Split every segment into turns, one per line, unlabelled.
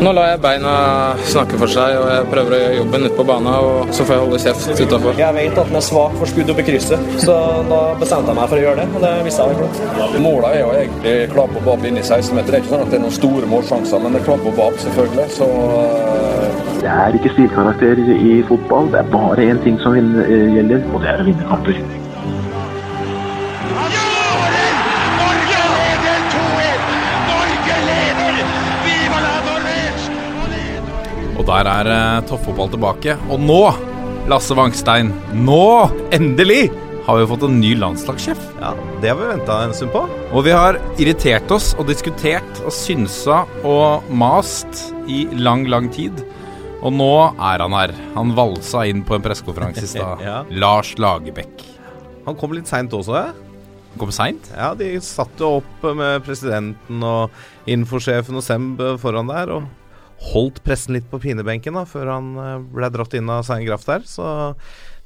Nå lar jeg beina snakke for seg, og jeg prøver å gjøre jobben ute på banen. Og så får jeg holde kjeft utafor.
Jeg vet at den er svak for skudd opp i krysset, så da bestemte jeg meg for å gjøre det. Og det visste jeg egentlig.
Målet er jo egentlig klabb og babb inn i 16-meter. Det er ikke sånn at det er noen store målsjanser, men det er klabb og babb, selvfølgelig. Så uh...
Det er ikke stilkarakter i fotball. Det er bare én ting som gjelder, og det er å vinne kamper.
Og der er uh, toppfotball tilbake. Og nå, Lasse Wangstein, nå, endelig, har vi fått en ny landslagssjef.
Ja, Det har vi venta en stund på.
Og vi har irritert oss og diskutert og synsa og mast i lang, lang tid. Og nå er han her. Han valsa inn på en pressekonferanse i stad.
Ja.
Lars Lagerbäck.
Han kom litt seint også, ja.
Han kom seint?
Ja, de satt jo opp med presidenten og infosjefen og Semb foran der. og holdt pressen litt på pinebenken da, før han eh, ble dratt inn av Sein Graff der. Så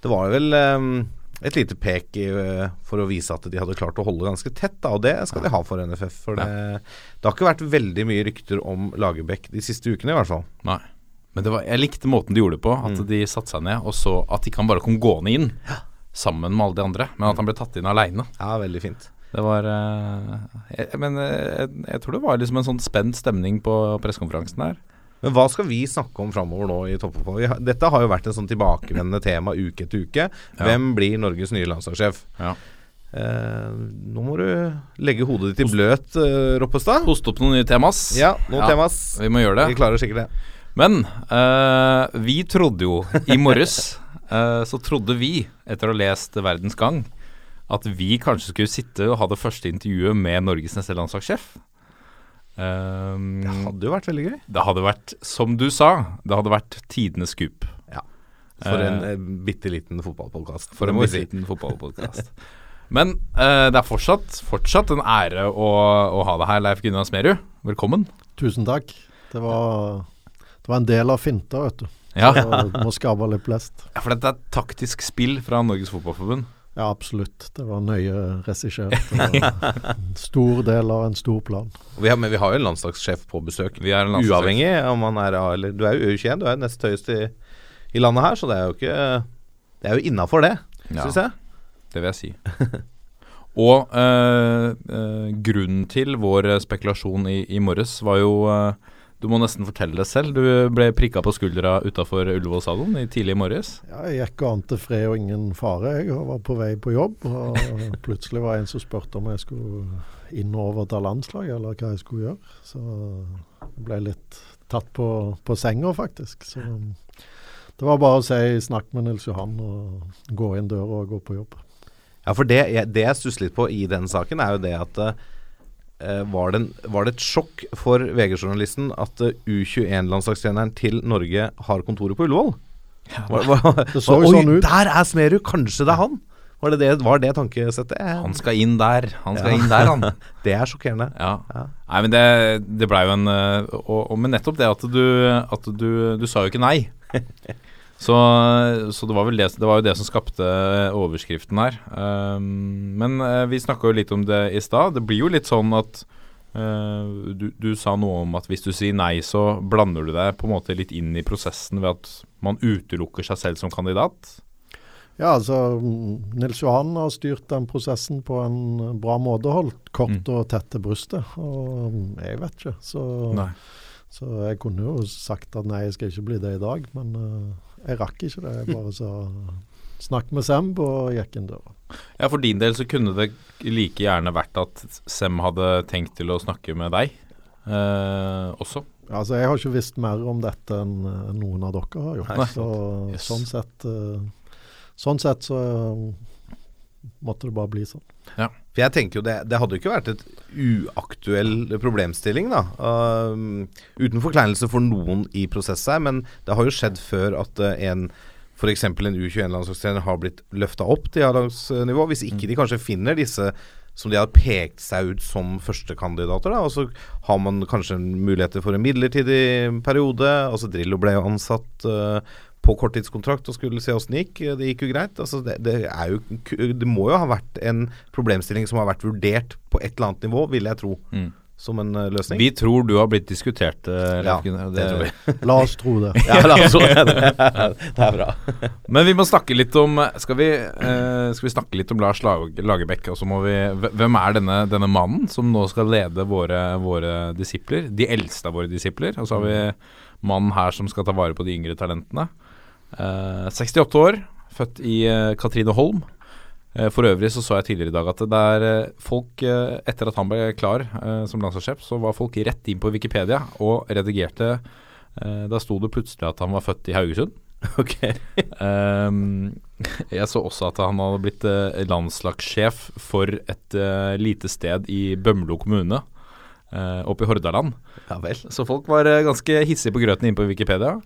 det var vel um, et lite pek i, uh, for å vise at de hadde klart å holde ganske tett, da, og det skal de ha for NFF. For det, det har ikke vært veldig mye rykter om Lagerbäck de siste ukene, i hvert fall.
Nei. Men var, jeg likte måten de gjorde det på. At mm. de satte seg ned og så at de kan bare kom gående inn sammen med alle de andre, men at han ble tatt inn aleine.
Ja, veldig fint.
Det var jeg, Men jeg, jeg, tror det var liksom en sånn spent stemning på pressekonferansen her.
Men hva skal vi snakke om framover nå i toppfotball? Dette har jo vært en sånn tilbakevendende tema uke etter uke. Hvem blir Norges nye landslagssjef?
Ja.
Eh, nå må du legge hodet ditt i bløt, eh, Roppestad.
Hoste opp noen nye temas.
Ja, noen ja, temas.
Vi må gjøre det.
Vi klarer sikkert det.
Men eh, vi trodde jo i morges eh, Så trodde vi, etter å ha lest Verdens Gang, at vi kanskje skulle sitte og ha det første intervjuet med Norges neste landslagssjef.
Um, det hadde jo vært veldig gøy.
Det hadde vært, som du sa, det hadde vært tidenes skup.
Ja. For en uh, bitte liten fotballpodkast.
For en bitte liten fotballpodkast. Men uh, det er fortsatt, fortsatt en ære å, å, ha deg her, Leif Gunnar Smerud. Velkommen.
Tusen takk. Det var, det var en del av finta, vet du.
Ja.
Så må skape litt blest.
Ja, for dette er taktisk spill fra Norges Fotballforbund.
Ja, absolutt. Det var nøye regissert. En stor del av en stor plan.
Vi har, men vi har jo en landslagssjef på besøk. Uavhengig om han er eller Du er jo U21, du er nest høyest i, i, landet her, så det er jo ikke Det er jo innafor det, ja, syns jeg.
Det vil jeg si. Og øh, øh, grunnen til vår spekulasjon i, i morges var jo øh, du må nesten fortelle det selv. Du ble prikka på skuldra utafor Ullevål stadion tidlig i morges.
Ja, jeg gikk og ante fred og ingen fare. Jeg var på vei på jobb, og plutselig var det en som spurte om jeg skulle inn og over til landslaget, eller hva jeg skulle gjøre. Så jeg ble litt tatt på, på senga, faktisk. Så det var bare å si snakk med Nils Johan og gå inn døra og gå på jobb.
Ja, for det, det jeg stusser litt på i den saken, er jo det at Eh, var det, en, var det, et sjokk for VG-journalisten at uh, U21-landslagstreneren til Norge har kontoret på Ullevål?
Ja, det så jo sånn ut.
Der er Smerud! Kanskje det er han? Var det det, var det tankesettet?
Han skal inn der. Han skal ja. inn der, han.
det er sjokkerende.
Ja. ja. Nei, men det, det blei jo en eh, og, og, Men nettopp det at du At du, du sa jo ikke nei. Så, så, det var vel det, det var jo det som skapte overskriften her. Um, men uh, vi snakka jo litt om det i stad. Det blir jo litt sånn at uh, du, du, sa noe om at hvis du sier nei, så blander du deg på en måte litt inn i prosessen ved at man utelukker seg selv som kandidat.
Ja, altså Nils Johan har styrt den prosessen på en bra måte. Holdt kort mm. og tett til brystet. Og jeg vet ikke, så Så jeg kunne jo sagt at nei, jeg skal ikke bli det i dag, men uh, jeg rakk ikke det. Jeg bare sa snakk med Sem og gikk inn døra.
Ja, For din del så kunne det like gjerne vært at Sem hadde tenkt til å snakke med deg eh, også?
Altså Jeg har ikke visst mer om dette enn noen av dere har gjort. Nei. Så, yes. sånn, sett, uh, sånn sett så måtte det bare bli sånn.
Ja.
For jeg tenker jo det, det hadde jo ikke vært et uaktuell problemstilling, da. Uh, uten forkleinelse for noen i prosesset her, men det har jo skjedd før at uh, en f.eks. en U21-landslagstrener har blitt løfta opp til A-lagsnivå. Hvis ikke de kanskje finner disse som de har pekt seg ut som førstekandidater. Og så har man kanskje muligheter for en midlertidig periode. Altså Drillo ble jo ansatt uh, på korttidskontrakt og skulle se åssen det gikk. Det gikk jo greit. Altså det, det, jo, det, må jo ha vært en problemstilling som har vært vurdert på et eller annet nivå, vil jeg tro.
Mm.
som en eh, løsning.
Vi tror du har blitt diskutert, uh,
Ja, det tror vi.
La oss tro det.
Ja, la oss tro det. Det er bra.
Men vi må snakke litt om Skal vi, eh, skal vi snakke litt om Lars Lag- Lagerbäck? Og så må vi Hvem er denne, denne mannen som nå skal lede våre, våre disipler? De eldste av våre disipler. Og så har vi mannen her som skal ta vare på de yngre talentene. Eh, 68 år, født i eh, Katrineholm. Eh, For øvrig så så jeg tidligere i dag at det er eh, folk eh, Etter at han ble klar eh, som landslagssjef, så var folk rett inn på Wikipedia og redigerte eh, Da sto det plutselig at han var født i Haugesund.
Ok.
um, jeg så også at han hadde blitt eh, landslagssjef for et eh, lite sted i Bømlo kommune, eh, oppe i Hordaland.
Ja.
Så folk var eh, ganske hissige på grøten inne på Wikipedia.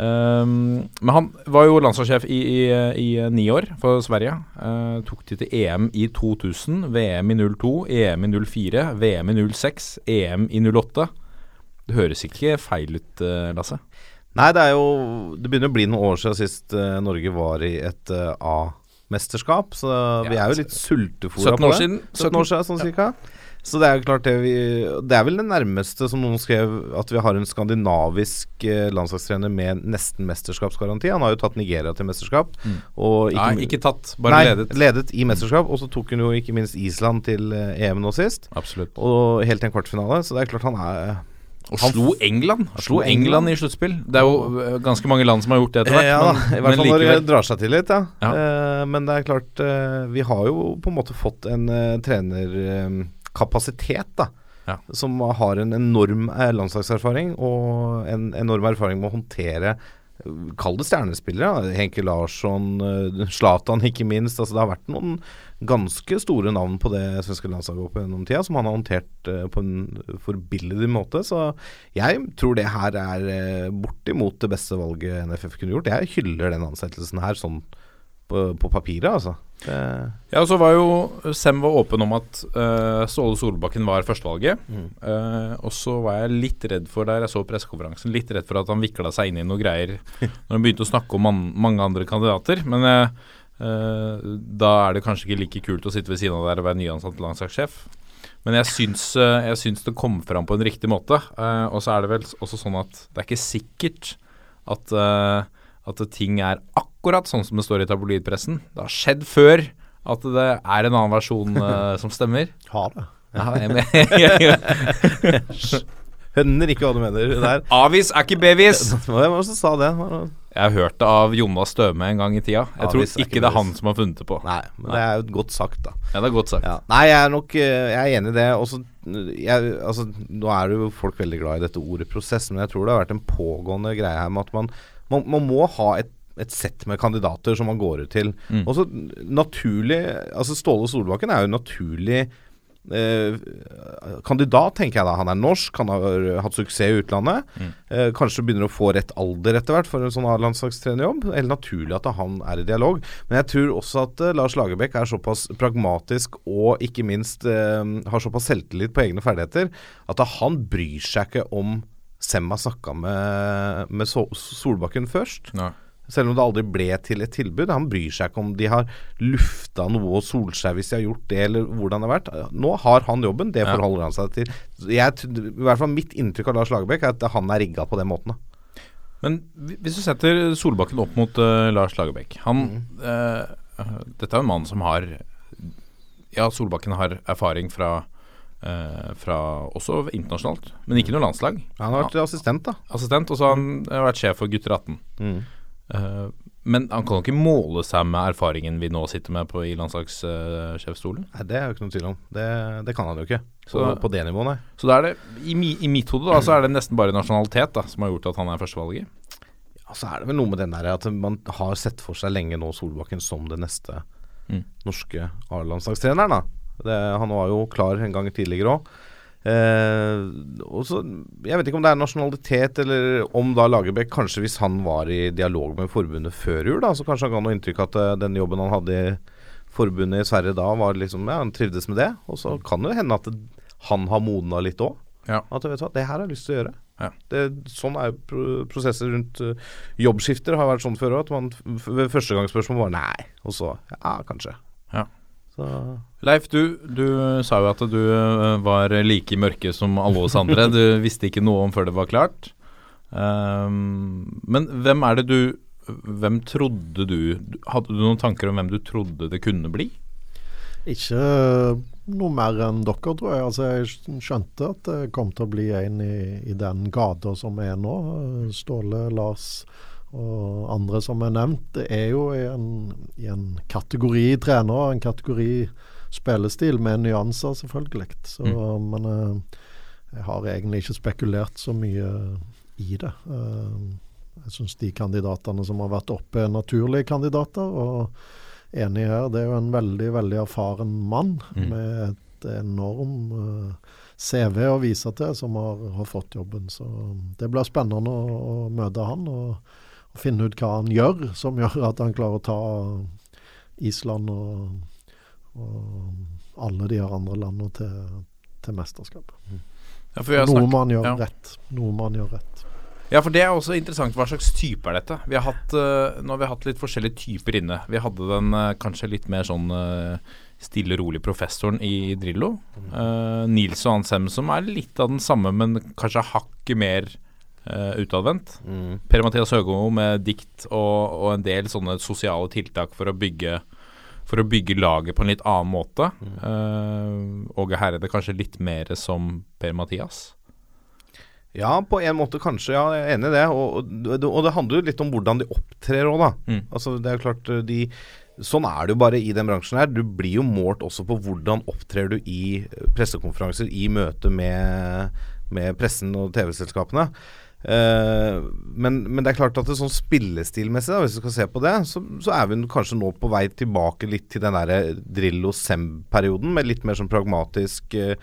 Ehm, men han var jo landslagssjef i, i, i ni år for Sverige. Uh, tok de til EM i 2000, VM i 02, EM i 04, VM i 06, EM i 08. Det høres ikke feil ut, eh, Lasse?
Nei, det er jo Det begynner å bli noen år siden sist uh, Norge var i et uh, A-mesterskap, så vi er jo litt sultefòra
17 år siden.
17 år siden, sånn cirka. Så det er jo klart det vi Det er vel det nærmeste som noen skrev at vi har en skandinavisk eh, landslagstrener med nesten mesterskapsgaranti. Han har jo tatt Nigeria til mesterskap. Og
Nei, ikke tatt, bare
nei,
ledet.
ledet i mesterskap. Og så tok hun jo ikke minst Island til eh, EM nå sist.
Absolutt.
Og helt til en kvartfinale. Så det er klart han er
Og slo England. Slo England i sluttspill. Det er jo ganske mange land som har gjort det etter hvert.
Ja,
men,
i hvert fall når det drar seg til litt, ja.
Ja.
Uh, men det er klart, uh, vi har jo på en måte fått en uh, trenerkapasitet, da.
Ja.
Som har en enorm eh, landslagserfaring og en enorm erfaring med å håndtere eh, Kall det stjernespillere. da. Henke Larsson, Slatan Zlatan ikke minst. Altså, det har vært noen ganske store navn på det svenske landslaget opp gjennom tida, som han har håndtert eh, på en forbilledlig måte. Så jeg tror det her er eh, bortimot det beste valget NFF kunne gjort. Jeg hyller den ansettelsen her sånn på, på papiret, altså. Det,
Ja, og så var jo Sem var åpen om at uh, Ståle Solbakken var førstevalget.
Mm.
Uh, og så var jeg litt redd for der jeg så pressekonferansen, litt redd for at han vikla seg inn i noe greier når han begynte å snakke om man, mange andre kandidater. Men eh, da er det kanskje ikke like kult å sitte ved siden av der og være nyansatt landslagssjef. Men jeg syns, jeg syns det kom fram på en riktig måte. Og så er det vel også sånn at det er ikke sikkert at, at ting er akkurat sånn som det står i tabloidpressen. Det har skjedd før at det er en annen versjon uh, som stemmer.
Har det.
Hønner ikke hva du mener der.
Avis er ikke bevis!
Hvem som sa det?
Jeg har hørt det av Jonas Støme en gang i tida. Jeg tror
Avis
ikke
ikke
det er han som har funnet det på.
Nei, men det er jo godt sagt, da.
Ja, det er godt sagt.
Ja. Nei, jeg er nok eh, Jeg er enig i det. Også, jeg, altså, nå er jo folk veldig glad i dette ordet prosess, men jeg tror det har vært en pågående greie her med at man, man, man må ha et et sett med kandidater som man går ut til.
Mm.
Og så naturlig Altså Ståle Solbakken er jo naturlig eh, kandidat, tenker jeg da. Han er norsk, han har hatt suksess i utlandet.
Mm.
Eh, kanskje begynner å få rett alder etter hvert for en sånn A-landslagstrenerjobb. Helt naturlig at han er i dialog. Men jeg tror også at eh, Lars Lagerbäck er såpass pragmatisk og ikke minst eh, har såpass selvtillit på egne ferdigheter at han bryr seg ikke om Sem har snakka med, med Solbakken først.
Ja.
Selv om det aldri ble til et tilbud. Han bryr seg ikke om de har lufta noe hos Solskjær hvis de har gjort det, eller hvordan det har vært. Nå har han jobben, det forholder han seg til. Jeg, I hvert fall mitt inntrykk av Lars Lagerbäck er at han er rigga på den måten. Da.
Men hvis du setter Solbakken opp mot uh, Lars Lagerbäck Han uh, Dette er en mann som har Ja, Solbakken har erfaring fra Fra også internasjonalt, men ikke noe landslag.
Han har vært assistent, da.
Assistent, og så har han eh, vært sjef for gutter 18.
Mm.
Uh, men han kan jo ikke måle seg med erfaringen vi nå sitter med på i landslagssjefstolen.
Nei, Det er jo ikke noe tvil om. Det, det kan han jo ikke. På,
Så-
på det nivået, nei.
Så da er det, i, mi, i mitt hode da, så er det nesten bare nasjonalitet da, som har gjort at han er førstevalget.
Ja, så er det vel noe med den der at man har sett for seg lenge nå Solbakken som den neste
Mm.
norske A-landslagstreneren. da. Det, han var jo klar en gang tidligere òg. Eh, og så, Jeg vet ikke om det er nasjonalitet, eller om da Lagerbäck Kanskje hvis han var i dialog med forbundet før jul, da, så kanskje han ga noe inntrykk at eh, den jobben han hadde i forbundet i Sverige da, var liksom Ja, han trivdes med det. Og så kan det jo hende at det, han har modna litt òg.
Ja.
At vet du hva, det her har jeg lyst til å gjøre.
Ja.
Det, sånn er jo pro prosesser rundt uh, jobbskifter har vært sånn før òg. At man ved første gang spørsmål var nei, og så ja, kanskje.
Ja.
Så
Leif, du, du sa jo at du eh, var like i mørket som alle oss andre. Du visste ikke noe om før det var klart. Um, men hvem er det du Hvem trodde du Hadde du noen tanker om hvem du trodde det kunne bli?
Ikke noe mer enn dere, tror jeg. Altså, jeg skjønte at det kom til å bli en i, i den gata som er nå. Ståle, Lars og andre som er nevnt. Det er jo i en, i en kategori trenere, en kategori spillestil med nyanser, selvfølgelig. Så,
Mm.
Men eh, jeg har egentlig ikke spekulert så mye i det. Eh, jeg syns de kandidatene som har vært oppe, er naturlige kandidater. og enig her. Det er jo en veldig, veldig erfaren mann
Mm.
med et enorm eh, CV å vise til, som har, har fått jobben. Så det blir spennende å, å møte han og, og finne ut hva han gjør, som gjør at han klarer å ta Island og, og alle de her andre landene til, til mesterskap.
Ja, for har
Noe man gjør
ja.
rett. Noe man gjør rett.
Ja, for det er også interessant. Hva slags type er dette? Vi har hatt, eh, nå har vi hatt litt forskjellige typer inne. Vi hadde den eh, kanskje litt mer sånn eh, stille, rolig professoren i Drillo. Uh, Nils og Ansem, som er litt av den samme, men kanskje hakket mer uh, utadvendt.
mm.
Per-Mathias Høgmo med dikt og, og en del sånne sosiale tiltak for å bygge for å bygge laget på en litt annen måte. Uh, Åge Herrede kanskje litt mer som Per-Mathias.
Ja, på en måte kanskje. Ja, jeg er enig i det. Og, og, og det handler jo litt om hvordan de opptrer òg, da.
Mm.
Altså, det er jo klart de Sånn er det jo bare i den bransjen her. Du blir jo målt også på hvordan opptrer du i pressekonferanser, i møte med, med pressen og TV-selskapene. Eh, men, men det er klart at det sånn spillestilmessig, da, hvis vi skal se på det, så, så er vi kanskje nå på vei tilbake litt til den derre Drillo-Sem-perioden, med litt mer sånn pragmatisk eh,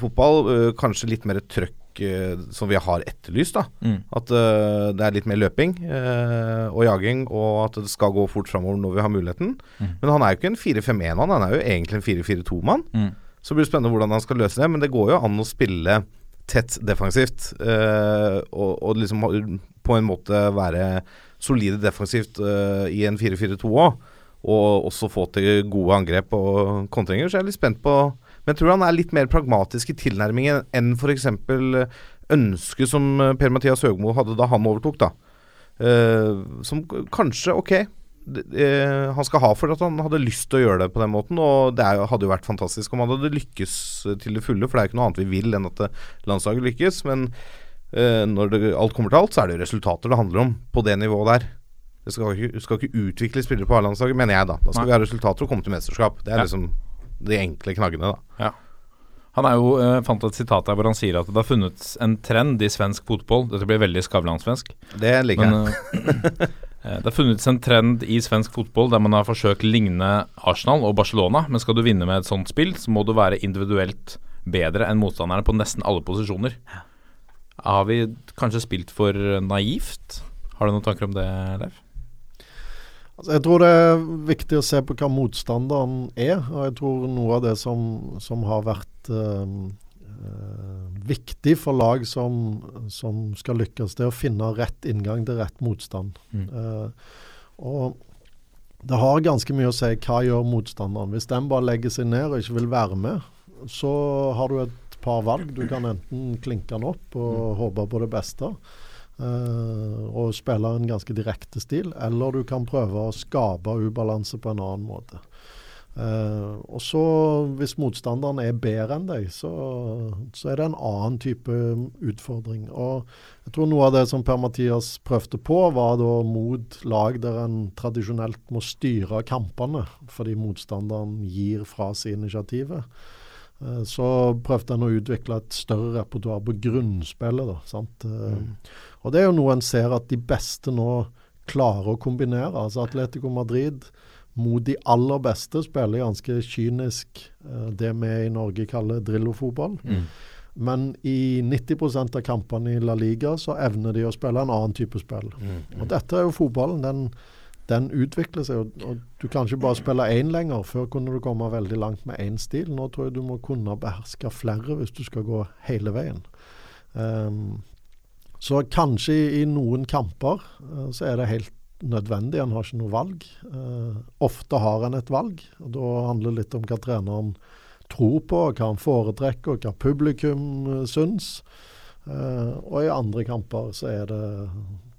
fotball. Uh, kanskje litt mer trøkk som vi har etterlyst. da
Mm.
At det er litt mer løping og jaging, og at det skal gå fort framover når vi har muligheten.
Mm.
Men han er jo ikke en 4-5-1-mann, han er jo egentlig en 4-4-2-mann.
Mm.
Så blir det spennende hvordan han skal løse det. Men det går jo an å spille tett defensivt, Uh, og, og liksom på en måte være solide defensivt uh, i en 4-4-2 òg. Og også få til gode angrep og kontringer. Så jeg er litt spent på Men jeg tror han er litt mer pragmatisk i tilnærmingen enn f.eks. ønsket som Per-Mathias Høgmo hadde da han overtok, da. Uh, som kanskje, ok eh, han skal ha for at han hadde lyst til å gjøre det på den måten. Og det jo- hadde jo vært fantastisk om han hadde lykkes eh, til det fulle, for det er jo ikke noe annet vi vil enn at eh, landslaget lykkes. Men eh, når det, alt kommer til alt, så er det jo resultater det handler om på det nivået der. Det skal ikke, skal ikke utvikle spillere på A-landslaget, mener jeg da. Da skal
Nei.
vi ha resultater og komme til mesterskap. Det er
Ja.
liksom de enkle knaggene, da.
Han er jo, eh, fant et sitat der hvor han sier at det har funnet en trend i svensk fotball. Dette blir veldig Skavlan-svensk.
Det liker jeg.
Men eh, det har funnet en trend i svensk fotball der man har forsøkt å ligne Arsenal og Barcelona. Men skal du vinne med et sånt spill, så må du være individuelt bedre enn motstanderne på nesten alle posisjoner. Har vi kanskje spilt for naivt? Har du noen tanker om det, Leif?
Altså, jeg tror det er viktig å se på hva motstanderen er. Og jeg tror noe av det som, som har vært øh, eh, viktig for lag som, som skal lykkes, det å finne rett inngang til rett motstand.
Mm.
Uh, og det har ganske mye å si hva gjør motstanderen. Hvis den bare legger seg ned og ikke vil være med, så har du et par valg. Du kan enten klinke den opp og håpe på det beste. Uh, og spille en ganske direkte stil, eller du kan prøve å skape ubalanse på en annen måte. Eh, og så, hvis motstanderen er bedre enn deg, så, så er det en annen type utfordring. Og jeg tror noe av det som Per-Mathias prøvde på, var da mot lag der en tradisjonelt må styre kampene, fordi motstanderen gir fra seg initiativet. Eh, Så prøvde en å utvikle et større repertoar på grunnspillet. Da, sant? Eh, Og det er jo noe en ser at de beste nå klarer å kombinere. Altså Atletico Madrid mot de aller beste spiller ganske kynisk eh, det vi i Norge kaller drillofotball. Men i 90% av kampene i La Liga så evner de å spille en annen type spill. Og dette er jo fotballen. Den, den utvikler seg. Og, og du kan ikke bare spille én lenger. Før kunne du komme veldig langt med én stil. Nå tror jeg du må kunne beherske flere hvis du skal gå hele veien. Um, så kanskje i, i noen kamper uh, så er det helt nødvendig, en har ikke noe valg. Eh, ofte har en et valg, og da handler det litt om hva treneren tror på, hva han foretrekker, og hva publikum uh, syns. Eh, og i andre kamper så er det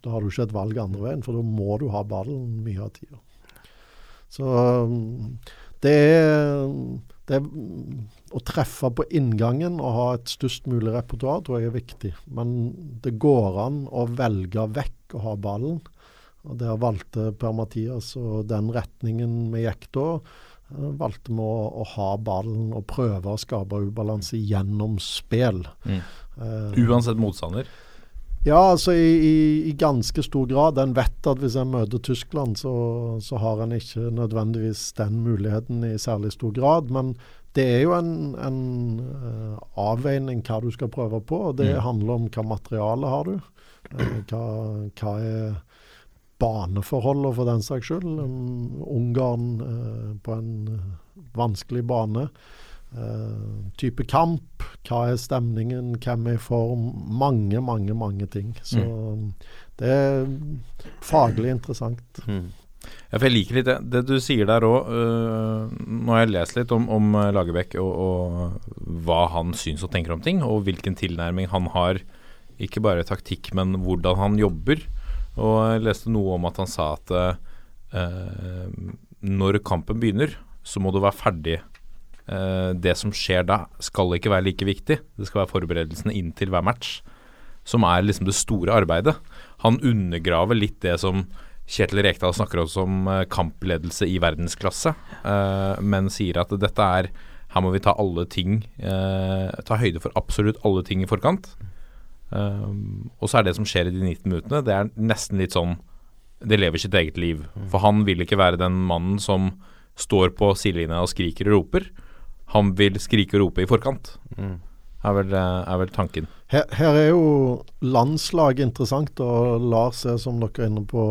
Da har du ikke et valg andre veien, for da må du ha ballen mye av tida. Så um, det er, det er Å treffe på inngangen og ha et størst mulig repertoar tror jeg er viktig. Men det går an å velge vekk å ha ballen. Og Der valgte Per-Mathias og den retningen vi gikk da. eh, Valgte vi å, å ha ballen og prøve å skape ubalanse gjennom spill.
Mm.
Uh,
Uansett motstander.
ja, altså i, i, i ganske stor grad. En vet at hvis en møter Tyskland, så, så har en ikke nødvendigvis den muligheten i særlig stor grad. Men det er jo en, en uh, avveining hva du skal prøve på. og Det
Mm.
handler om hva materiale har du. Uh, hva, hva er baneforholdet for den saks skyld. Um, Ungarn uh, på en eh, vanskelig bane. Uh, type kamp, hva er stemningen, hvem er i form? Mange, mange, mange ting. Så det er faglig interessant.
For jeg liker litt det, det du sier der òg. nå har jeg lest litt om, om Lagerbäck og, og hva han syns og tenker om ting, og hvilken tilnærming han har. Ikke bare taktikk, men hvordan han jobber. Og jeg leste noe om at han sa at øh, når kampen begynner, så må du være ferdig. Eh, det som skjer da, skal ikke være like viktig. Det skal være forberedelsene inn til hver match, som er liksom det store arbeidet. Han undergraver litt det som Kjetil Rekdal snakker også om eh, kampledelse i verdensklasse, eh, men sier at dette er Her må vi ta alle ting eh, Ta høyde for absolutt alle ting i forkant. Eh, og så er det som skjer i de 19 minuttene, det er nesten litt sånn Det lever sitt eget liv. For han vil ikke være den mannen som står på sidelinja og skriker og roper. Han vil skrike og rope i forkant. Er, vel, eh, er vel tanken.
Her, her er jo landslag interessant, og Lars er som dere er inne på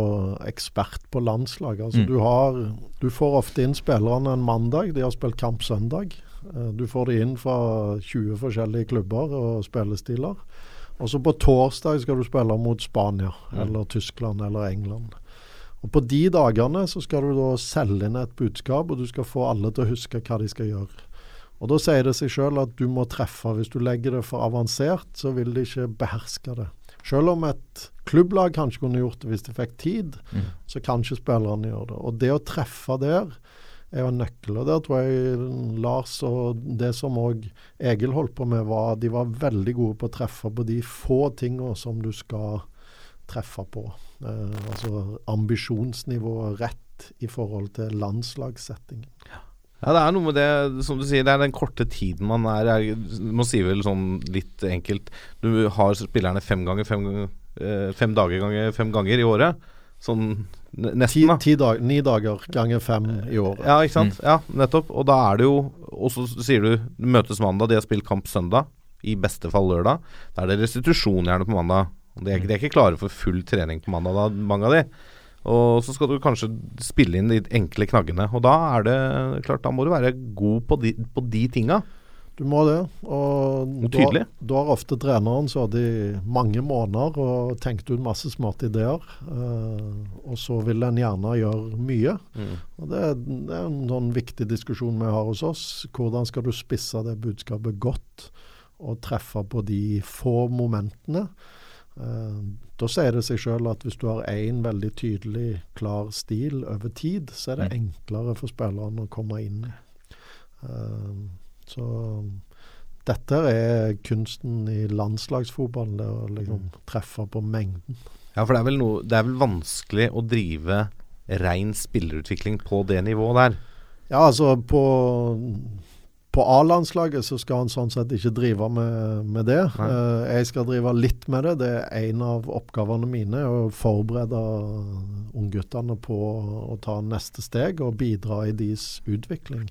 ekspert på landslag. Altså,
Mm.
du, har, du får ofte inn spillerne en mandag, de har spilt kamp søndag. Eh, Du får de inn fra 20 forskjellige klubber og spillestiler. Og så på torsdag skal du spille mot Spania eller Tyskland eller England. Og På de dagene så skal du da selge inn et budskap, og du skal få alle til å huske hva de skal gjøre. Og Da sier det seg sjøl at du må treffe. Hvis du legger det for avansert, så vil de ikke beherske det. Selv om et klubblag kanskje kunne gjort det hvis de fikk tid, så kan ikke spillerne gjøre det. Og det å treffe der er en nøkkel. Og der tror jeg Lars og det som òg Egil holdt på med, var de var veldig gode på å treffe på de få tingene som du skal treffe på. Eh, altså ambisjonsnivået rett i forhold til landslagssettingen.
Ja, det er noe med det, som du sier, det er den korte tiden man er Jeg må si vel sånn litt enkelt Du har spillerne fem ganger fem, eh, fem dager ganger fem ganger i året. Sånn nesten, da.
ti dag, ni dager ganger fem i året.
Ja, ikke sant. Ja, nettopp. Og da er det jo Og så sier du møtes mandag, de har spilt kamp søndag. I beste fall lørdag. Da er det restitusjon gjerne på mandag. De er, de er ikke klare for full trening på mandag, da, mange av de. Og så skal du kanskje spille inn de enkle knaggene. Og da er det klart, da må du være god på de, på de tinga.
Du må det. Og
du
da har ofte treneren sittet i mange måneder og tenkt ut masse smarte ideer. Uh, og så vil en gjerne gjøre mye. Og det, er- det er en sånn viktig diskusjon vi har hos oss. Hvordan skal du spisse det budskapet godt og treffe på de få momentene? Uh, da sier det seg sjøl at hvis du har én veldig tydelig, klar stil over tid, så er det enklere for spillerne å komme inn i. Eh, så dette er kunsten i landslagsfotballen, det å liksom treffe på mengden.
Ja, for det er vel, noe, det er vel vanskelig å drive rein spillerutvikling på det nivået der.
Ja, altså på, på A-landslaget så skal han sånn sett ikke drive med, med det. Eh, jeg skal drive litt med det. Det er en av oppgavene mine. Å forberede ungguttene på å ta neste steg og bidra i deres utvikling.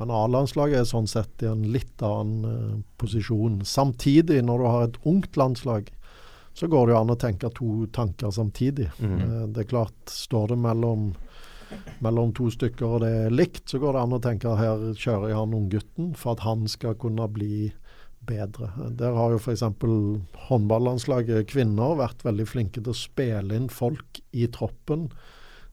Men A-landslaget er sånn sett i en litt annen uh, posisjon. Samtidig, når du har et ungt landslag, så går det jo an å tenke to tanker samtidig. Eh, det er klart, står det mellom mellom to stykker og det er likt, så går det an å tenke her kjører jeg han unggutten for at han skal kunne bli bedre. Der har jo f.eks. håndballandslaget kvinner vært veldig flinke til å spille inn folk i troppen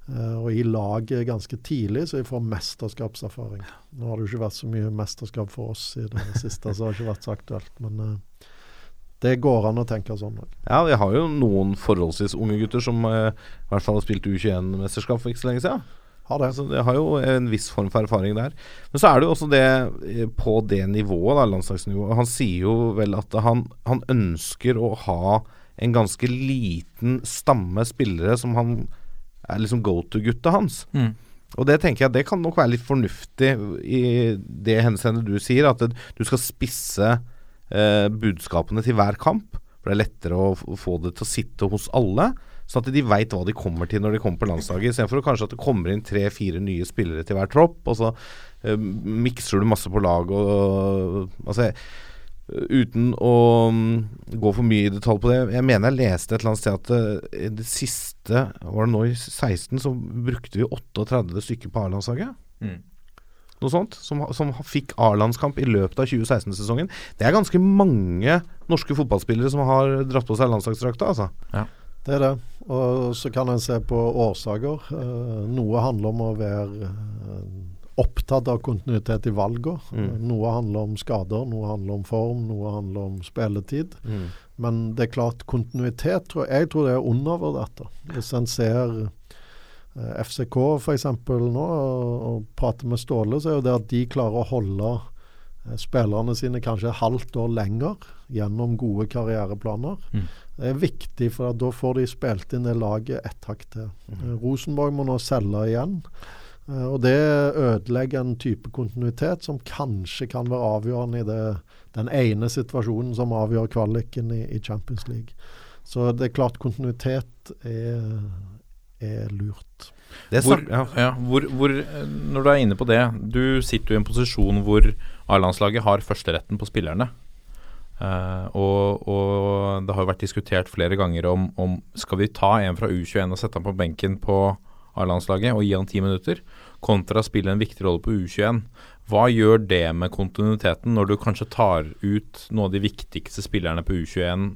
og i laget ganske tidlig, så jeg får mesterskapserfaring. Nå har det jo ikke vært så mye mesterskap for oss i det siste, så det har ikke vært så aktuelt. Men eh, det går an å tenke sånn òg.
Ja, vi har jo noen forholdsvis unge gutter som eh, i hvert fall har spilt U21-mesterskap for ikke så lenge siden.
Har det.
Så det har jo en viss form for erfaring der. Men så er det jo også det eh, på det nivået, da, landslagsnivået. Han sier jo vel at han, han ønsker å ha en ganske liten stamme spillere som han er liksom go to-gutta hans.
Mm.
Og det tenker jeg det kan nok være litt fornuftig i det henseende du sier, at det, du skal spisse eh, budskapene til hver kamp. For det er lettere å få det til å sitte hos alle, sånn at de veit hva de kommer til når de kommer på landslaget. Istedenfor kanskje at det kommer inn tre-fire nye spillere til hver tropp, og så eh, mikser du masse på lag og Altså Uten å mm, gå for mye i detalj på det Jeg mener jeg leste et eller annet sted at i det siste Var det nå i 16 så brukte vi 38 stykker på A-landslaget?
Mm.
Noe sånt. Som, som fikk A-landskamp i løpet av 2016-sesongen. Det er ganske mange norske fotballspillere som har dratt på seg landslagsdrakta, altså. Ja.
Det er det. Og så kan en se på årsaker. Eh, noe handler om å være eh, opptatt av kontinuitet i valgene.
Mm.
Noe handler om skader, noe handler om form, noe handler om spilletid. Men det er klart, kontinuitet tror jeg, jeg tror det er undervurdert. Hvis en ser eh, FCK f.eks. nå, og, og prater med Ståle, så er jo det at de klarer å holde eh, spillerne sine kanskje et halvt år lenger gjennom gode karriereplaner.
Mm.
Det er viktig, for da får de spilt inn det laget ett hakk til. Eh, Rosenborg må nå selge igjen. Eh, og det ødelegger en type kontinuitet som kanskje kan være avgjørende i det, den ene situasjonen som avgjør kvaliken i, i Champions League. Så det er klart kontinuitet er, er lurt.
Det er
Hvor,
ja.
ja, hvor, hvor, eh, når du er inne på det Du sitter jo i en posisjon hvor A-landslaget har førsteretten på spillerne. Uh, og, og det har jo vært diskutert flere ganger om, om skal vi ta en fra U21 og sette han på benken på A-landslaget og gi han ti minutter, kontra spille en viktig rolle på U21. Hva gjør det med kontinuiteten når du kanskje tar ut noen av de viktigste spillerne på U21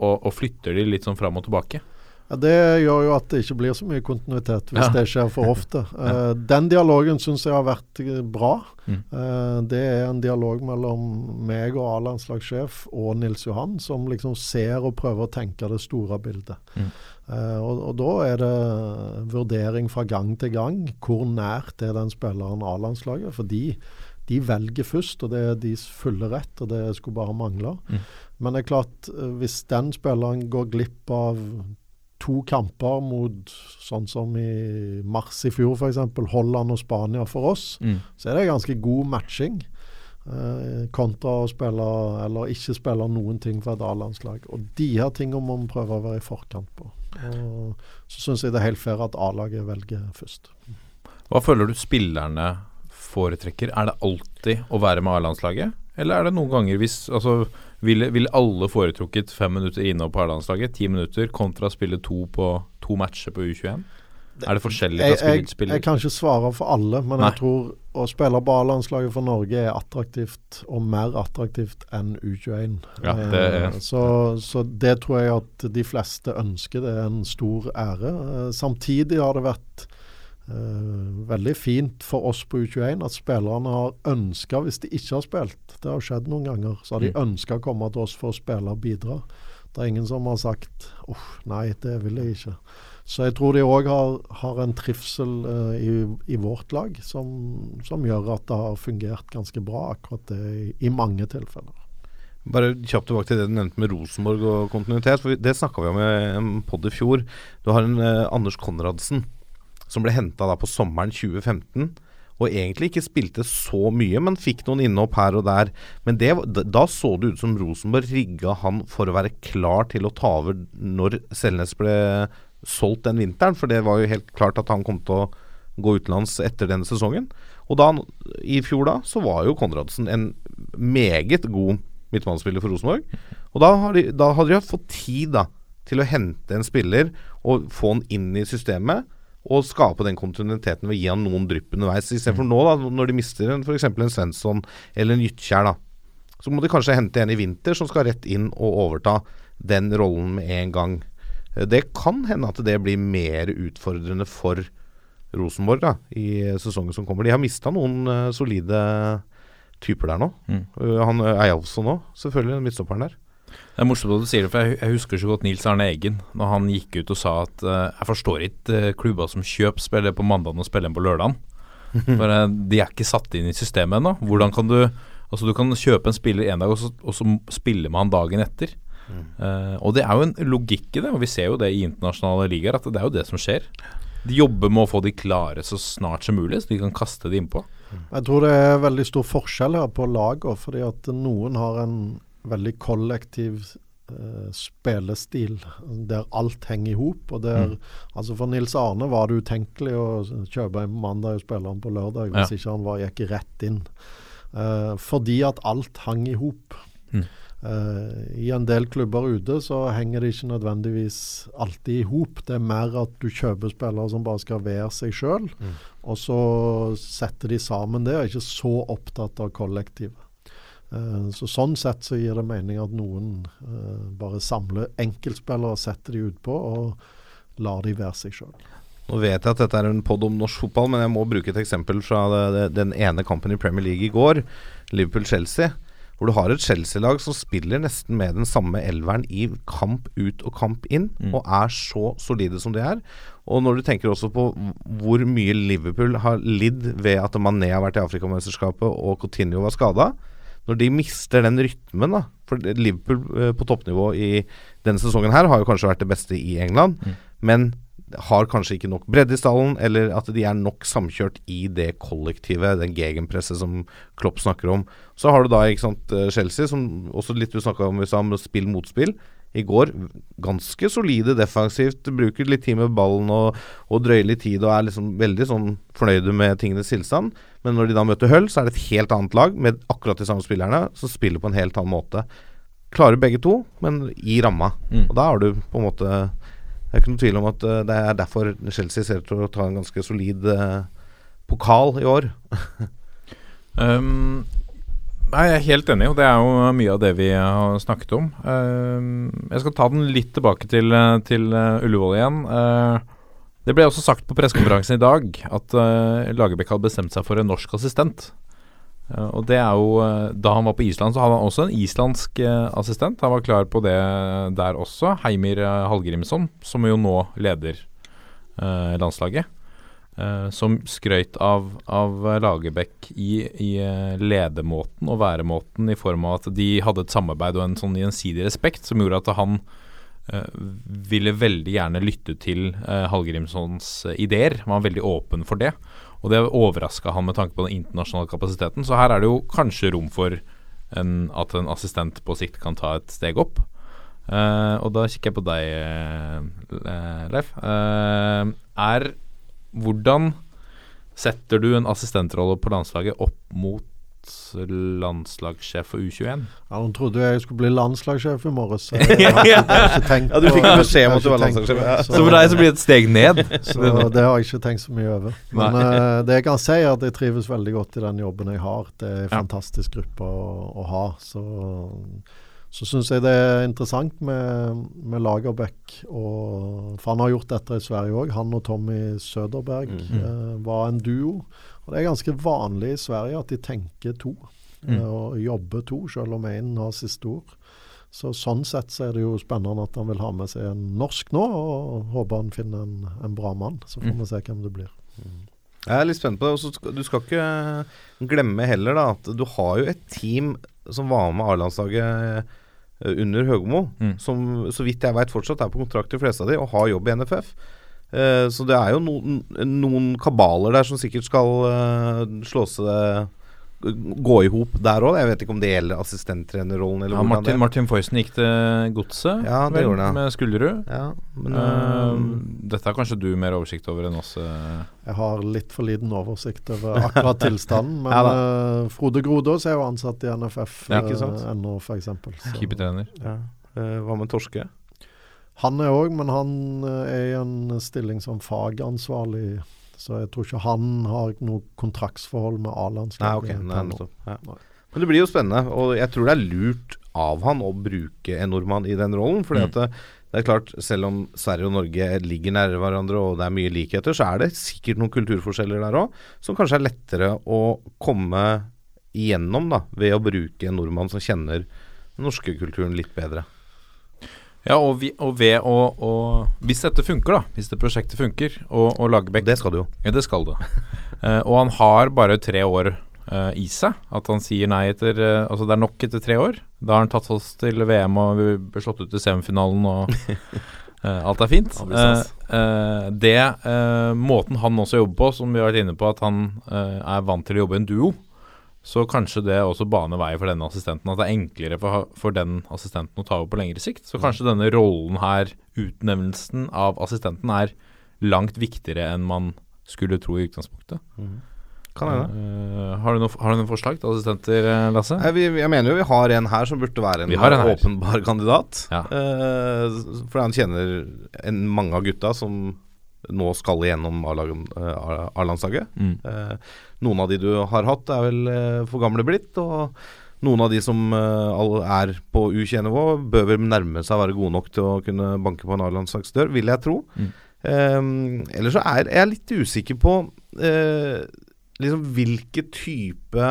og, og flytter de litt sånn fram og tilbake?
Ja, det gjør jo at det ikke blir så mye kontinuitet hvis
Ja.
det skjer for ofte. Uh, den dialogen syns jeg har vært eh, bra.
Mm.
Eh, det er en dialog mellom meg og A-landslagssjef og Nils Johan, som liksom ser og prøver å tenke det store bildet.
Mm.
Eh, og, og da er det vurdering fra gang til gang. Hvor nært er den spilleren A-landslaget? For de, de velger først, og det er deres fulle rett, og det skulle bare mangle.
Mm.
Men det er klart, hvis den spilleren går glipp av to kamper mot sånn som i mars i fjor f.eks. Holland og Spania for oss,
Mm.
så er det ganske god matching. Eh, kontra å spille eller ikke spille noen ting for et A-landslag. Og de her tingene må vi prøve å være i forkant på. Og så syns jeg det er helt fair at A-laget velger først.
Hva føler du spillerne foretrekker? Er det alltid å være med A-landslaget? Eller er det noen ganger hvis altså, Ville vil alle foretrukket fem minutter inne på A-landslaget, ti minutter, kontra å spille to på to matcher på U21? Er det forskjellig fra spiller til spiller?
jeg kan ikke svare for alle, men
Nei.
jeg tror å spille på A-landslaget for Norge er attraktivt, og mer attraktivt enn U21.
Ja, det er-
Eh, så, så det tror jeg at de fleste ønsker. Det er en stor ære. Eh, samtidig har det vært eh, veldig fint for oss på U21 at spillerne har ønska, hvis de ikke har spilt, det har skjedd noen ganger, så har de
Mm.
ønska å komme til oss for å spille og bidra. Det er ingen som har sagt uff, nei, det vil jeg ikke. Så jeg tror de òg har, har en trivsel eh, i, i vårt lag som, som gjør at det har fungert ganske bra, akkurat det i, i mange tilfeller.
Bare kjapt tilbake til det du nevnte med Rosenborg og kontinuitet. For Det snakka vi om i en podd i fjor. Du har en eh, Anders Konradsen som ble henta på sommeren 2015. Og egentlig ikke spilte så mye, men fikk noen innhopp her og der. Men det, da- så det ut som Rosenborg rigga han for å være klar til å ta over når Selnes ble solgt den vinteren. For det var jo helt klart at han kom til å gå utenlands etter denne sesongen. Og da, i fjor da, så var jo Konradsen en meget god midtbanespiller for Rosenborg. Og da, har da hadde de fått tid da til å hente en spiller og få han inn i systemet. Og skape den kontinuiteten ved å gi han noen drypp underveis. Istedenfor nå, da, når de mister en f.eks. en Svensson eller en Gytkjær, da. Så må de kanskje hente en i vinter som skal rett inn og overta den rollen med en gang. Eh, Det kan hende at det blir mer utfordrende for Rosenborg da, i sesongen som kommer. De har mista noen uh, solide typer der nå.
Mm.
Uh, han uh, Eyolfsson òg, selvfølgelig, midtstopperen der.
Det er morsomt at du sier det, for jeg, husker så godt Nils Arne Eggen når han gikk ut og sa at uh, jeg forstår ikke uh, klubber som kjøper spiller på mandag og spiller på lørdag. For uh, de er ikke satt inn i systemet ennå. Hvordan kan du Altså Du kan kjøpe en spiller en dag, og så, og så spille med han dagen etter. Eh, og det er jo en logikk i det, og vi ser jo det i internasjonale ligaer, at det er jo det som skjer. De jobber med å få de klare så snart som mulig, så de kan kaste det innpå.
Jeg tror det er veldig stor forskjell her på lagene, fordi at noen har en veldig kollektiv eh, spillestil der alt henger i hop. Mm. altså For Nils Arne var det utenkelig å kjøpe en mandag og spille han på lørdag hvis
Ja.
ikke han var, gikk rett inn. Eh, fordi at alt hang i hop.
Mm.
Uh, I en del klubber ute så henger det ikke nødvendigvis alltid i hop. Det er mer at du kjøper spillere som bare skal være seg sjøl, og så setter de sammen det, og er ikke så opptatt av kollektivet. Eh, så Sånn sett så gir det mening at noen eh, bare samler enkeltspillere og setter de utpå, og lar de være seg sjøl.
Nå vet jeg at dette er en pod om norsk fotball, men jeg må bruke et eksempel fra det, det, den ene kampen i Premier League i går, Liverpool-Chelsea. Hvor du har et Chelsea-lag som spiller nesten med den samme elveren i kamp ut og kamp inn, og er så solide som de er. Og når du tenker også på hvor mye Liverpool har lidd ved at Mané har vært i Afrikamesterskapet og Coutinho var skada. Når de mister den rytmen, da For Liverpool eh, på toppnivå i denne sesongen her har jo kanskje vært det beste i England, men har kanskje ikke nok bredde i stallen, eller at de er nok samkjørt i det kollektivet, den gegenpresset som Klopp snakker om. Så har du da ikke sant, eh, Chelsea, som også litt du snakka om i stad, med spill mot spill. I går ganske solide defensivt, bruker litt tid med ballen og, og drøyer litt tid og er liksom veldig sånn fornøyde med tingenes tilstand. Men når de da møter Hull, så er det et helt annet lag med akkurat de samme spillerne som spiller på en helt annen måte. Klarer begge to, men i ramma. Og da har du på en måte Det er ikke noen tvil om at eh, det er derfor Chelsea ser ut til å ta en ganske solid eh, pokal i år.
Um, nei, jeg er helt enig, og det er jo mye av det vi har snakket om. Uh, jeg skal ta den litt tilbake til, eh, til eh, Ullevål igjen. Eh, det ble også sagt på pressekonferansen i dag at uh, Lagerbäck hadde bestemt seg for en norsk assistent. Uh, og det er jo uh, Da han var på Island, så hadde han også en islandsk assistent. Han var klar på det der også. Heimir Hallgrimsson, som jo nå leder landslaget. som skrøyt av, av Lagerbäck i, i ledemåten og væremåten i form av at de hadde et samarbeid og en sånn gjensidig respekt som gjorde at han ville veldig gjerne lytte til eh, ideer. Han var veldig åpen for det. Og det overraska han med tanke på den internasjonale kapasiteten. Så her er det jo kanskje rom for en, at en assistent på sikt kan ta et steg opp. Uh, og da kikker jeg på deg, eh, Leif. Uh, er Hvordan setter du en assistentrolle på landslaget opp mot landslagssjef for U21?
Ja, Hun trodde jeg skulle bli landslagssjef i morges. så Jeg har ikke, jeg har ikke tenkt
Ja, du fikk beskjed om at du var landslagssjef, ja.
Så,
Så for deg så blir det et steg ned.
Så det har jeg ikke tenkt så mye over. Men uh, det jeg kan si, er at jeg trives veldig godt i den jobben jeg har. Det er en fantastisk gruppe å, å ha. Så, så syns jeg det er interessant med, med Lagerbäck. For han har gjort dette i Sverige òg. Han og Tommy Söderberg eh, var en duo. Og det er ganske vanlig i Sverige at de tenker to. eh, Og jobber to, selv om én har siste ord. Så Sånn sett så er det jo spennende at han vil ha med seg en norsk nå, og håper han finner en, en bra mann. Så får vi se hvem det blir.
Jeg er litt spent på det. Også, Du skal ikke glemme heller da at du har jo et team som var med A-landslaget under Høgmo,
Mm.
som så vidt jeg veit fortsatt er på kontrakt, de fleste av de, og har jobb i NFF. Uh, så det er jo noen, noen kabaler der som sikkert skal uh, slå seg Gå i hop der òg. Jeg vet ikke om det gjelder assistenttrenerrollen
Ja, Martin,
det
Martin Foysen gikk til Godset
Ja, det
vel,
det.
med Skullerud.
Ja, men
uh,
eh,
dette har kanskje du mer oversikt over enn oss? eh.
Jeg har litt for liten oversikt over akkurat tilstanden. Men
Ja
uh, Frode Grodås er jo ansatt i NFF
Ja,
ikke sant?
ennå, f.eks.
Keepertrener.
ja. Eh, Hva med Torske?
Han er òg, men han er i en stilling som fagansvarlig. Så jeg tror ikke han har noe kontraktsforhold med A-landslaget.
Nei,
nå.
Ja. Men det blir jo spennende, og jeg tror det er lurt av han å bruke en nordmann i den rollen. Fordi
Mm.
at det, det er klart, selv om Sverige og Norge ligger nære hverandre og det er mye likheter, så er det sikkert noen kulturforskjeller der òg, som kanskje er lettere å komme igjennom da, ved å bruke en nordmann som kjenner den norske kulturen litt bedre.
Ja, og, vi, og ved å, å Hvis dette funker, da, hvis det prosjektet funker, og, og Lagerbäck
Det skal du jo.
Ja, det skal det. uh, og han har bare tre år uh, i seg. At han sier nei etter uh, Altså, det er nok etter tre år. Da har han tatt oss til VM og vi ble slått ut i semifinalen, og alt er fint.
Det
det Måten han også jobber på, som vi har vært inne på, at han er vant til å jobbe i en duo, så kanskje det også baner vei for denne assistenten. At det er enklere for, for den assistenten å ta over på lengre sikt. Så kanskje denne rollen her, utnevnelsen av assistenten, er langt viktigere enn man skulle tro i utgangspunktet.
Kan hende.
Uh, har, du noe, har du noen forslag til assistenter, eh, Lasse?
Jeg, vi, jeg mener jo vi har en her som burde være en,
en
åpenbar kandidat.
Ja.
Uh, fordi han kjenner en, mange av gutta som nå skal igjennom eh, A-landslaget.
Mm.
Eh, noen av de du har hatt, er vel eh, for gamle blitt. Og noen av de som eh, er på U21-nivå, bør vel nærme seg å være gode nok til å kunne banke på en A-landslagsdør, vil jeg tro.
Mm.
Eh, ellers så er jeg litt usikker på eh, liksom hvilke type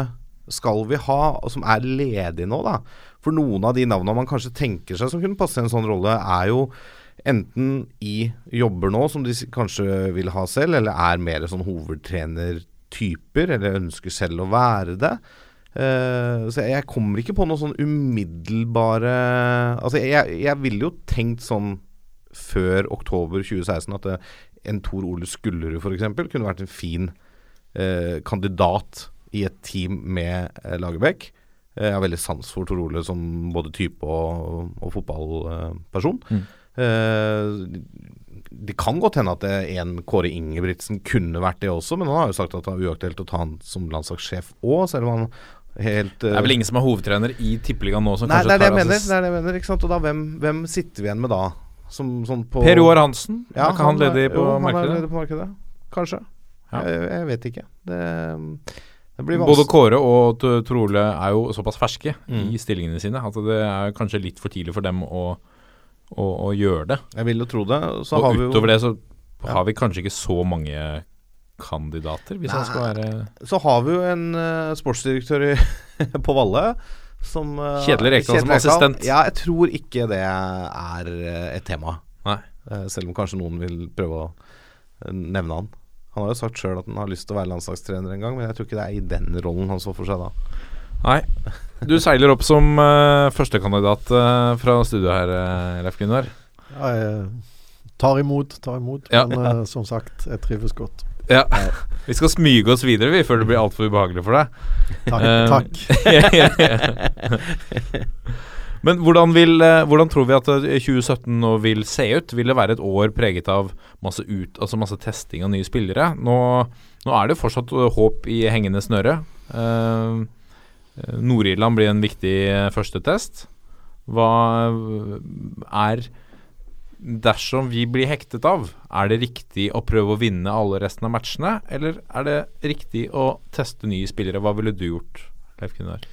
skal vi ha som er ledig nå, da. For noen av de navnene man kanskje tenker seg som kunne passe i en sånn rolle, er jo enten i jobber nå, som de kanskje vil ha selv, eller er mer sånn hovedtrenertyper, eller ønsker selv å være det. Uh, så jeg kommer ikke på noe sånn umiddelbare Altså, jeg, jeg ville jo tenkt sånn før oktober 2016 at det, en Tor Ole Skullerud f.eks. kunne vært en fin uh, kandidat i et team med uh, Lagerbäck. Eh, Jeg har veldig sans for Tor Ole som både type og, og fotballperson.
Mm.
Eh, det kan godt hende at en Kåre Ingebrigtsen kunne vært det også, men han har jo sagt at det er uaktuelt å ta han som landslagssjef òg, selv om han helt
Det er vel ingen som er hovedtrener i Tippeligaen nå som
Nei, det er det mener. Det er det jeg mener ikke sant? Og da, hvem, hvem sitter vi igjen med da? Som, sånn på
Per Joar Hansen,
Ja,
er ikke han ledig på
jo, Han er ledig på markedet. Kanskje.
Ja.
Jeg, jeg vet ikke. Det, det blir
Både. Kåre og Trole er jo såpass ferske
Mm.
i stillingene sine at det er kanskje litt for tidlig for dem å, å, å gjøre det.
Jeg vil jo tro det. Så
og
har vi jo
utover det så
Ja.
har vi kanskje ikke så mange kandidater, hvis han skal være
Så har vi jo en uh, sportsdirektør i, på Valle som uh,
Kjedelig Rekdal som assistent.
Ja, jeg tror ikke det er eh, et tema.
Nei.
Uh, selv om kanskje noen vil prøve å nevne han. Han har jo sagt sjøl at han har lyst til å være landslagstrener en gang, men jeg tror ikke det er i den rollen han så for seg da.
Nei. Du seiler opp som uh, førstekandidat uh, fra studio her, uh, Leif Gunnar.
Ja, jeg tar imot, tar imot.
Ja.
Men uh, som sagt, jeg trives godt.
Ja. Vi skal smyge oss videre vi før det blir altfor ubehagelig for deg.
Takk.
Eh,
takk.
Men hvordan, vil, eh, hvordan tror vi at eh, 2017 nå vil se ut? Vil det være et år preget av masse, ut, altså masse testing av nye spillere? Nå, nå er det fortsatt eh, håp i hengende snøre. Eh, eh, Nord-Irland blir en viktig eh, første test. Hva eh, er Dersom vi blir hektet av, er det riktig å prøve å vinne alle resten av matchene, eller er det riktig å teste nye spillere? Hva ville du gjort, Leif Gunnar?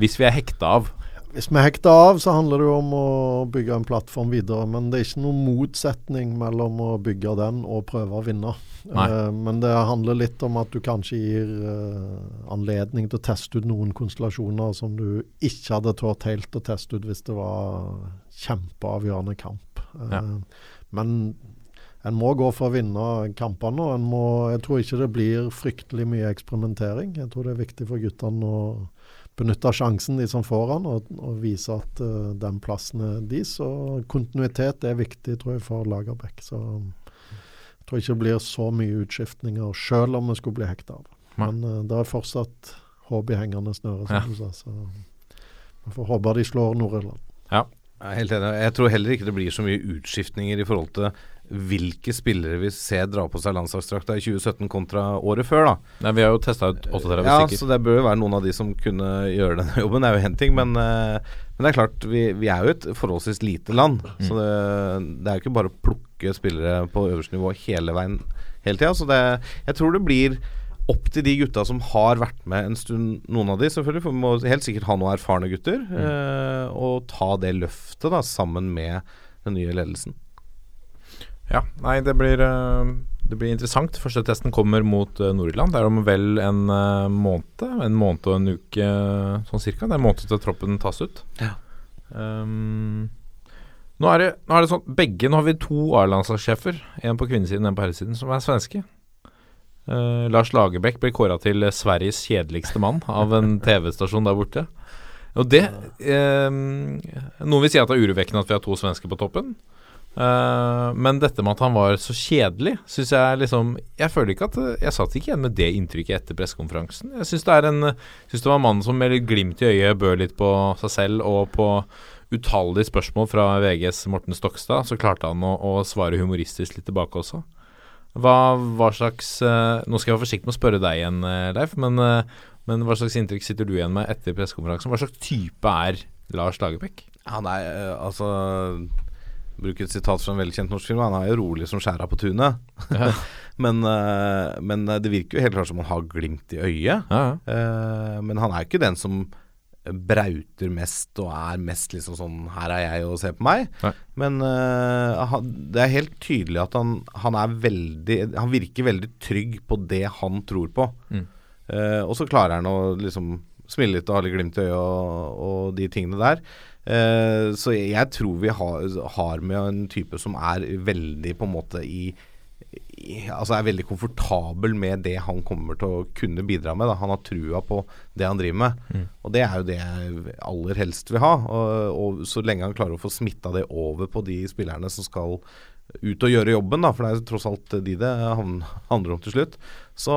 Hvis vi er hekta av.
Hvis vi hekter av, så handler det jo om å bygge en plattform videre. Men det er ikke noen motsetning mellom å bygge den og prøve å vinne. Eh, men det handler litt om at du kanskje gir uh, anledning til å teste ut noen konstellasjoner som du ikke hadde turt helt å teste ut hvis det var kjempeavgjørende kamp. Uh,
Ja.
Men en må gå for å vinne kampene. og en må, Jeg tror ikke det blir fryktelig mye eksperimentering. Jeg tror det er viktig for guttene å benytte sjansen, de som får den, og, og vise at uh, den plassen er deres. Og kontinuitet er viktig, tror jeg, for Lagerbäck. Så jeg tror ikke det blir så mye utskiftninger, selv om vi skulle bli hekta av.
Nei.
Men uh, det er fortsatt håp i hengende snøre, som
Ja.
du sa. Så vi får håpe de slår Nord-Irland.
Jeg er helt enig. Jeg tror heller ikke det blir så mye utskiftninger i forhold til hvilke spillere vi ser dra på seg landslagsdrakta i 2017 kontra året før, da.
Nei, vi har jo testa ut 38
Ja,
stykker.
så det bør jo være noen av de som kunne gjøre denne jobben. Det er jo en ting, men, eh, men det er klart, vi, vi er jo et forholdsvis lite land. Så det, det er jo ikke bare å plukke spillere på øverste nivå hele veien hele tida. Så det, jeg tror det blir opp til de gutta som har vært med en stund, noen av de selvfølgelig, for vi må helt sikkert ha noen erfarne gutter, eh, og ta det løftet da sammen med den nye ledelsen.
Ja, nei, det blir, eh, det blir interessant. Første testen kommer mot Nord-Irland. Det er om vel en eh, måned. En måned og en uke eh, sånn cirka. Det er en måned til troppen tas ut.
Ja.
Um, nå, er det, nå er det sånn Begge, nå har vi to A-landslagssjefer. En på kvinnesiden og en på herresiden, som er svenske. Uh, Lars Lagerbäck ble kåra til eh, Sveriges kjedeligste mann av en TV-stasjon der borte. Og det eh, Noen vil si at det er urovekkende at vi har to svensker på toppen. Eh, men dette med at han var så kjedelig, syns jeg liksom Jeg føler ikke at Jeg satt ikke igjen med det inntrykket etter pressekonferansen. Jeg syns det det var en mann som med glimt i øyet bød litt på seg selv og på utallige spørsmål fra VGs Morten Stokstad, så klarte han å, å svare humoristisk litt tilbake også. Hva, hva slags eh, Nå skal jeg være forsiktig med å spørre deg igjen, eh, Leif, men, men hva slags inntrykk sitter du igjen med etter pressekonferansen? Hva slags type er Lars Lagerbäck?
Han er altså Bruke et sitat fra en velkjent norsk film. Han er jo rolig som skjæra på tunet.
Ja.
men, eh, men det virker jo helt klart som han har glimt i øyet.
Ja.
Eh, men han er jo ikke den som brauter mest og er mest liksom sånn Her er jeg, og se på meg.
Nei.
Men uh, det er helt tydelig at han, han er veldig Han virker veldig trygg på det han tror på.
Mm.
Uh, og så klarer han å liksom smile litt og ha litt glimt i øyet og, og de tingene der. Eh, så jeg, jeg tror vi har, har med en type som er veldig på en måte i, i Altså er veldig komfortabel med det han kommer til å kunne bidra med. Da. Han har trua på det han driver med. Og det er jo det jeg aller helst vil ha. Og, og så lenge han klarer å få smitta det over på de spillerne som skal ut og gjøre jobben, da, for det er tross alt de det handler om til slutt, så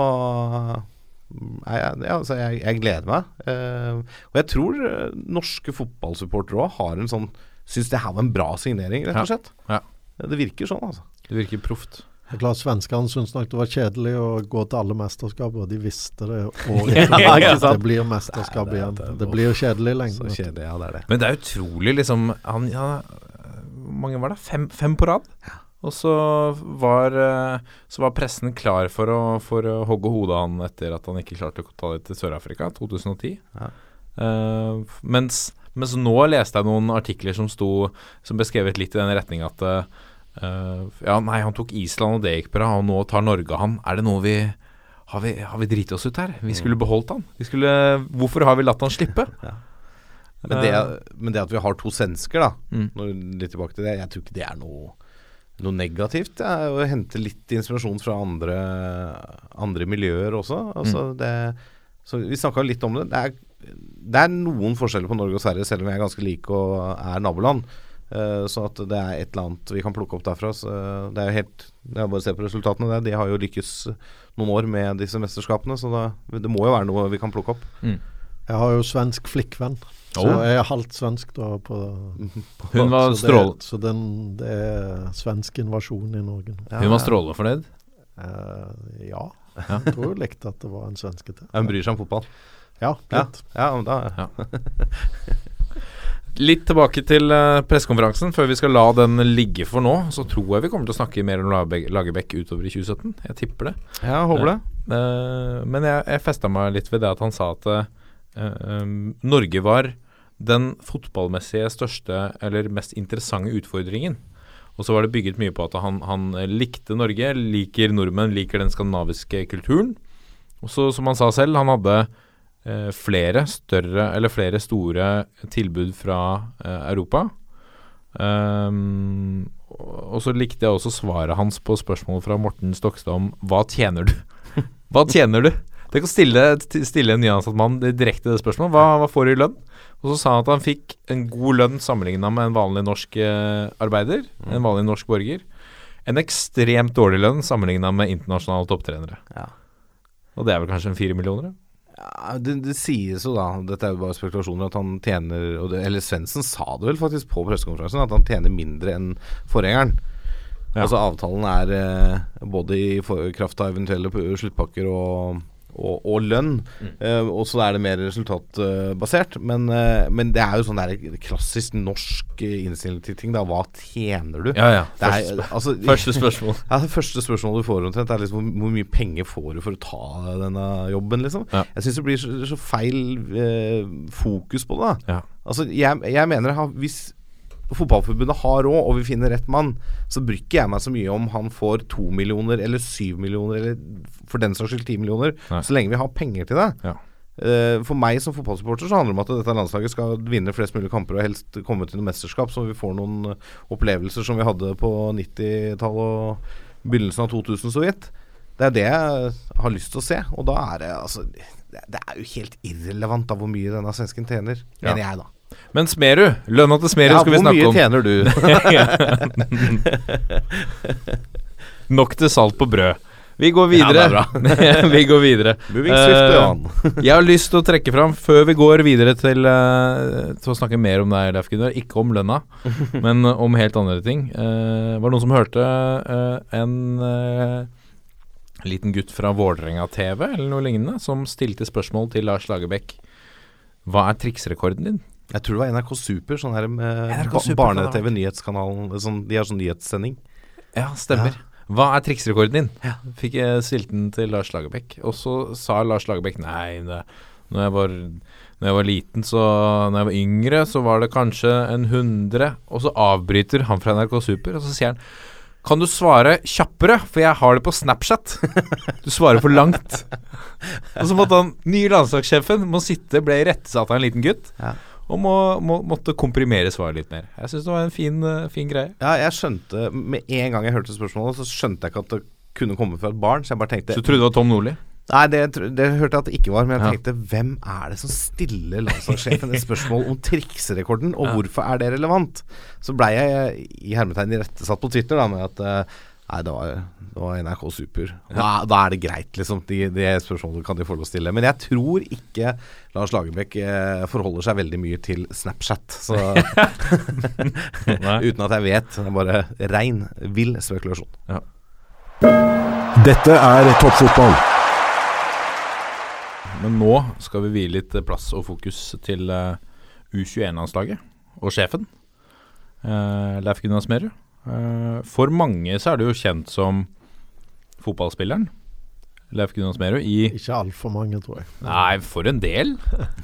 jeg, altså jeg, jeg gleder meg. Uh, og jeg tror eh, norske fotballsupportere òg har en sånn Syns det her var en bra signering, rett og slett.
Ja.
Det virker sånn, altså.
Det virker proft.
Det er klart Svenskene syntes nok det var kjedelig å gå til alle mesterskap, og de visste det året
ja, Ja,
det blir mesterskap
Nei, det-
igjen.
det-
Det blir jo kjedelig
kjedelig, ja, det det.
Men det er utrolig, liksom han, ja, Hvor mange var det? Fem, fem på rad? Og så var, eh, så var pressen klar for å, for å hogge hodet av han etter at han ikke klarte å ta det til Sør-Afrika, 2010.
Ja.
Uh, mens, mens nå leste jeg noen artikler som sto Som beskrevet litt i den retning at uh, Ja, nei, han tok Island, og det gikk bra, og nå tar Norge han. Er det noe vi har vi, har vi driti oss ut her? Vi skulle beholdt han. Vi skulle, hvorfor har vi latt han slippe?
Men det, men det at vi har to svensker, da,
Mm.
litt tilbake til det, jeg tror ikke det er noe, noe negativt. Det er å hente litt inspirasjon fra andre, andre miljøer også. Altså det, så vi snakka litt om det. Det er, det er noen forskjeller på Norge og Sverige, selv om vi er ganske like og er naboland. Uh, så at det er et eller annet vi kan plukke opp derfra. Så det er jo helt Det er bare å se på resultatene der. De har jo lykkes noen år med disse mesterskapene, så da, det må jo være noe vi kan plukke opp.
Jeg har jo svensk flikkvenn, så jeg er halvt svensk da. På,
Hun var
så
strål-
det, så den, det er svensk invasjon i Norge Ja,
Hun var strålende fornøyd.
Uh, ja. Jeg tror hun likte at det var en svenske til.
Hun bryr seg om fotball.
Ja,
Ja,
litt.
ja ja, da
Litt tilbake til uh, pressekonferansen. Før vi skal la den ligge for nå, så tror jeg vi kommer til å snakke mer om Lagerbäck utover i 2017. Jeg tipper det.
Ja, håper det.
Eh, men jeg, jeg festa meg litt ved det at han sa at eh, Norge var den fotballmessige største eller mest interessante utfordringen. Og så var det bygget mye på at han, han likte Norge, liker nordmenn, liker den skandinaviske kulturen. Og så, som han sa selv, han hadde eh, flere større, eller flere store tilbud fra eh, Europa. Um, og så likte jeg også svaret hans på spørsmålet fra Morten Stokstad om hva tjener du? Hva tjener du? Tenk å stille, stille en nyansatt mann direkte det spørsmålet. Hva, hva får du i lønn? Og så sa han at han fikk en god lønn sammenligna med en vanlig norsk arbeider, arbeider. En vanlig norsk borger. En ekstremt dårlig lønn sammenligna med internasjonale topptrenere.
Ja.
Og det er vel kanskje en fire millioner?
Ja, det, det sies jo da, dette er jo bare spekulasjoner, at han tjener det, Eller Svendsen sa det vel faktisk på pressekonferansen, at han tjener mindre enn forgjengeren.
Ja.
Altså avtalen er eh, både i for, kraft av eventuelle sluttpakker og, og, og lønn. Eh, og så er det mer resultatbasert. men, uh, men det er jo sånn der klassisk norsk eh, innstilling til ting. da Hva tjener du?
Ja, ja.
Det er,
Første,
altså,
første spørsmål.
ja, Det første spørsmålet du får omtrent, er liksom hvor, hvor mye penger får du for å ta denne jobben, liksom.
Ja.
Jeg syns det blir så, så feil uh, fokus på det. da
Ja.
Altså, jeg, jeg mener hvis Fotballforbundet har råd, og vi finner rett mann, så bryr ikke jeg meg så mye om han får to millioner eller syv millioner, eller for den saks skyld ti millioner,
Nei.
så lenge vi har penger til det.
Ja.
Eh, For meg som fotballsupporter så handler det om at dette landslaget skal vinne flest mulig kamper og helst komme til noe mesterskap, så vi får noen eh, opplevelser som vi hadde på 90-tallet og begynnelsen av 2000 så vidt. Det er det jeg har lyst til å se, og da er det altså Det, er jo helt irrelevant da hvor mye denne svensken tjener,
Ja.
mener jeg, da.
Men Smerud, lønna til Smerud
Ja,
skal vi snakke om.
hvor mye tjener du?
Nok til salt på brød. Vi går videre.
Ja,
vi går videre.
Johan.
jeg har lyst til å trekke fram, før vi går videre til, uh, til å snakke mer om deg, Leif Gunnar, ikke om lønna, men om helt andre ting. Uh, var det noen som hørte en liten gutt fra Vålerenga TV eller noe lignende, som stilte spørsmål til Lars Lagerbäck. Hva er triksrekorden din?
Jeg tror det var NRK Super, sånn her med barne-TV-nyhetskanalen. sånn, De har sånn nyhetssending.
Ja, stemmer. Hva er triksrekorden din? Ja. Fikk jeg stilt den til Lars Lagerbäck. Og så sa Lars Lagerbäck nei, det, når, jeg var, når jeg var liten, så Når jeg var yngre, så var det kanskje en hundre. Og så avbryter han fra NRK Super, og så sier han kan du svare kjappere, for jeg har det på Snapchat. Du svarer for langt. Og så måtte han, nye landslagssjefen må sitte, ble irettesatt av en liten gutt,
Ja.
Og må, må, måtte komprimere svaret litt mer. Jeg syns det var en fin, eh, fin greie.
Ja, jeg skjønte Med en gang jeg hørte spørsmålet, så skjønte jeg ikke at det kunne komme fra et barn. Så jeg bare tenkte
Så du trodde det var Tom Nordli?
Nei, det, det hørte jeg at det ikke var. Men jeg
Ja.
tenkte hvem er det som stiller landslagssjefen et spørsmål om trikserekorden, og
Ja.
hvorfor er det relevant? Så blei jeg i hermetegn irettesatt på Twitter da med at eh, Nei, det var, det var NRK Super. Da, da er det greit, liksom. De, det spørsmålet kan de få lov å stille. Men jeg tror ikke Lars Lagerbäck eh, forholder seg veldig mye til Snapchat. Så Uten at jeg vet. Det er bare rein, vill spekulasjon.
Dette er toppfotball.
Men nå skal vi vie litt plass og fokus til eh, U21-landslaget og sjefen. Uh, Leif Gunnar Smerud. Eh, for mange så er du jo kjent som fotballspilleren. Leif Gunnar Smerud i
Ikke altfor mange, tror jeg.
Nei, for en del.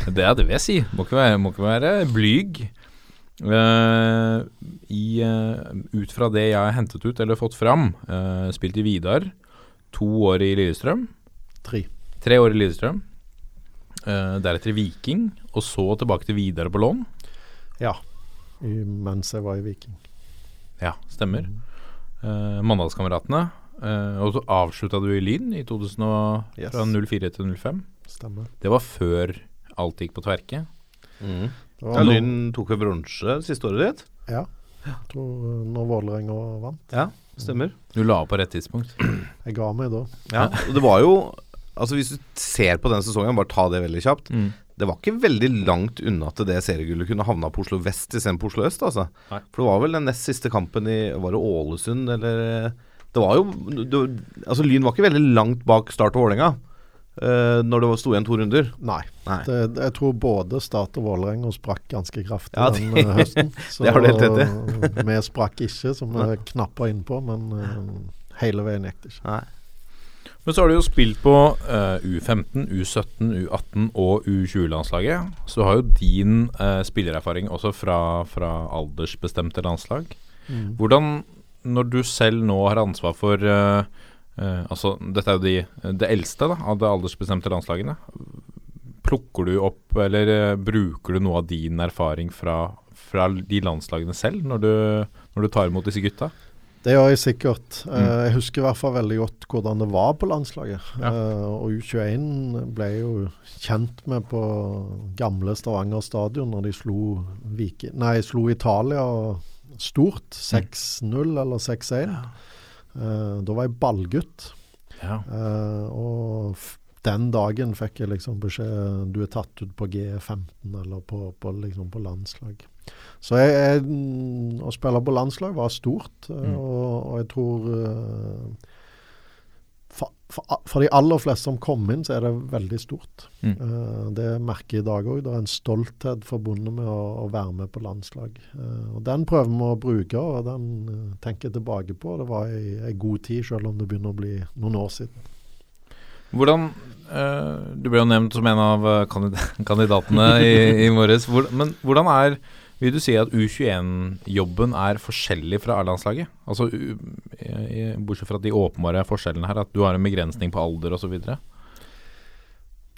Det, er det vil jeg si. Må ikke være, må ikke være blyg. Uh, i, uh, ut fra det jeg har hentet ut eller fått fram, uh, spilt i Vidar. To år i Lillestrøm.
Tre.
Tre år i Lillestrøm. Deretter i Viking, og så tilbake til Vidar på lån.
Ja. I, mens jeg var i Viking.
Ja, stemmer. Uh, Mandalskameratene. Uh, og så avslutta du i Lyn i 2000 og,
Yes.
fra 04 til 05.
Stemmer.
Det var før alt gikk på tverke.
Mm.
Ja, Lyn tok jo bronse siste året ditt?
Ja. Tror eh, når Vålerenga vant.
Ja, stemmer.
Du la opp på rett tidspunkt.
Jeg ga meg da.
Ja, og det var jo Altså Hvis du ser på den sesongen, bare ta det veldig kjapt.
Mm.
Det var ikke veldig langt unna til det seriegullet kunne havna på Oslo vest istedenfor på Oslo øst. Altså.
Nei.
For det var vel den nest siste kampen i Var det Ålesund, eller Det var jo det, Altså Lyn var ikke veldig langt bak Start og Vålerenga uh, når det var- sto igjen to runder.
Nei.
Nei.
Det, jeg tror både Start og Vålerenga sprakk ganske kraftig
Ja, det-
den høsten. Så
det har du helt rett
i. vi sprakk ikke, som vi knappa innpå, men uh, hele veien gikk det ikke.
Nei.
Men så har du jo spilt på uh, U15, U17, U18 og U20-landslaget. Så du har jo din uh, spillererfaring også fra, fra aldersbestemte landslag.
Mm.
Hvordan, når du selv nå har ansvar for uh, Altså, dette er jo de, det eldste da, av de aldersbestemte landslagene. Plukker du opp, eller bruker du noe av din erfaring fra, fra de landslagene selv, når du, når du tar imot disse gutta?
Det gjør jeg sikkert. Eh,
Mm.
jeg husker i hvert fall veldig godt hvordan det var på landslaget.
Ja.
Eh, og U21 ble jo kjent med på gamle Stavanger stadion når de slo, Viki, nei, slo Italia stort. 6-0 eller 6-1. Ja. da var jeg ballgutt.
Ja.
Eh, og den dagen fikk jeg liksom beskjed Du er tatt ut på G15 eller på, på, liksom på landslag. Så jeg, jeg, mm, å spille på landslag var stort, eh,
Mm.
og, og jeg tror eh, for, for, for de aller fleste som kom inn, så er det veldig stort.
Mm.
Eh, det merker jeg i dag òg. Det er en stolthet forbundet med å, å være med på landslag. Og Den prøver vi å bruke, og den tenker jeg tilbake på. Det var ei god tid, selv om det begynner å bli noen år siden.
Hvordan uh, Du ble jo nevnt som en av eh, kandidatene i, i morges. Hvor, men hvordan er Vil du si at U21-jobben er forskjellig fra A-landslaget? Altså, Bortsett fra de åpenbare forskjellene her, at du har en begrensning på alder osv.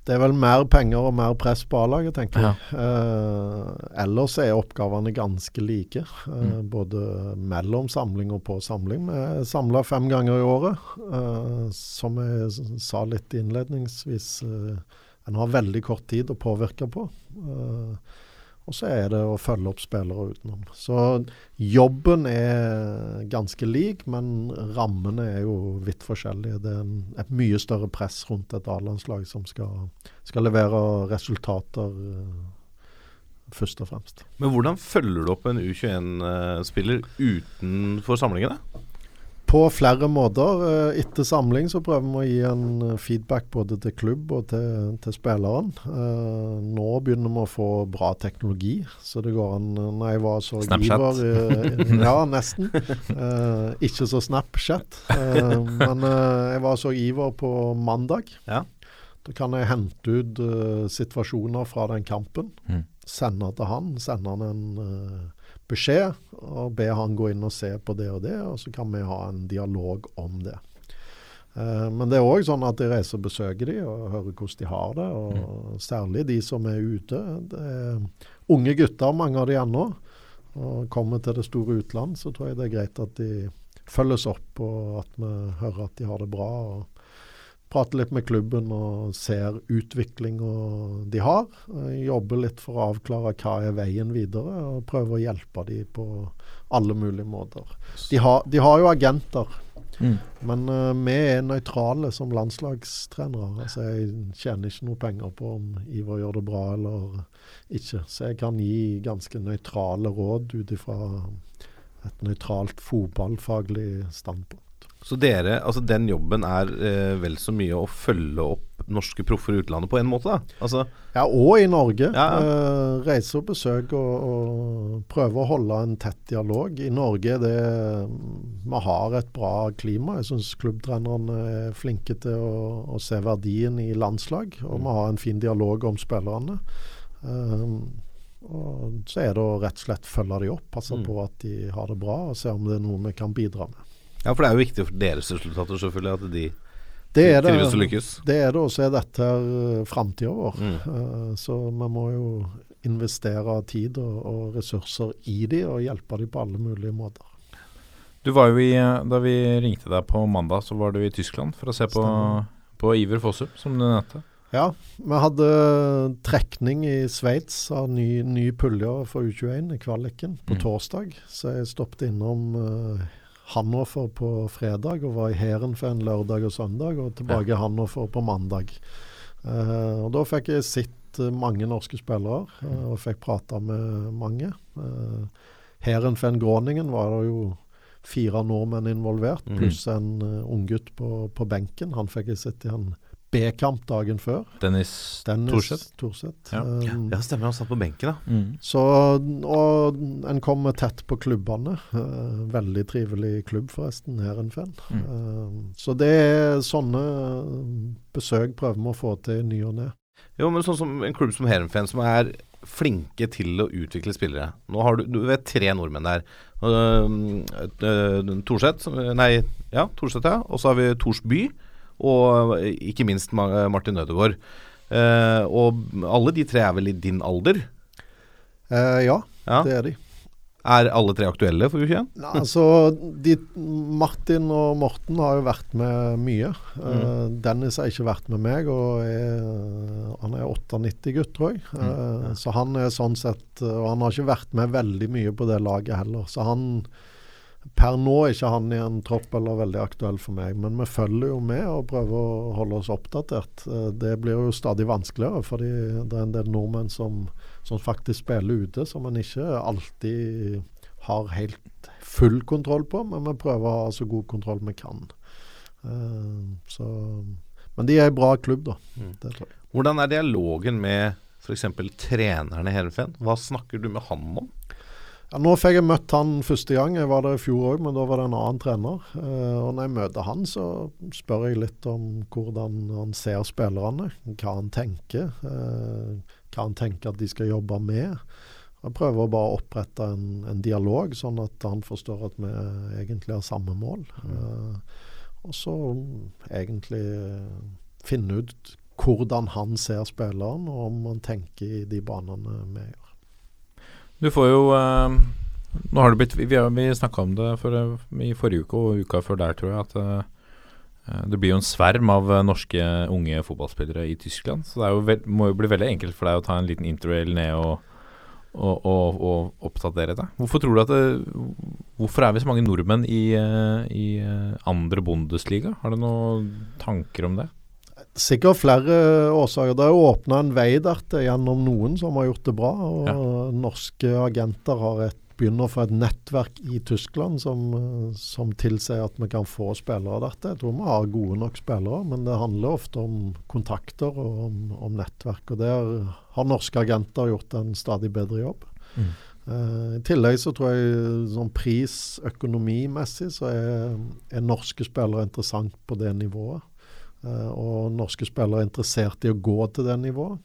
Det er vel mer penger og mer press på A-laget, tenker
Ja.
jeg. Eh, ellers er oppgavene ganske like, mm. både mellom samling og på samling. Vi er samla fem ganger i året. eh, som jeg sa litt innledningsvis, eh, en har veldig kort tid å påvirke på. Eh, og så er det å følge opp spillere utenom. Så jobben er ganske lik, men rammene er jo vidt forskjellige. Det er en, et mye større press rundt et A-landslag som skal, skal levere resultater eh, først og fremst.
Men hvordan følger du opp en U21-spiller utenfor samlingene?
På flere måter. eh, Etter samling så prøver vi å gi en feedback både til klubb og til, til spilleren. Eh, nå begynner vi å få bra teknologi, så det går an Når jeg var så
Snapchat.
giver eh, Ja, nesten. Eh, ikke så Snapchat. eh, men jeg var så iver på mandag.
Ja.
Da kan jeg hente ut situasjoner fra den kampen.
Mm.
Sende til han. Sende han en eh, beskjed og be han gå inn og se på det og det, og så kan vi ha en dialog om det. Eh, men det er òg sånn at jeg reiser og besøker de og hører hvordan de har det. og Særlig de som er ute. Det er unge gutter, mange av de ennå. Og kommer til det store utland, så tror jeg det er greit at de følges opp, og at vi hører at de har det bra. og Prater litt med klubben og ser utviklinga de har. Jobber litt for å avklare hva er veien videre, og prøver å hjelpe dem på alle mulige måter. De har, de har jo agenter,
Mm.
men uh, vi er nøytrale som landslagstrenere. Altså jeg tjener ikke noe penger på om Ivar gjør det bra eller ikke. Så jeg kan gi ganske nøytrale råd ut ifra et nøytralt fotballfaglig standpunkt.
Så dere, altså den jobben er eh, vel så mye å følge opp norske proffer i utlandet på en måte, da? Altså,
Ja, og i Norge.
Ja,
Eh, reise og besøke og, og prøve å holde en tett dialog. I Norge det Vi har et bra klima. Jeg syns klubbtrenerne er flinke til å, å se verdien i landslag. Og vi har en fin dialog om spillerne. Eh, og så er det å rett og slett følge de opp, passe
Mm.
på at de har det bra, og se om det er noe vi kan bidra med.
Ja, for det er jo viktig for deres resultater selvfølgelig at de
Det er det.
trives og lykkes.
Det er det, og så er dette her framtida vår.
Mm.
Eh, så vi må jo investere tid og, og ressurser i de, og hjelpe de på alle mulige måter.
Du var jo i, Da vi ringte deg på mandag, så var du i Tyskland for å se på, på Iver Fossum, som du nevnte.
Ja, vi hadde trekning i Sveits av ny, ny pulje for U21 i kvaliken på
Mm.
torsdag. Så jeg stoppet innom uh, Hannover på fredag og var i Heerenveen lørdag og søndag, og tilbake i Hannover på mandag. Uh, og Da fikk jeg sett eh, mange norske spillere, uh, og fikk prata med mange. Uh, Heerenveen Groningen var det jo fire nordmenn involvert,
Mhm.
pluss en uh, unggutt på, på benken. Han fikk jeg sett i en B-kamp dagen før.
Dennis,
Dennis
Thorseth.
Thorseth.
Ja.
Um,
Ja, stemmer. Han satt på benken, da.
Mm.
Så, og en kommer tett på klubbene. Uh, veldig trivelig klubb, forresten, Heerenveen.
Mm.
Uh, så det er sånne besøk prøver vi å få til i ny og ne.
Jo, men sånn som en klubb som Heerenveen, som er flinke til å utvikle spillere. Nå har du, du vet tre nordmenn der. Uh, uh, Torseth, nei, ja, Torseth, ja. Og så har vi Thorsby, og ikke minst Martin Ødegaard. Uh, og alle de tre er vel i din alder?
Uh, ja,
Ja.
det er de.
Er alle tre aktuelle for U21?
Nei, altså, de, Martin og Morten har jo vært med mye. Eh, Dennis har ikke vært med meg, og er, han er 98-gutt, tror jeg. Eh, Så han er sånn sett Og han har ikke vært med veldig mye på det laget heller. Så han Per nå er ikke han i en tropp eller veldig aktuell for meg, men vi følger jo med og prøver å holde oss oppdatert. Eh, Det blir jo stadig vanskeligere, fordi det er en del nordmenn som, som faktisk spiller ute, som en ikke alltid har helt full kontroll på, men vi prøver å ha så god kontroll vi kan. Eh, så, men de er en bra klubb, da. Jeg.
Hvordan er dialogen med f.eks. trenerne i Heerenveen? Hva snakker du med han om?
Ja, nå fikk jeg møtt han første gang. Jeg var der i fjor òg, men da var det en annen trener. Uh, og når jeg møter han, så spør jeg litt om hvordan han ser spillerne. Hva han tenker. Uh, hva han tenker at de skal jobbe med. Jeg prøver å bare opprette en, en dialog, sånn at han forstår at vi egentlig har samme mål. Uh, og så egentlig eh, finne ut hvordan han ser spilleren, og om han tenker i de banene vi gjør.
Du får jo uh, Nå har det blitt Vi, vi snakka om det for, i forrige uke og uka før der, tror jeg, at eh, eh, det blir jo en sverm av eh, norske unge fotballspillere i Tyskland. Så det jo veld, må jo bli veldig enkelt for deg å ta en liten interrail ned og, og, og, og oppdatere deg. Hvorfor tror du at det, Hvorfor er vi så mange nordmenn i, eh, i eh, andre Bundesliga? Har du noen tanker om det?
Sikkert flere årsaker. Det er åpna en vei der til gjennom noen som har gjort det bra. og Norske agenter har et, begynner å få et nettverk i Tyskland som, som tilsier at vi kan få spillere dertil. Jeg tror vi har gode nok spillere, men det handler ofte om kontakter og om, om nettverk. og Der har norske agenter gjort en stadig bedre jobb.
Mm.
Uh, I tillegg så tror jeg sånn prisøkonomimessig så er, er norske spillere interessant på det nivået. Eh, og norske spillere er interessert i å gå til det nivået.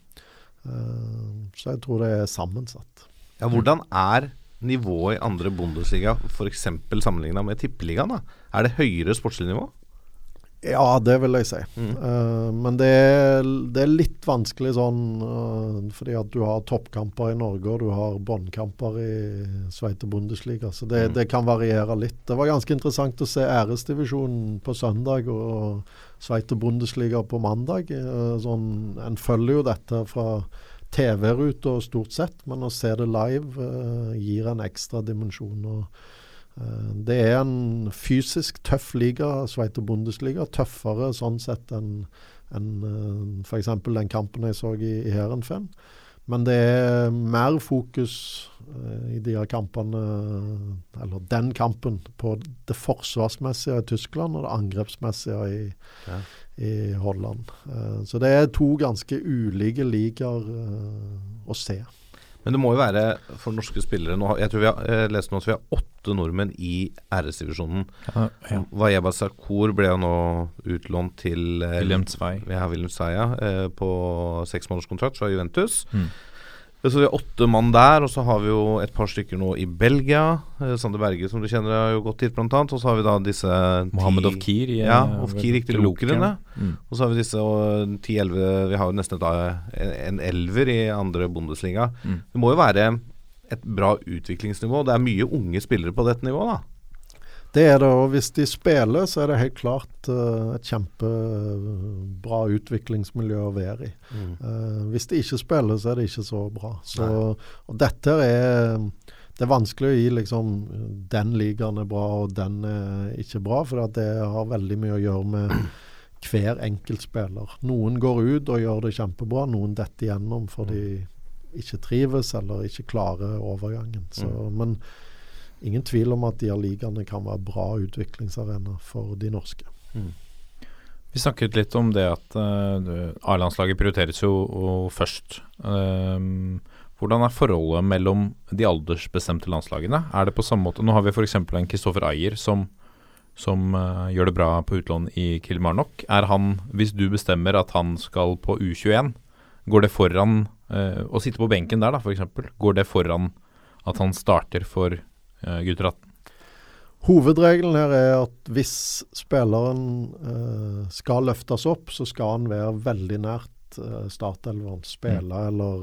Eh, så jeg tror det er sammensatt.
Ja, hvordan er nivået i andre Bundesliga f.eks. sammenligna med Tippeligaen? da? Er det høyere sportslig nivå?
Ja, det vil jeg si.
Mm.
Uh, men det er, det er litt vanskelig sånn uh, fordi at du har toppkamper i Norge og du har båndkamper i Sveite Bundesliga. Så det,
Mm.
det kan variere litt. Det var ganske interessant å se æresdivisjonen på søndag og Sveite Bundesliga på mandag. Eh, sånn, en følger jo dette fra TV-ruta stort sett, men å se det live eh, gir en ekstra dimensjon. og Eh, Det er en fysisk tøff liga, Sveiter Bundesliga. Tøffere sånn sett enn enn f.eks. den kampen jeg så i, i Heerenveen. Men det er mer fokus eh, i de her kampene, eller den kampen, på det forsvarsmessige i Tyskland og det angrepsmessige i,
Ja.
i Holland. Eh, så det er to ganske ulike ligaer eh, å se.
Men det må jo være for norske spillere nå, Jeg tror vi har eh, lest nå at vi har åtte nordmenn i RS-divisjonen. Vajeba Sarkor ble jo nå utlånt til eh,
William Zweig.
Ja, William Zweig ja, på seksmånederskontrakt fra Juventus.
Mm.
Så vi har åtte mann der, og så har vi jo et par stykker nå i Belgia. Sande Sander Berge, som du kjenner, har jo gått hit, blant annet. Og så har vi da disse
Mohammed Ofkir. i,
Ja,
eh,
Ofkir gikk til Lokeren.
Mm.
Og så har vi disse 10-11 Vi har jo nesten et, en, en elver i andre Bundesliga.
Mm.
Det må jo være et bra utviklingsnivå. Det er mye unge spillere på dette nivået, da.
Det er det, og hvis de spiller, så er det helt klart uh, et kjempebra utviklingsmiljø å være i. Eh, hvis de ikke spiller, så er det ikke så bra. Så, og dette er det er vanskelig å gi liksom den ligaen er bra og den er ikke bra, for at det har veldig mye å gjøre med hver enkelt spiller. Noen går ut og gjør det kjempebra, noen detter igjennom fordi de ikke trives eller ikke klarer overgangen. Så, Men ingen tvil om at de her ligaene kan være bra utviklingsarena for de norske.
Vi snakket litt om det at uh, A-landslaget prioriteres jo først. Um, hvordan er forholdet mellom de aldersbestemte landslagene? Er det på samme måte Nå har vi f.eks. en Kristoffer Ayer som, som uh, gjør det bra på utlån i Kilmarnock. Er han, hvis du bestemmer at han skal på U21, går det foran uh, Å sitte på benken der, da, f.eks. Går det foran at han starter for uh, gutter 18?
Hovedregelen her er at hvis spilleren eh, skal løftes opp, så skal han være veldig nært eh, startelveren. Spille eller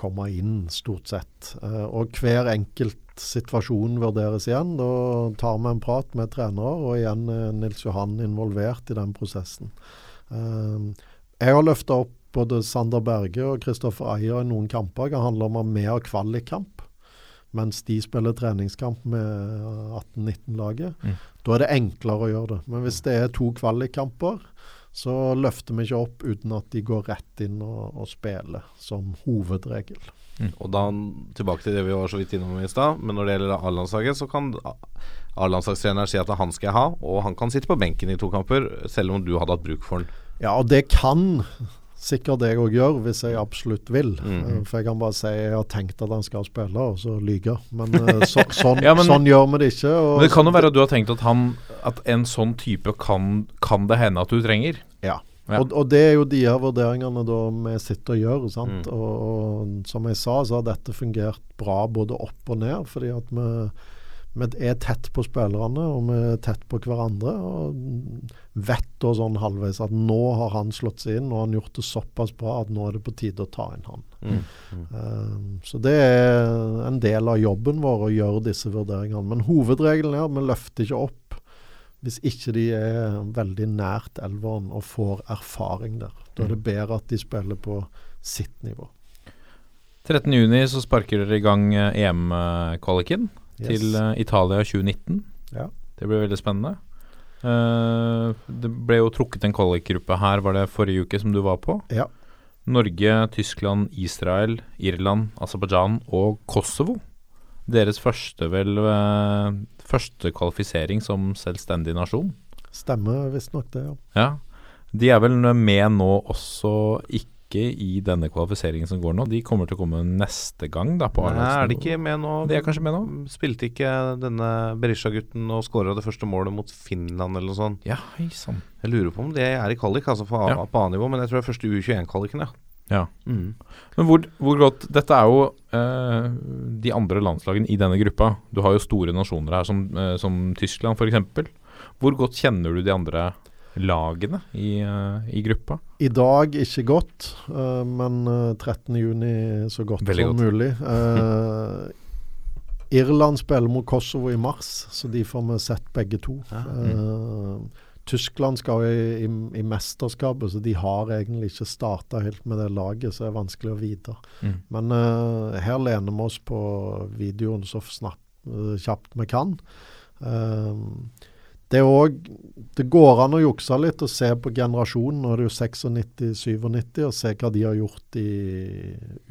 komme inn, stort sett. Eh, og hver enkelt situasjon vurderes igjen. Da tar vi en prat med trenere, og igjen er Nils Johan involvert i den prosessen. Eh, jeg har løfta opp både Sander Berge og Kristoffer Ayer i noen kamper. Det handler om mer kvalikkamp mens de spiller treningskamp med 18-19-laget.
Mm.
Da er det enklere å gjøre det. Men hvis det er to kvalikkamper, så løfter vi ikke opp uten at de går rett inn og, og spiller, som hovedregel.
Og da tilbake til det vi var så vidt innom i stad. Men når det gjelder A-landslaget, så kan A-landslagstreneren si at han skal jeg ha, og han kan sitte på benken i to kamper, selv om du hadde hatt bruk for han.
Ja, og det kan sikkert jeg òg gjør, hvis jeg absolutt vil.
Mhm.
Eh, For jeg kan bare si jeg har tenkt at han skal spille, og så lyve. Men eh, så, sånn,
Ja, men-
sånn gjør vi det ikke. Og
Men det kan jo være at du har tenkt at, han, at en sånn type kan, kan det hende at du trenger.
Ja.
Ja.
Og, og det er jo de her vurderingene da vi sitter og gjør. sant?
Mm.
Og, og som jeg sa, så har dette fungert bra både opp og ned. fordi at vi, vi er tett på spillerne, og vi er tett på hverandre. Og vet da sånn halvveis at nå har han slått seg inn, og han gjort det såpass bra at nå er det på tide å ta inn han.
Mm.
Um, så det er en del av jobben vår å gjøre disse vurderingene. Men hovedregelen er at vi løfter ikke opp hvis ikke de er veldig nært elveren og får erfaring der. Da er det bedre at de spiller på sitt nivå.
13.6 så sparker dere i gang eh, EM-kvaliken
Yes.
til eh, Italia 2019.
Ja.
Det blir veldig spennende. Uh, det ble jo trukket en kvalikgruppe her, var det forrige uke, som du var på?
Ja.
Norge, Tyskland, Israel, Irland, Aserbajdsjan og Kosovo. Deres første, vel, eh, første kvalifisering som selvstendig nasjon.
Stemmer visstnok det, ja.
Ja. De er vel med nå også ikke i denne kvalifiseringen som går nå. De kommer til å komme neste gang, da. på
Nei, er de ikke med nå?
De er kanskje med nå?
Spilte ikke denne Berisha-gutten og skåra det første målet mot Finland eller noe sånt?
Ja, hei sann.
Jeg lurer på om det er i kvalik, altså på,
Ja.
på A-nivå, men jeg tror det er første U21-kvaliken, ja.
Ja.
Mm.
Men hvor, hvor godt Dette er jo eh, de andre landslagene i denne gruppa. Du har jo store nasjoner her, som, eh, som Tyskland f.eks. Hvor godt kjenner du de andre lagene i, eh, i gruppa?
I dag ikke godt, uh, men eh, 13.6 så godt
Veldig
som
godt.
mulig. Uh, Irland spiller mot Kosovo i mars, så de får vi sett begge to. Eh, Tyskland skal jo i, i, i mesterskapet, så de har egentlig ikke starta helt med det laget, så det er vanskelig å vite.
Mm.
Men eh, her lener vi oss på videoen så snapp, eh, kjapt vi kan. Eh, det, er også, det går an å jukse litt og se på generasjonen. Nå er det jo 96-97, og se hva de har gjort i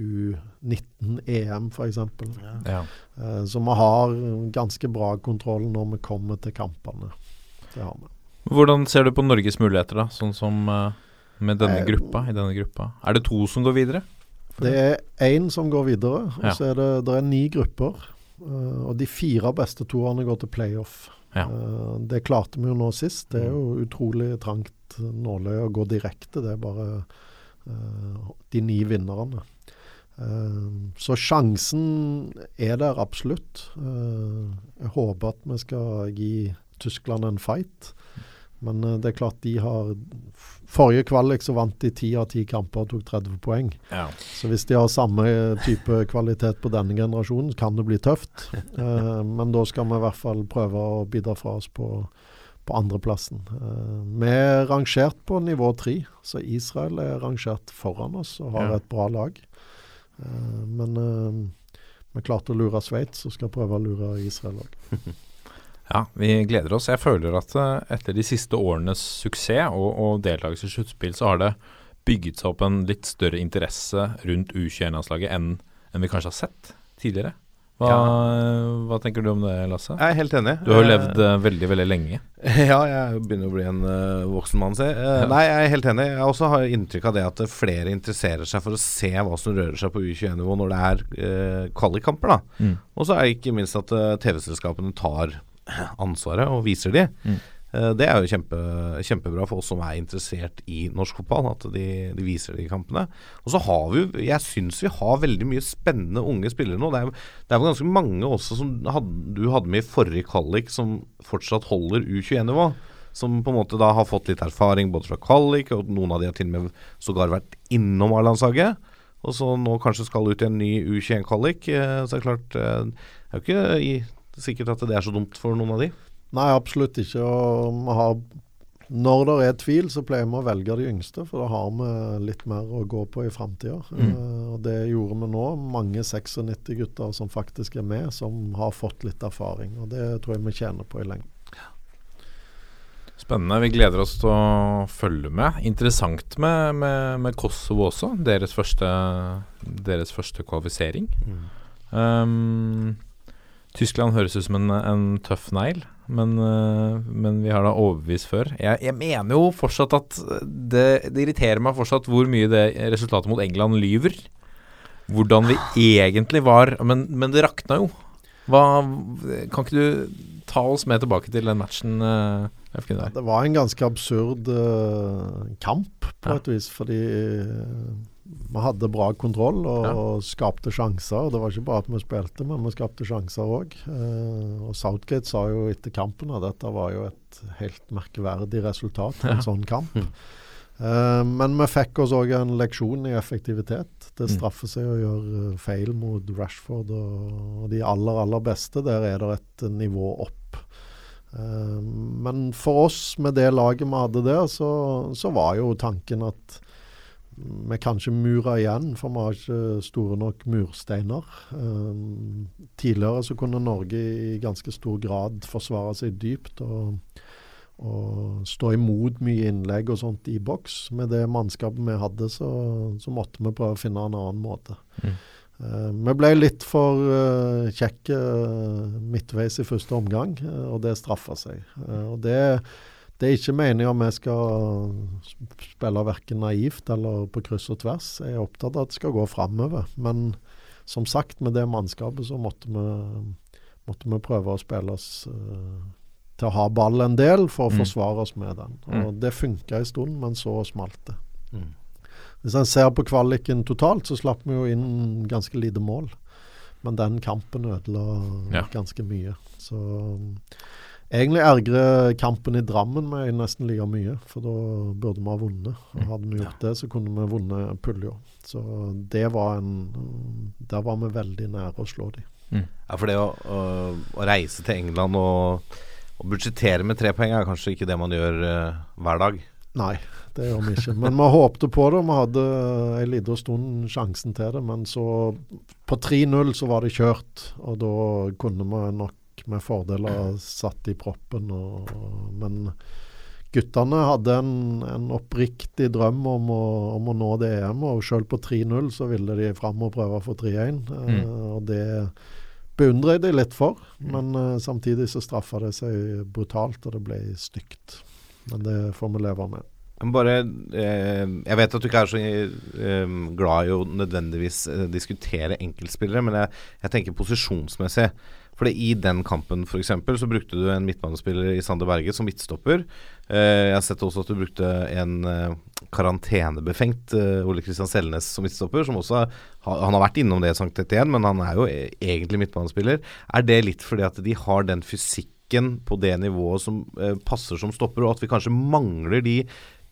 U19-EM f.eks.
Ja.
Eh, så vi har ganske bra kontroll når vi kommer til kampene. Det har vi.
Hvordan ser du på Norges muligheter, da? Sånn som eh, med denne
Eh,
gruppa, i denne gruppa. Er det to som går videre?
Det er én som går videre, og så er det, det er ni grupper. og de fire beste toerne går til playoff.
Ja.
Eh, det klarte vi jo nå sist. Det er jo utrolig trangt nåløye å gå direkte. Det er bare eh, de ni vinnerne. Eh, så sjansen er der absolutt. Jeg håper at vi skal gi Tyskland en fight. Men eh, det er klart de har Forrige kvalik så vant de ti av ti kamper og tok 30 poeng.
Ja.
Så hvis de har samme type kvalitet på denne generasjonen, kan det bli tøft. Eh, men da skal vi i hvert fall prøve å bidra fra oss på, på andreplassen. Eh, vi er rangert på nivå tre, så Israel er rangert foran oss og har et bra lag. Eh, men eh, vi klarte å lure Sveits, og skal prøve å lure Israel òg.
Ja, vi gleder oss. Jeg føler at eh, etter de siste årenes suksess og, og deltakelse i sluttspill, så har det bygget seg opp en litt større interesse rundt U21-landslaget enn, enn vi kanskje har sett tidligere. Hva, hva tenker du om det, Lasse?
Jeg er helt enig.
Du har jo
Eh,
levd uh, veldig, veldig lenge.
Ja, jeg begynner å bli en uh, voksen mann, si. Uh,
Ja.
Nei, jeg er helt enig. Jeg også har inntrykk av det at flere interesserer seg for å se hva som rører seg på U21-nivå når det er uh, kvalikkamper.
Mm.
Og så er ikke minst at TV-selskapene tar ansvaret og viser de.
Mm.
Eh, det er jo kjempe, kjempebra for oss som er interessert i norsk fotball, at de, de viser de kampene. Og så har vi jo Jeg syns vi har veldig mye spennende unge spillere nå. Det er, det er ganske mange også som hadde, du hadde med i forrige kvalik, som fortsatt holder U21-nivå. Som på en måte da har fått litt erfaring både fra kvalik, og noen av de har til og med sågar vært innom A-landslaget. Og så nå kanskje skal ut i en ny U21-kvalik. Så Så er det klart eh, Det er jo ikke i, sikkert at det er så dumt for noen av de.
Nei, absolutt ikke. Og har når det er tvil, så pleier vi å velge de yngste, for da har vi litt mer å gå på i framtida.
Mm.
Uh, det gjorde vi nå. Mange 96-gutter som faktisk er med, som har fått litt erfaring. Og det tror jeg vi tjener på i lengden.
Spennende. Vi gleder oss til å følge med. Interessant med, med, med Kosovo også. Deres første, deres første kvalifisering. Um, Tyskland høres ut som en, en tøff negl, men, uh, men vi har da overbevist før. Jeg, jeg mener jo fortsatt at det, det irriterer meg fortsatt hvor mye det resultatet mot England lyver. Hvordan vi egentlig var Men, men det rakna jo. Hva, kan ikke du ta oss med tilbake til den matchen uh, Det
var en ganske absurd eh, kamp, på
Ja.
et vis, fordi eh, vi hadde bra kontroll og,
Ja.
og skapte sjanser. Det var ikke bare at vi spilte, men vi skapte sjanser òg. og Southgate sa jo etter kampen at dette var jo et helt merkverdig resultat en sånn kamp. Eh, men vi fikk oss òg en leksjon i effektivitet. Det
Mm.
straffer seg å gjøre eh, feil mot Rashford og, og de aller, aller beste. Der er det et nivå opp. Eh, men for oss, med det laget vi hadde der, så, så var jo tanken at vi kanskje murer igjen, for vi har ikke store nok mursteiner. Um, tidligere så kunne Norge i ganske stor grad forsvare seg dypt og, og stå imot mye innlegg og sånt i boks. Med det mannskapet vi hadde, så, så måtte vi prøve å finne en annen måte.
Mm.
Uh, vi ble litt for uh, kjekke midtveis i første omgang, uh, og det straffa seg. Og det, det er ikke meninga vi skal spille verken naivt eller på kryss og tvers. Jeg er opptatt av at det skal gå framover. Men som sagt, med det mannskapet så måtte vi, måtte vi prøve å spille oss uh, til å ha ball en del for å
Mm.
forsvare oss med den. Og det funka en stund, men så smalt det.
Mm.
Hvis en ser på kvaliken totalt, så slapp vi jo inn ganske lite mål. Men den kampen ødela
Ja.
ganske mye. Så egentlig ergrer kampen i Drammen meg nesten like mye, for da burde vi ha vunnet. Og hadde vi gjort det, så kunne vi vunnet pulja. Så det var en Der var vi veldig nære å slå dem.
Ja, for det å, å, å reise til England og, og budsjettere med tre poeng er kanskje ikke det man gjør uh, hver dag.
Nei, det gjør vi ikke. Men vi håpte på det. Vi hadde en liten stund sjansen til det. Men så på 3-0 så var det kjørt, og da kunne vi nok med fordel ha satt i proppen. Og, men guttene hadde en, en oppriktig drøm om å, om å nå det EM, og selv på 3-0 så ville de fram og prøve å få 3-1. Eh, og det beundrer jeg de litt for, men uh, samtidig så straffa det seg brutalt, og det ble stygt. Men det får vi leve med.
Bare eh, Jeg vet at du ikke er så eh, glad i å nødvendigvis eh, diskutere enkeltspillere, men jeg, jeg tenker posisjonsmessig. For i den kampen for eksempel, så brukte du en midtbanespiller i Sander Berge som midtstopper. Eh, jeg har sett også at du brukte en eh, karantenebefengt eh, Ole Kristian Selnes som midtstopper. Som også Han har vært innom det i Sankt Etien, men han er jo e egentlig midtbanespiller. Er det litt fordi at de har den fysikken på det nivået som passer som stopper, og at vi kanskje mangler de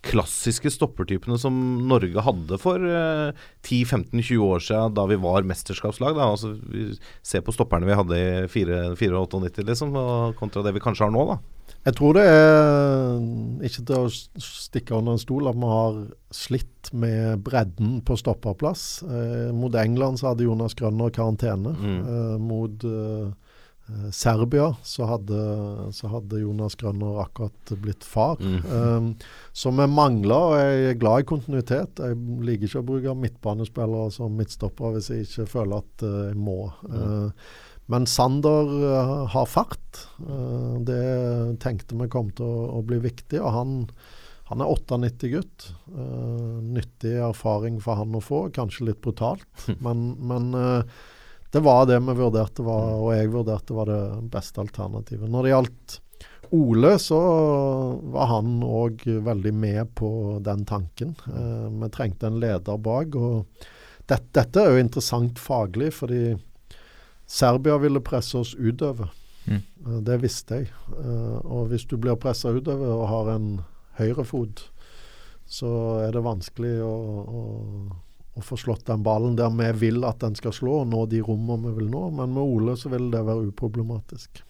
klassiske stoppertypene som Norge hadde for eh, 10-15-20 år siden, da vi var mesterskapslag. Da. Altså, vi ser på stopperne vi hadde i 94-98, liksom, kontra det vi kanskje har nå. da.
Jeg tror det er ikke til å stikke under en stol at vi har slitt med bredden på stopperplass. Eh, mot England så hadde Jonas Grønner karantene.
Mm.
Eh, mot eh, eh, Serbia så hadde, så hadde Jonas Grønner akkurat blitt far.
Mm.
Um, så vi mangler, og jeg er glad i kontinuitet. Jeg liker ikke å bruke midtbanespillere som midtstoppere hvis jeg ikke føler at eh, jeg må. Eh, men Sander uh, har fart. Eh, det tenkte vi kom til å, å bli viktig. Og han, han er 98 gutt. Eh, nyttig erfaring for han å få. Kanskje litt brutalt, men, men eh, det var det vi vurderte var, og jeg vurderte var det beste alternativet. Når det gjaldt Ole, så var han òg veldig med på den tanken. Eh, vi trengte en leder bak. og dette, Dette er jo interessant faglig, fordi Serbia ville presse oss utover.
Mm.
Eh, Det visste jeg. Eh, og hvis du blir pressa utover og har en høyrefot, så er det vanskelig å, å, å få slått den ballen der vi vil at den skal slå, og nå de rommene vi vil nå. Men med Ole så vil det være uproblematisk.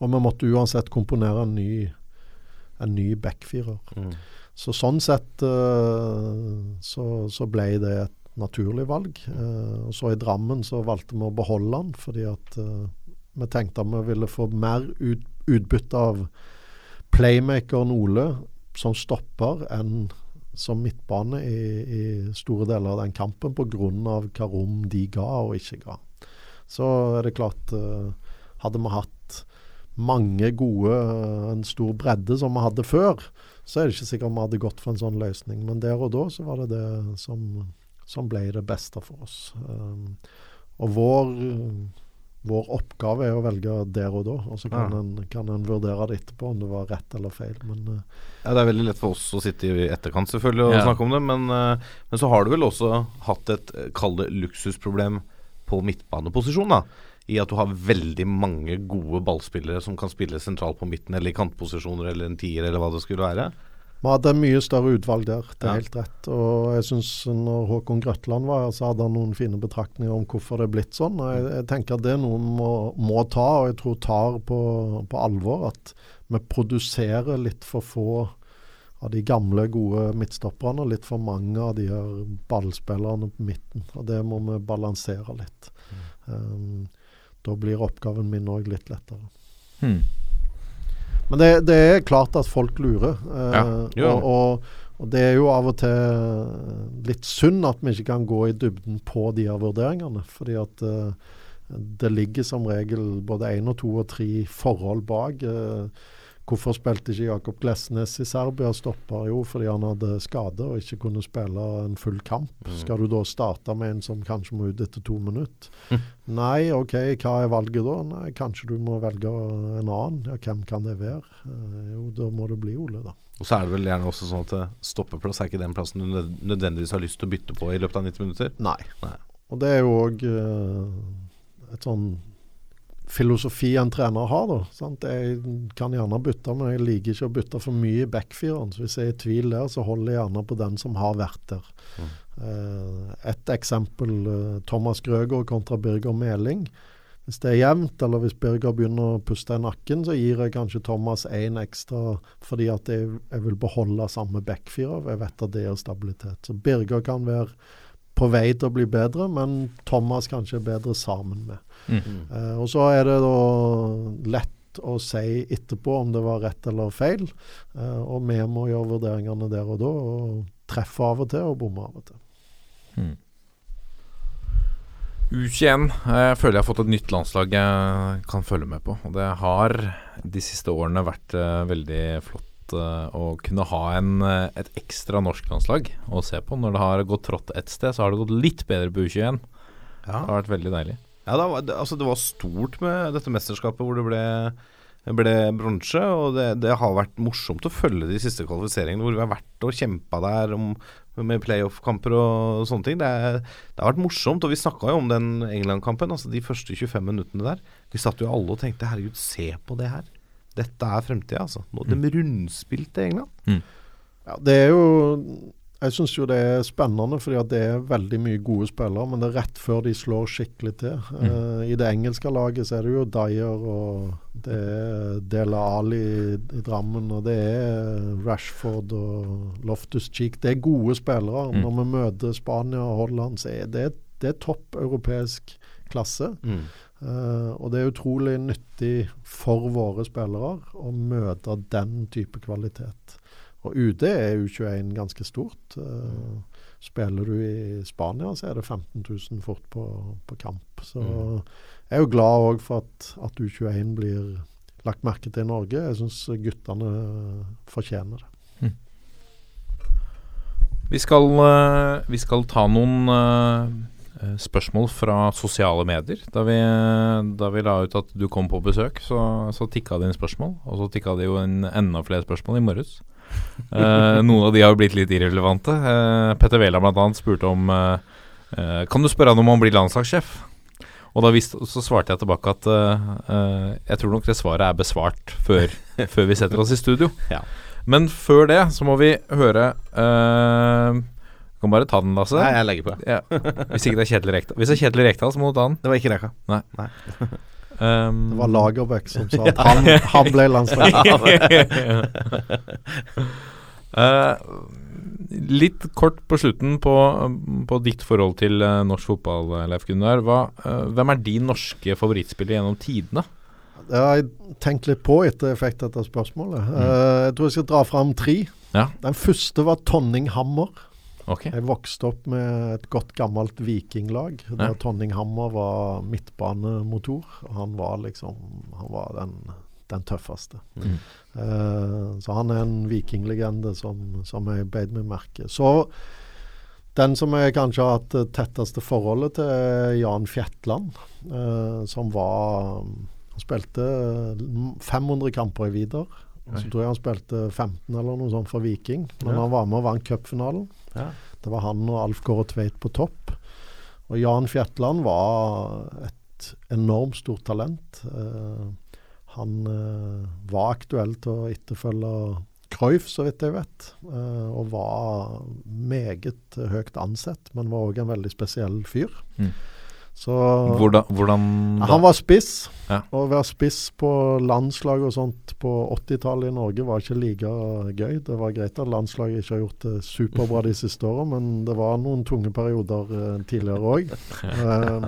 Og vi måtte uansett komponere en ny, en ny backfirer.
Mm.
Så sånn sett eh, så, så ble det et naturlig valg. Eh, og så i Drammen så valgte vi å beholde han, fordi at eh, vi tenkte at vi ville få mer ut, utbytte av playmakeren Ole som stopper enn som midtbane i, i store deler av den kampen pga. hva rom de ga og ikke ga. Så er det klart eh, Hadde vi hatt mange gode, eh, en stor bredde som vi hadde før, så er det ikke sikkert vi hadde gått for en sånn løsning. Men der og da så var det det som, som ble det beste for oss. Um, og vår, vår oppgave er å velge der og da. Og så kan,
Ja.
en, kan en vurdere det etterpå om det var rett eller feil. Men uh,
Ja, Det er veldig lett for oss å sitte i etterkant selvfølgelig og
Ja.
snakke om det, men, uh, men så har du vel også hatt et eh, kall det luksusproblem på midtbaneposisjon. da I at du har veldig mange gode ballspillere som kan spille sentralt på midten eller i kantposisjoner eller en tier eller hva det skulle være.
Vi hadde mye større utvalg der, det er
Ja.
helt rett. Og jeg syns når Håkon Grøtland var her, så hadde han noen fine betraktninger om hvorfor det er blitt sånn. Jeg, jeg tenker at det er noe vi må, må ta, og jeg tror tar på, på alvor. At vi produserer litt for få av de gamle, gode midtstopperne. og Litt for mange av de her ballspillerne på midten. Og det må vi balansere litt. Um, da blir oppgaven min òg litt lettere.
Hmm.
Men det, det er klart at folk lurer. eh,
Ja,
jo.
og, og, og det er jo av og til litt synd at vi ikke kan gå i dybden på de her vurderingene. Fordi at eh, det ligger som regel både én og to og tre forhold bak. eh, hvorfor spilte ikke Jakob Glesnes i Serbia? Stoppa jo fordi han hadde skade og ikke kunne spille en full kamp. Skal du da starte med en som kanskje må ut etter to minutter? Nei, OK, hva er valget da? Nei, Kanskje du må velge en annen. Ja, hvem kan det være? Eh, jo, da må det bli Ole, da.
Og så er det vel gjerne også sånn at eh, stoppeplass er ikke den plassen du nødvendigvis har lyst til å bytte på i løpet av 90 minutter.
Nei.
Nei.
Og det er jo òg et sånn filosofi en trener har, da. Sant? Jeg kan gjerne bytte, men jeg liker ikke å bytte for mye i backfireren. Så hvis jeg er i tvil der, så holder jeg gjerne på den som har vært der. Eh, et eksempel eh, Thomas Grøgaard kontra Birger Meling. Hvis det er jevnt, eller hvis Birger begynner å puste i nakken, så gir jeg kanskje Thomas én ekstra fordi at jeg, jeg vil beholde samme backfirer. Jeg vet at det gir stabilitet. Så Birger kan være på vei til å bli bedre, men Thomas kanskje er bedre sammen med. Eh, og så er det da lett å si etterpå om det var rett eller feil. Uh, og vi må gjøre vurderingene der og da, og treffe av og til og bomme av og til.
U21 jeg føler jeg har fått et nytt landslag jeg kan følge med på. Og det har de siste årene vært eh, veldig flott eh, å kunne ha en, eh, et ekstra norsk landslag å se på. Når det har gått trått ett sted, så har det gått litt bedre på U21. Det har vært veldig deilig.
Ja, det var- altså det var stort med dette mesterskapet hvor det ble, ble bronse. Og det, det har vært morsomt å følge de siste kvalifiseringene hvor vi har vært og kjempa der om, med playoff-kamper og sånne ting. Det, er, det har vært morsomt. Og vi snakka jo om den England-kampen, altså de første 25 minuttene der. Vi satt jo alle og tenkte herregud, se på det her. Dette er fremtida, altså. Nå, de rundspilte England.
Ja, det er jo Jeg syns jo det er spennende, fordi at det er veldig mye gode spillere, men det er rett før de slår skikkelig til. Eh, I det engelske laget så er det jo Dyer og det er Dela Ali i, Drammen, og det er Rashford og Loftus Cheek. Det er gode spillere. Når vi møter Spania og Holland, så er det, det er topp europeisk klasse. Eh, og det er utrolig nyttig for våre spillere å møte den type kvalitet. Og UD er U21 ganske stort. Uh, spiller du i Spania, så er det 15 000 fort på, på kamp. Så jeg er jo glad òg for at, at U21 blir lagt merke til i Norge. Jeg syns guttene fortjener det.
Vi skal, eh, vi skal ta noen spørsmål fra sosiale medier. Da vi, da vi la ut at du kom på besøk, så, så tikka det inn spørsmål. Og så tikka det jo inn enda flere spørsmål i morges. Eh, noen av de har jo blitt litt irrelevante. Eh, Petter Wæland bl.a. spurte om eh, eh, Kan du spørre han om han blir landslagssjef? Og da visst, så svarte jeg tilbake at eh, eh, jeg tror nok det svaret er besvart før, før vi setter oss i studio.
Ja.
Men før det så må vi høre uh, Kan bare ta den, Lasse.
Nei, jeg legger på.
Ja. Hvis ikke det er Kjetil Rekdal. Hvis det er Kjetil Rekdal, så må du ta den.
Det var ikke Reka.
Um,
Det var Lagerbäck som sa at han, han ble landslagsspiller.
uh, litt kort på slutten på, på ditt forhold til eh, norsk fotball, eh, Leif Gunnar. Hva, uh, hvem er din norske favorittspiller gjennom tidene?
Det har jeg tenkt litt på etter jeg fikk dette spørsmålet. Eh, jeg tror jeg skal dra fram tre.
Ja.
Den første var Tonning Hammer.
Ok.
Jeg vokste opp med et godt gammelt vikinglag der
Ja.
Tonning Hammer var midtbanemotor. Og han var liksom Han var den, den tøffeste.
Mm.
Eh, så han er en vikinglegende som, som jeg beit meg merke. Så Den som jeg kanskje har hatt det tetteste forholdet til, er Jan Fjetland. Eh, som var Han spilte eh, 500 kamper i Vidar. Så tror jeg han spilte 15 eller noe sånt for Viking. Men
Ja.
han var med og vant cupfinalen.
Ja.
Det var han og Alf Kåre Tveit på topp. Og Jan Fjetland var et enormt stort talent. Eh, han eh, var aktuell til å etterfølge Cruyff, så vidt jeg vet. eh, og var meget høyt ansett, men var òg en veldig spesiell fyr.
Mm.
Så
Hvordan, hvordan da?
han var spiss.
Ja.
Å være spiss på landslag og sånt på 80-tallet i Norge var ikke like gøy. Det var greit at landslaget ikke har gjort det superbra de siste åra, men det var noen tunge perioder eh, tidligere òg. eh,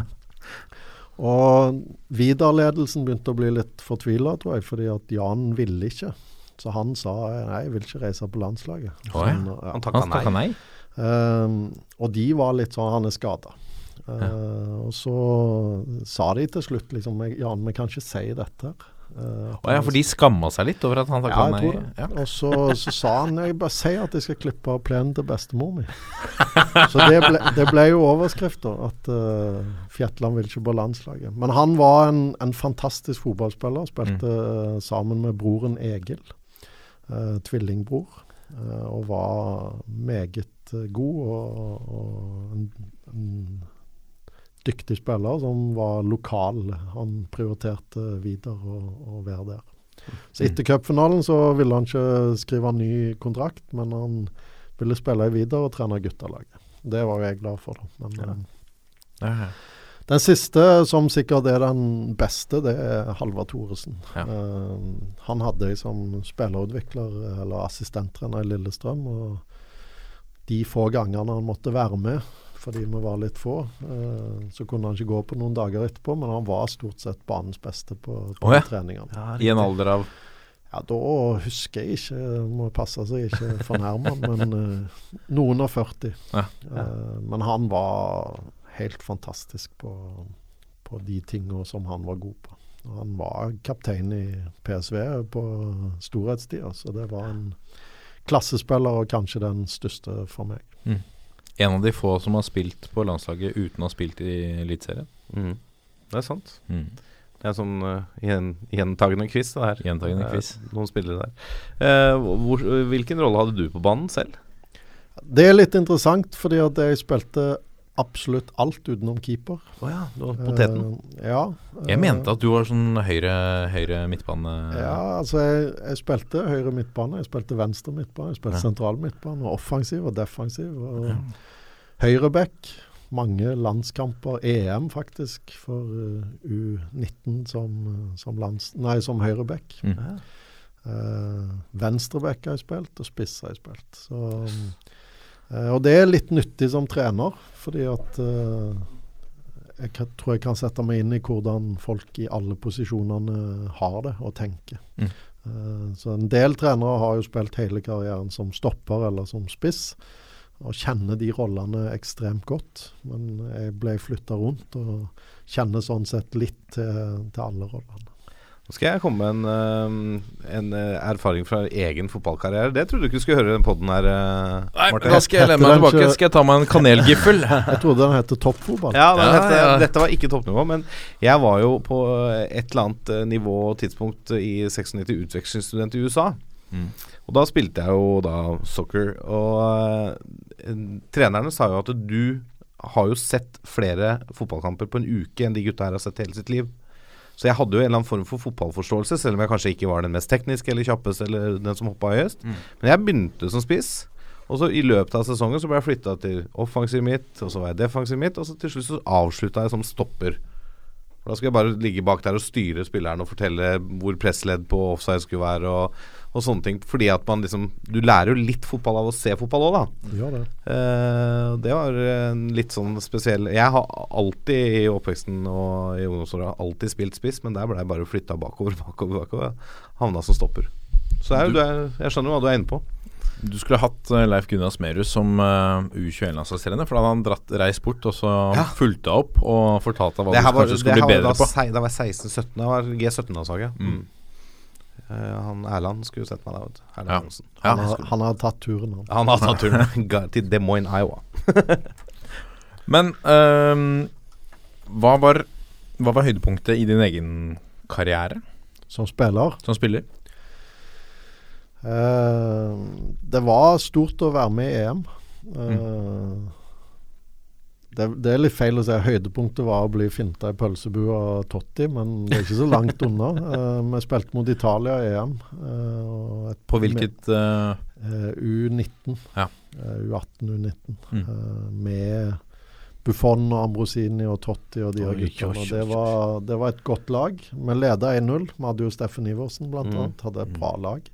og Vidar-ledelsen begynte å bli litt fortvila, tror jeg, fordi at Jan ville ikke. Så han sa nei, jeg vil ikke reise på landslaget.
Oh, ja.
Så, ja.
Han takka
Han
nei.
nei?
Ehm, og de var litt sånn Han er skada. Og så sa de til slutt liksom "Jeg- Jan, vi kan ikke si dette Uh,
oh, ja, for de skamma seg litt over at han takka
ja, jeg
nei?
tror det.
Ja.
Og så, så sa han jeg bare si at jeg skal klippe av plenen til bestemor mi. så det ble, det ble jo overskrifta. At uh, Fjetland vil ikke på landslaget. Men han var en, en fantastisk fotballspiller. Spilte mm. sammen med broren Egil. uh, tvillingbror. og var meget god og, og en, en dyktig spiller som var lokal. Han prioriterte videre å, å være der. Så etter cupfinalen så ville han ikke skrive en ny kontrakt, men han ville spille videre og trene guttelaget. Det var jo jeg glad for, da. Men
Ja.
eh,
ja.
den siste, som sikkert er den beste, det er Halvard Thoresen.
Ja.
Uh, han hadde jeg som spillerutvikler, eller assistenttrener i Lillestrøm. Og de få gangene han måtte være med, fordi vi var litt få, eh, så kunne han ikke gå på noen dager etterpå, men han var stort sett banens beste på, på
oh, ja.
treningene.
Ja,
I en alder av
Ja, da husker jeg ikke, må passe seg ikke fornærme, han, men eh, noen og 40.
Ja.
Eh, men han var helt fantastisk på, på de tingene som han var god på. Han var kaptein i PSV på storhetstida, så det var en klassespiller og kanskje den største for meg.
En av de få som har spilt på landslaget uten å ha spilt i Eliteserien.
Mm. Det er sant.
Mm.
Det er sånn uh, gjen, gjentagende quiz, det her.
Gjentagende quiz.
Noen spillere der. Uh, hvor, hvilken rolle hadde du på banen selv?
Det er litt interessant, fordi at jeg spilte absolutt alt utenom keeper.
Å ja, du var poteten.
Uh, ja.
Jeg
eh,
mente at du var sånn høyre, høyre midtbane...
Ja, altså jeg, jeg spilte høyre midtbane, jeg spilte venstre midtbane, jeg spilte
Ja.
sentral midtbane, og offensiv og defensiv. Og Høyreback, mange landskamper, EM faktisk, for eh, U19 som, som, lands, nei, som høyreback.
Mm.
Uh, Venstreback har jeg spilt, og spiss har jeg spilt. Så, eh, og det er litt nyttig som trener, fordi at eh, jeg tror jeg kan sette meg inn i hvordan folk i alle posisjonene har det og tenker.
Mm.
Eh, så en del trenere har jo spilt hele karrieren som stopper eller som spiss, og kjenner de rollene ekstremt godt. Men jeg ble flytta rundt og kjenner sånn sett litt til, til alle rollene.
Nå skal jeg komme med en, eh, en eh, erfaring fra egen fotballkarriere. Det trodde du ikke du skulle høre i den poden her, Martin.
Nei, da skal jeg lene meg tilbake. Skal jeg ta meg en kanelgiffel?
Jeg trodde den het toppfotball.
Ja, den
Ja,
hette-
ja.
Dette var ikke toppnivå, men jeg var jo på et eller annet eh, nivå og tidspunkt i 96 utvekslingsstudent i USA.
Mm.
Og da spilte jeg jo da soccer, og uh, trenerne sa jo at du har jo sett flere fotballkamper på en uke enn de gutta her har sett hele sitt liv. Så jeg hadde jo en eller annen form for fotballforståelse, selv om jeg kanskje ikke var den mest tekniske eller kjappeste eller den som hoppa høyest.
Mm.
Men jeg begynte som spiss. Og så I løpet av sesongen så ble jeg flytta til offensiv midt, og så var jeg defensiv midt, og så til slutt så avslutta jeg som stopper. For Da skal jeg bare ligge bak der og styre spilleren og fortelle hvor pressledd på offside skulle være og, og sånne ting. Fordi at man liksom Du lærer jo litt fotball av å se fotball òg, da.
Ja, det.
Eh, det var en litt sånn spesiell Jeg har alltid i oppveksten og i ungdomsåra alltid spilt spiss, men der ble jeg bare flytta bakover, bakover, bakover. Havna som stopper. Så jeg, du er, jeg skjønner hva du er inne på.
Du skulle hatt eh, Leif Gunnar Smerud som uh, U21-landslagstrener, for da hadde han dratt, reist bort og så
Ja.
fulgt deg opp og fortalt deg hva
Det
du
var,
kanskje skulle bli bedre
da,
på.
Det da var jeg 16-17. Da var G17-landslaget.
Mm.
Eh, han Erland skulle sett meg der. Erland
Ja.
Han,
Ja.
Han har, han hadde tatt turen, han.
Han hadde tatt turen til Des Moines, Iowa.
Men øhm, hva, var, hva var høydepunktet i din egen karriere
Som spiller.
som spiller?
Eh, det var stort å være med i EM. Mm. det, det er litt feil å si høydepunktet var å bli finta i pølsebua av Totti, men det er ikke så langt unna. uh, vi spilte mot Italia i EM. Uh,
På hvilket
Eh, U19.
Ja.
Eh, U18, U19.
Mm.
Eh, med Buffon og Ambrosini og Totti og de her guttene. Det, var- det var et godt lag. Vi leda 1-0. Vi hadde jo Steffen Iversen blant
Mm.
annet. Hadde et bra lag.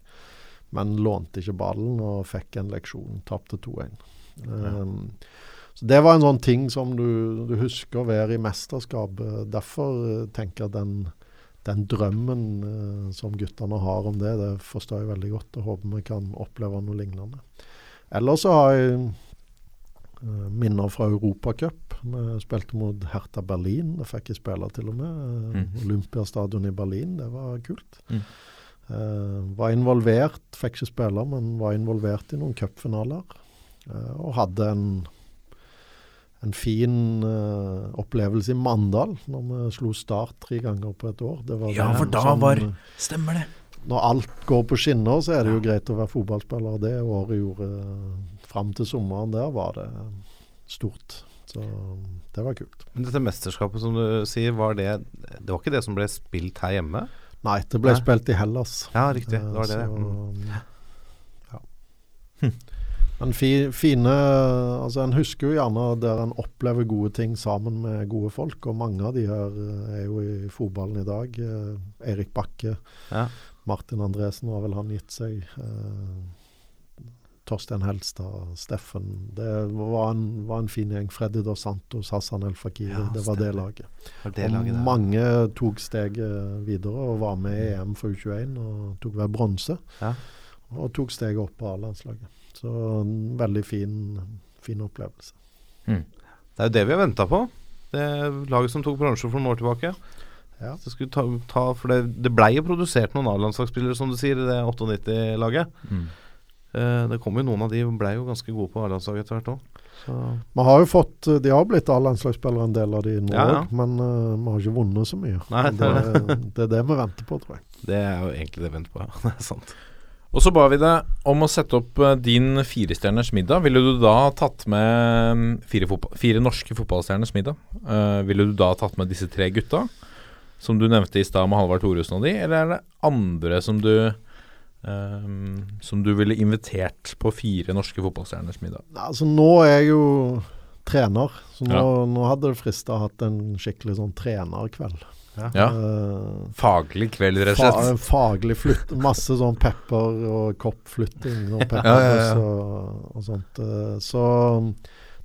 Men lånte ikke ballen og fikk en leksjon. Tapte 2-1. Um, så Det var en sånn ting som du, du husker være i mesterskapet. Derfor eh, tenker jeg den, den drømmen uh, som guttene har om det, det forstår jeg veldig godt. og håper vi kan oppleve noe lignende. Ellers så har jeg uh, minner fra Europacup. Vi spilte mot Hertha Berlin. Det fikk jeg spille til og med.
Mhm.
Olympiastadion i Berlin, det var kult.
Mm.
Eh, var involvert, fikk ikke spille, men var involvert i noen cupfinaler. Eh, og hadde en, en fin uh, opplevelse i Mandal, når vi slo Start tre ganger på et år. Det var
Ja, for da
som-
var- Stemmer det.
Når alt går på skinner, så er det jo greit å være fotballspiller. Det året gjorde fram til sommeren der, var det stort. Så det var kult.
Men dette mesterskapet som du sier, var det Det var ikke det som ble spilt her hjemme?
Nei, det ble
Nei.
spilt i Hellas.
Ja, riktig. Det
Eh,
var det.
så,
Mm.
ja. Men fi, fine Altså, en husker jo gjerne der en opplever gode ting sammen med gode folk, og mange av de her eh, er jo i fotballen i dag. Eh, Erik Bakke,
Ja.
Martin Andresen har vel han gitt seg. Eh, Torstein Helstad, Steffen. Det var en, var en fin gjeng. Freddy Dos Santos, Hassan El Fakiri.
Ja,
det var det laget.
Var det laget og
mange tok steget videre og var med i EM for U21 og tok vel bronse.
Ja.
Og tok steget opp på A-landslaget. Så en veldig fin, fin opplevelse.
Det er jo det vi har venta på. Det laget som tok bronse for noen år tilbake.
Ja.
Ta, ta, for det, det blei jo produsert noen A-landslagsspillere, som du sier, i det 98-laget.
Mm.
Eh, det kom jo noen av de blei jo ganske gode på A-landslaget etter hvert òg.
Vi har jo fått De har blitt A-landslagsspillere, en del av de nå òg,
ja.
men uh, vi har ikke vunnet så mye.
Nei,
det,
det er
det er det vi venter på, tror jeg.
Det er jo egentlig det vi venter på, ja. Det er sant.
Og så ba vi deg om å sette opp eh, din firestjerners middag. Ville du da tatt med mm, fire, fotball, fire norske fotballstjerners middag? Uh, ville du da tatt med disse tre gutta, som du nevnte i stad med Halvard Thoresen og de, eller er det andre som du eh, som du ville invitert på fire norske fotballstjerners middag?
Altså, nå er jeg jo trener, så nå, nå hadde det frista å hatt en skikkelig sånn trenerkveld.
Ja.
Uh,
Faglig kveld, rett og
Fa
slett.
faglig flytt. Masse sånn pepper og koppflytting og pepper
Ja, ja, ja.
Og, og sånt. Uh, Så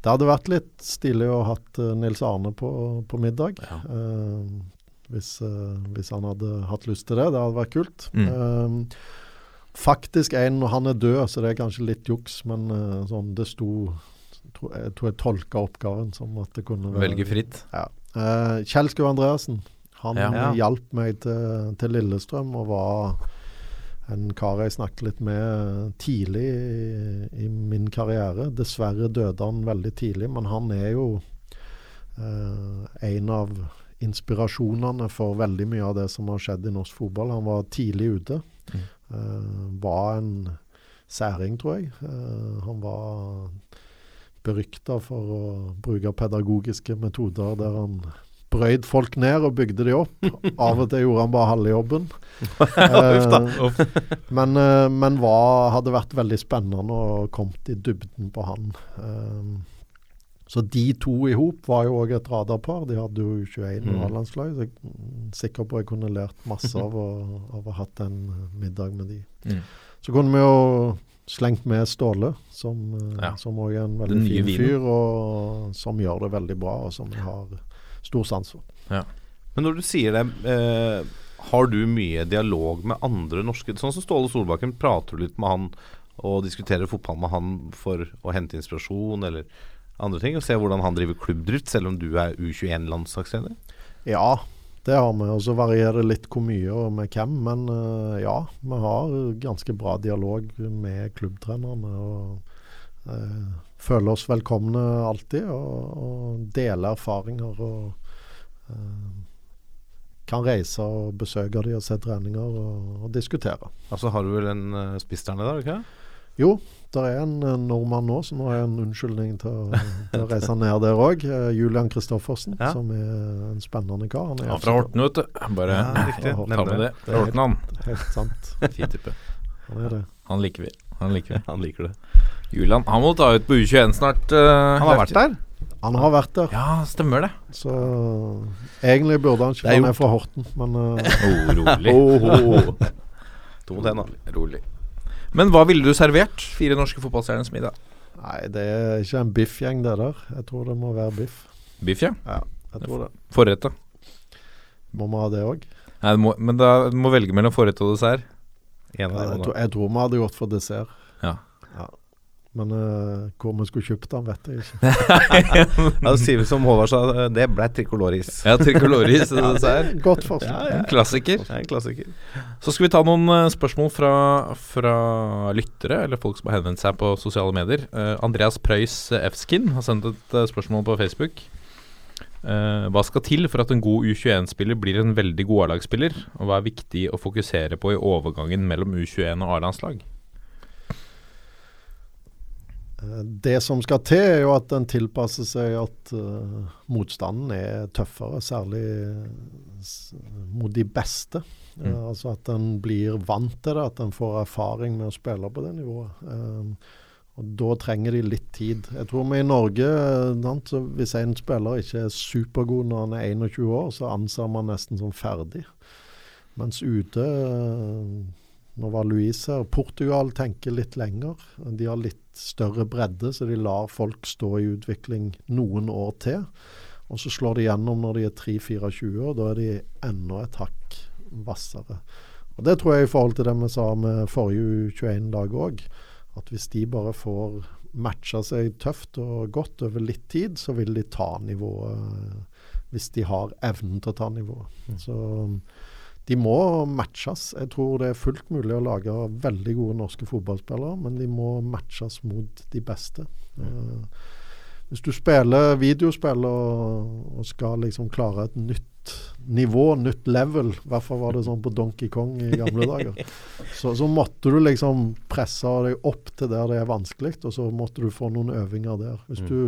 det hadde vært litt stilig å ha hatt eh, Nils Arne på, på middag. hvis, hvis han hadde hatt lyst til det. Det hadde vært kult.
Mm.
Eh, faktisk en Han er død, så det er kanskje litt juks, men eh, sånn det sto Jeg tror jeg tolka oppgaven som at det kunne være
Velge fritt.
ja. Eh, Kjell Skau Andreassen. Han
Ja.
Ja.
hjalp meg til, til Lillestrøm og var en kar jeg snakket litt med tidlig i, i min karriere. Dessverre døde han veldig tidlig, men han er jo eh, en av inspirasjonene for veldig mye av det som har skjedd i norsk fotball. Han var tidlig ute.
Mm.
Eh, var en særing, tror jeg. Eh, han var berykta for å bruke pedagogiske metoder der han brøyd folk ned og bygde de opp. Av og til gjorde han bare halve jobben. Eh, men men var, hadde vært veldig spennende og kommet i dybden på han. Eh, så de to i hop var jo òg et radarpar. De hadde jo 21
Mm.
A-landslag. Så jeg er sikker på jeg kunne lært masse av å, av å ha hatt en middag med de.
Mm.
Så kunne vi jo slengt med Ståle, som, òg
Ja.
også er en veldig fin
vinen.
fyr, og som gjør det veldig bra, og som jeg har stor sans for.
Men når du sier det, eh, har du mye dialog med andre norske Sånn som Ståle Solbakken, prater du litt med han og diskuterer fotball med han for å hente inspirasjon eller andre ting? Og se hvordan han driver klubbdrift, selv om du er U21-landslagsleder?
Ja, det har vi. Og så varierer det litt hvor mye og med hvem. Men uh, ja, vi har ganske bra dialog med klubbtrenerne. Og uh, føler oss velkomne alltid, og, og deler erfaringer. og uh, kan reise og besøke de og se treninger og, og diskutere.
Altså har du vel en uh, spiss der ikke?
Jo, det er en uh, nordmann nå, så nå har jeg en unnskyldning til å, til å reise ned der òg. Uh, Julian Kristoffersen,
Ja.
som er en spennende kar. Han er
Ja, fra Horten, vet du. Bare
Ja, riktig.
ta med det.
det.
Fra Horten, han.
Helt sant.
Fin type.
Han er det.
Han liker vi. Han liker vi.
Han liker det.
Julian, han må ta ut på U21 snart. Uh,
Han har vært der.
Han har vært der,
Ja, stemmer det.
så egentlig burde han ikke
er
være med fra Horten, men uh,
Oh, rolig.
Oho. To mot da.
rolig. Men hva ville du servert fire norske fotballstjerners middag?
nei, det er ikke en biffgjeng, det der. Jeg tror det må være biff.
Biff, ja.
Jeg tror det.
Forrett, da?
Må vi ha det òg?
Men da du må velge mellom forrett og dessert.
En av
Jeg, tror- jeg tror vi hadde gått for dessert.
Ja. Ja.
Men uh, hvor vi skulle kjøpt den, vet jeg ikke.
Ja, det sier vi som Håvard sa, det ble trikoloris.
Ja, tricoloris det, dessert.
Godt forslag.
En klassiker.
Det er en klassiker.
Så skal vi ta noen eh, spørsmål fra, fra lyttere, eller folk som har henvendt seg på sosiale medier. Uh, Andreas Preus Efskin har sendt et eh, spørsmål på Facebook. Eh, hva skal til for at en god U21-spiller blir en veldig god A-lagsspiller? Og hva er viktig å fokusere på i overgangen mellom U21 og A-landslag?
Eh, Det som skal til, er jo at den tilpasser seg at uh, motstanden er tøffere, særlig mot de beste.
Mm.
Uh, altså at en blir vant til det, at en får erfaring med å spille på det nivået. Uh, og Da trenger de litt tid. Jeg tror vi i Norge, eh, sant, hvis en spiller ikke er supergod når han er 21 år, så anser man nesten som ferdig. Mens ute eh, Nå var Louise her. Portugal tenker litt lenger. De har litt større bredde, så de lar folk stå i utvikling noen år til. Og så slår de gjennom når de er 3-24, og da er de enda et hakk hvassere. Og Det tror jeg i forhold til det vi sa med forrige U21-lag òg. At hvis de bare får matcha seg tøft og godt over litt tid, så vil de ta nivået hvis de har evnen til å ta nivået. Så de må matches. Jeg tror det er fullt mulig å lage veldig gode norske fotballspillere, men de må matches mot de beste. Mm. hvis du spiller videospill og, og skal liksom klare et nytt nivå, nytt level, i hvert fall var det sånn på Donkey Kong i gamle dager, så, så måtte du liksom presse deg opp til der det er vanskelig, og så måtte du få noen øvinger der. Hvis du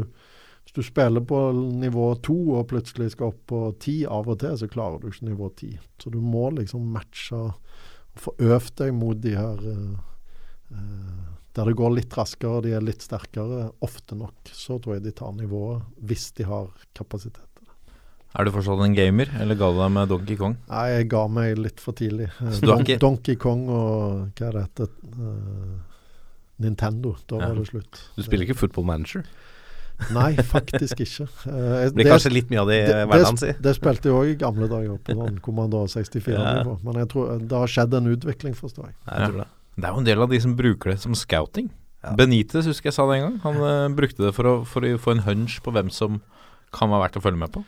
hvis du spiller på nivå to og plutselig skal opp på ti av og til, så klarer du ikke nivå ti. Så du må liksom matche og få øvd deg mot de her eh, eh, Der det går litt raskere og de er litt sterkere, ofte nok. Så tror jeg de tar nivået, hvis de har kapasitet.
Er du fortsatt en gamer, eller ga du deg med Donkey Kong?
Nei, jeg ga meg litt for tidlig.
Så du har
Don
ikke-
Donkey Kong og hva er det heter uh, Nintendo. Da
Ja.
var det slutt.
Du spiller ikke Football Manager?
Nei, faktisk ikke. Eh,
Det blir
det-
kanskje litt mye av det i hverdagen, si.
det, spilte jeg òg i gamle dager, på sånn Kommandør 64-nivå. Men jeg tror det har skjedd en utvikling, forstår jeg.
Jeg tror det.
Det er jo en del av de som bruker det som scouting.
Ja.
Benitez husker jeg sa det en gang. Han uh, brukte det for å, for å få en hunch på hvem som kan være verdt å følge med på.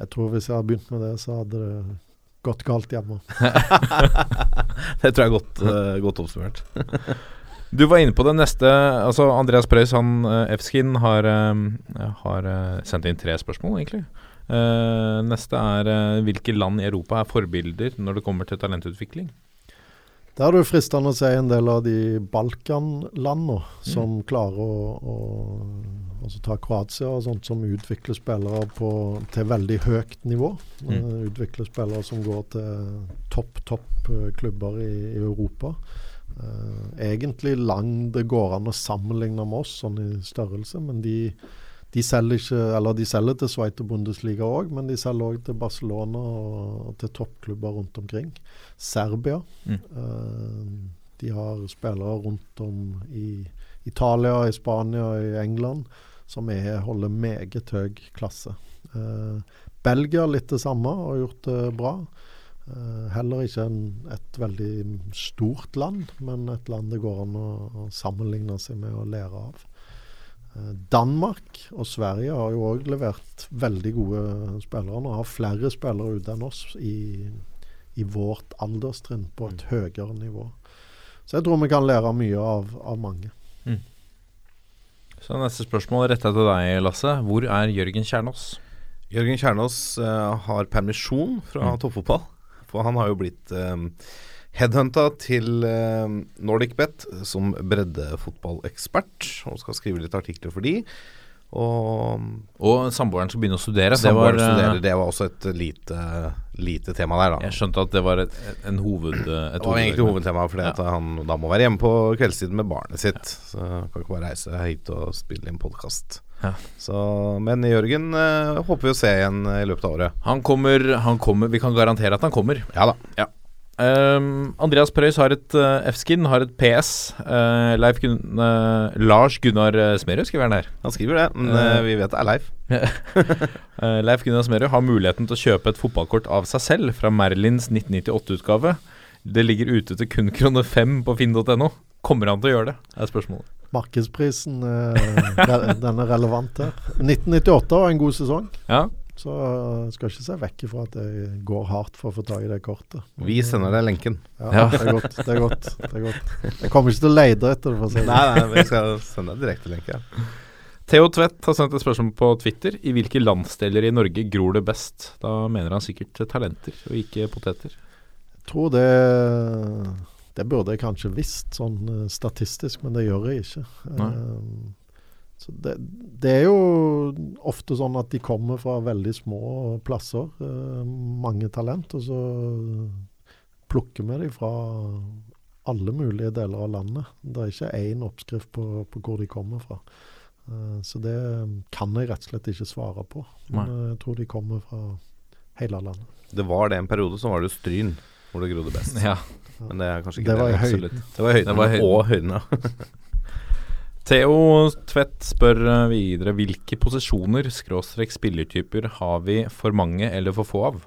Jeg tror hvis jeg hadde begynt med det, så hadde det gått galt hjemme.
Det tror jeg er godt, uh, godt oppsummert.
Du var inne på det neste Altså Andreas Preus, han uh, Efskin, har, eh, har eh, sendt inn tre spørsmål, egentlig. Eh, neste er eh, hvilke land i Europa er forbilder når det kommer til talentutvikling?
Det er det fristende å se en del av de Balkanlandene som klarer å, å altså ta Kroatia og sånt, som utvikler spillere på, til veldig høyt nivå.
Mm.
Eh, utvikler spillere som går til topp, topp eh, klubber i, i Europa. Eh, egentlig lang det går an å sammenligne med oss sånn i størrelse, men de, de selger ikke Eller de selger til Sveiter Bundesliga òg, men de selger òg til Barcelona og, og til toppklubber rundt omkring. Serbia.
Mm.
Uh, de har spillere rundt om i Italia, i Spania, i England som er, holder meget høy klasse. Uh, Belgia litt det samme, har gjort det bra. Eh, heller ikke en, et veldig stort land, men et land det går an å, å sammenligne seg med og lære av. Eh, Danmark og Sverige har jo òg levert veldig gode spillere. Nå har flere spillere ute enn oss i, i vårt alderstrinn på et høyere nivå. Så jeg tror vi kan lære mye av, av mange.
Så neste spørsmål er retta til deg, Lasse. Hvor er Jørgen Kjernås?
Jørgen Kjernås uh, har permisjon fra toppfotball. For han har jo blitt eh, headhunta til Nordic NordicBet som breddefotballekspert, og skal skrive litt artikler for de. Og,
Og samboeren skal begynne å studere. Det var, studere,
studerer, det var også et lite, lite tema der, da.
Jeg skjønte at det var et, en hoved... Et
Det var egentlig hovedtema, fordi ja. han da må være hjemme på kveldstid med barnet sitt. Så kan ikke bare reise hit og spille inn podkast.
Ja.
Men Jørgen eh, håper vi å se igjen i løpet av året.
Han kommer, han kommer Vi kan garantere at han kommer.
Ja da.
Ehm, Andreas Preus har et uh, F-skin, har et PS. Uh, Gunn, eh, Lars Gunnar uh, Smerud skriver han her.
Han skriver det, men
Eh.
eh, vi vet det er Leif.
Eh, Leif Gunnar Smerud har muligheten til å kjøpe et fotballkort av seg selv fra Merlins 1998-utgave. Det ligger ute til kun krone fem på finn.no. Kommer han til å gjøre det? er spørsmålet.
Markedsprisen uh, den er relevant her. 1998 var en god sesong,
Ja,
så jeg skal ikke se vekk ifra at jeg går hardt for å få tak i det kortet.
Vi sender deg lenken.
Ja,
Ja.
Det er godt. det er godt, det er godt. Jeg kommer ikke til å lete etter det. for å si det.
Nei, nei, vi skal sende deg direktelenke.
Theo Tvedt har sendt et spørsmål på Twitter. I hvilke landsdeler i Norge gror det best? Da mener han sikkert talenter, og ikke poteter.
Jeg tror det Det burde jeg kanskje visst sånn eh, statistisk, men det gjør jeg ikke. Eh, så det, det er jo ofte sånn at de kommer fra veldig små plasser, eh, mange talent, og så plukker vi dem fra alle mulige deler av landet. Det er ikke én oppskrift på, på hvor de kommer fra. Eh, så det kan jeg rett og slett ikke svare på. Men
Nei.
jeg tror de kommer fra hele landet.
Det var det en periode, så var det Stryn hvor det grodde best.
Ja.
Men det er kanskje ikke
Det var det,
absolutt. Det var i høyden,
Det var i høyden.
og høyden, ja.
Theo Tvedt spør eh, videre hvilke posisjoner, skråstrek spillertyper, har vi for mange eller for få av?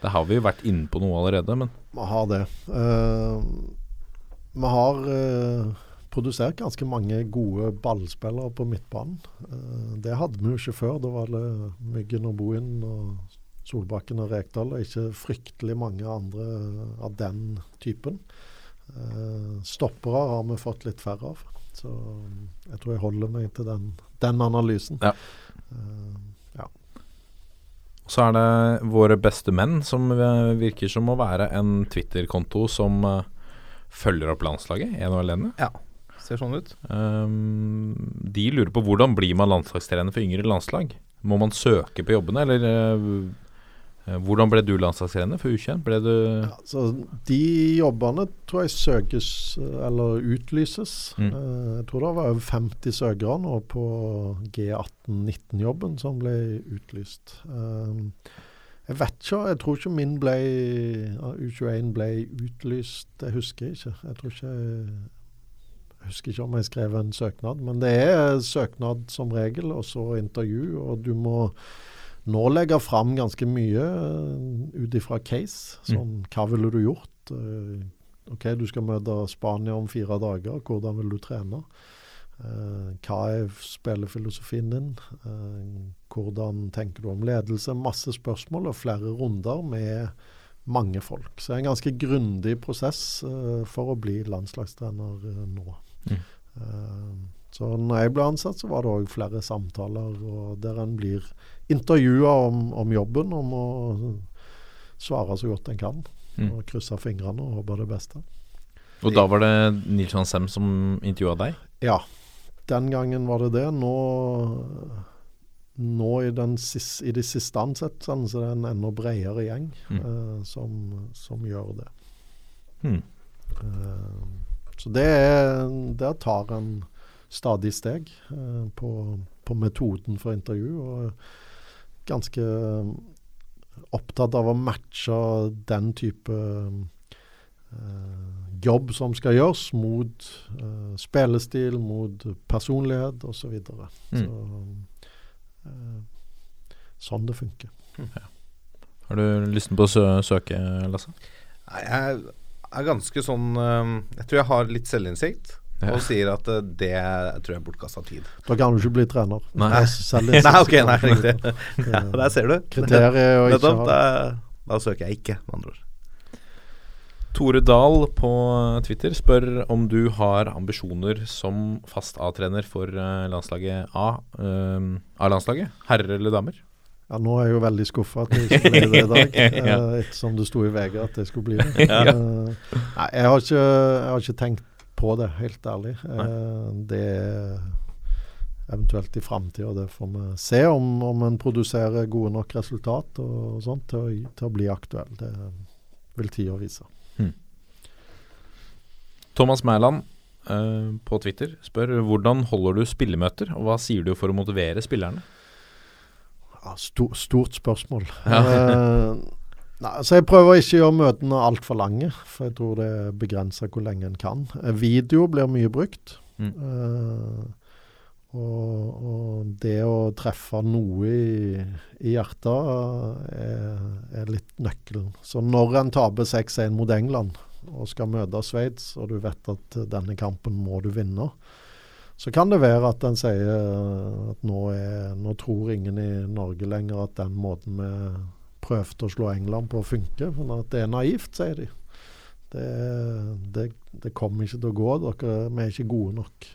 Det har vi jo vært inne på noe allerede, men
Vi har det. Eh, vi har uh, produsert ganske mange gode ballspillere på midtbanen. Uh, det hadde vi jo ikke før. Da var det Myggen og Bohin og Solbakken og Rekdal, og ikke fryktelig mange andre av den typen. Eh, stoppere har vi fått litt færre av. Så jeg tror jeg holder meg til den, den analysen.
Ja.
ja.
så er det våre beste menn, som eh, virker som å være en Twitter-konto som eh, følger opp landslaget, ene og alene.
Ja, Ser sånn ut.
Um, de lurer på hvordan blir man landslagstrener for yngre landslag? Må man søke på jobbene, eller eh, eh, hvordan ble du landslagstrener for U21? Ble du
Ja, de jobbene tror jeg søkes eh, eller utlyses.
Mm.
Eh, jeg tror det var over 50 søkere nå på G18-19-jobben som ble utlyst. Eh, jeg vet ikke, jeg tror ikke min ble U21 ble utlyst. Det husker jeg ikke. Jeg tror ikke jeg husker ikke om jeg skrev en søknad, men det er søknad som regel, og så intervju. Og du må nå legge fram ganske mye uh, ut ifra case. Sånn, hva ville du gjort? Eh, OK, du skal møte Spania om fire dager. Hvordan vil du trene? Eh, hva er spillefilosofien din? Eh, hvordan tenker du om ledelse? Masse spørsmål og flere runder med mange folk. Så det er en ganske grundig prosess eh, for å bli landslagstrener eh, nå.
Mm.
Eh, så når jeg ble ansatt, så var det òg flere samtaler og der en blir intervjua om, om jobben, om å svare så godt en kan.
Mm.
Og krysse fingrene og håpe det beste.
Og da var det Nils Johan Sem som intervjua deg?
Ja, den gangen var det det. Nå, nå i, den sis, i de siste ansettelsene så er det en enda bredere gjeng
Mm.
eh, som, som gjør det.
Mm.
Eh, så det er Der tar en stadig steg eh, på, på metoden for intervju. Og ganske opptatt av å matche den type eh, jobb som skal gjøres, mot eh, spillestil, mot personlighet osv. Så, videre.
Mm.
så eh, sånn det funker.
Har du lysten på å sø søke, Lasse?
Jeg er ganske sånn eh, Jeg tror jeg har litt selvinnsikt.
Ja.
Og sier at eh, det tror jeg er bortkasta tid.
Da kan du ikke bli trener.
Nei.
Er.
Nei, ok, nei, riktig. Ja, der ser du.
Kriteriet er å ikke ha
Da, da søker jeg ikke, med andre ord.
Tore Dahl på Twitter spør om du har ambisjoner som fast A-trener for eh, landslaget A. Um, A-landslaget? Herrer eller damer?
Ja, Nå er jeg jo veldig skuffa at jeg ikke ble det i dag,
Ja.
eh, ettersom det sto i VG at jeg skulle bli det. Eh, nei, jeg har, ikke, jeg har ikke tenkt på det, helt ærlig. Eh, det er eventuelt i framtida, det får vi se om, om en produserer gode nok resultat og sånt til å, til å bli aktuell. Det vil tida vise.
Thomas Mæland eh, på Twitter spør hvordan holder du spillemøter, og hva sier du for å motivere spillerne?
Ja, sto, stort spørsmål.
Ja.
Eh, nei, så Jeg prøver ikke å gjøre møtene altfor lange, for jeg tror det er begrensa hvor lenge en kan. Eh, video blir mye brukt.
Mm.
Uh, og, og det å treffe noe i, i hjertet er, er litt nøkkelen. Så når en taper 6-1 mot England og skal møte Sveits, og du vet at denne kampen må du vinne, så kan det være at en sier at nå, er, nå tror ingen i Norge lenger at den måten vi prøvde å slå England på, funker. Men at det er naivt, sier de. Det, det, det kommer ikke til å gå. Dere, vi er ikke gode nok.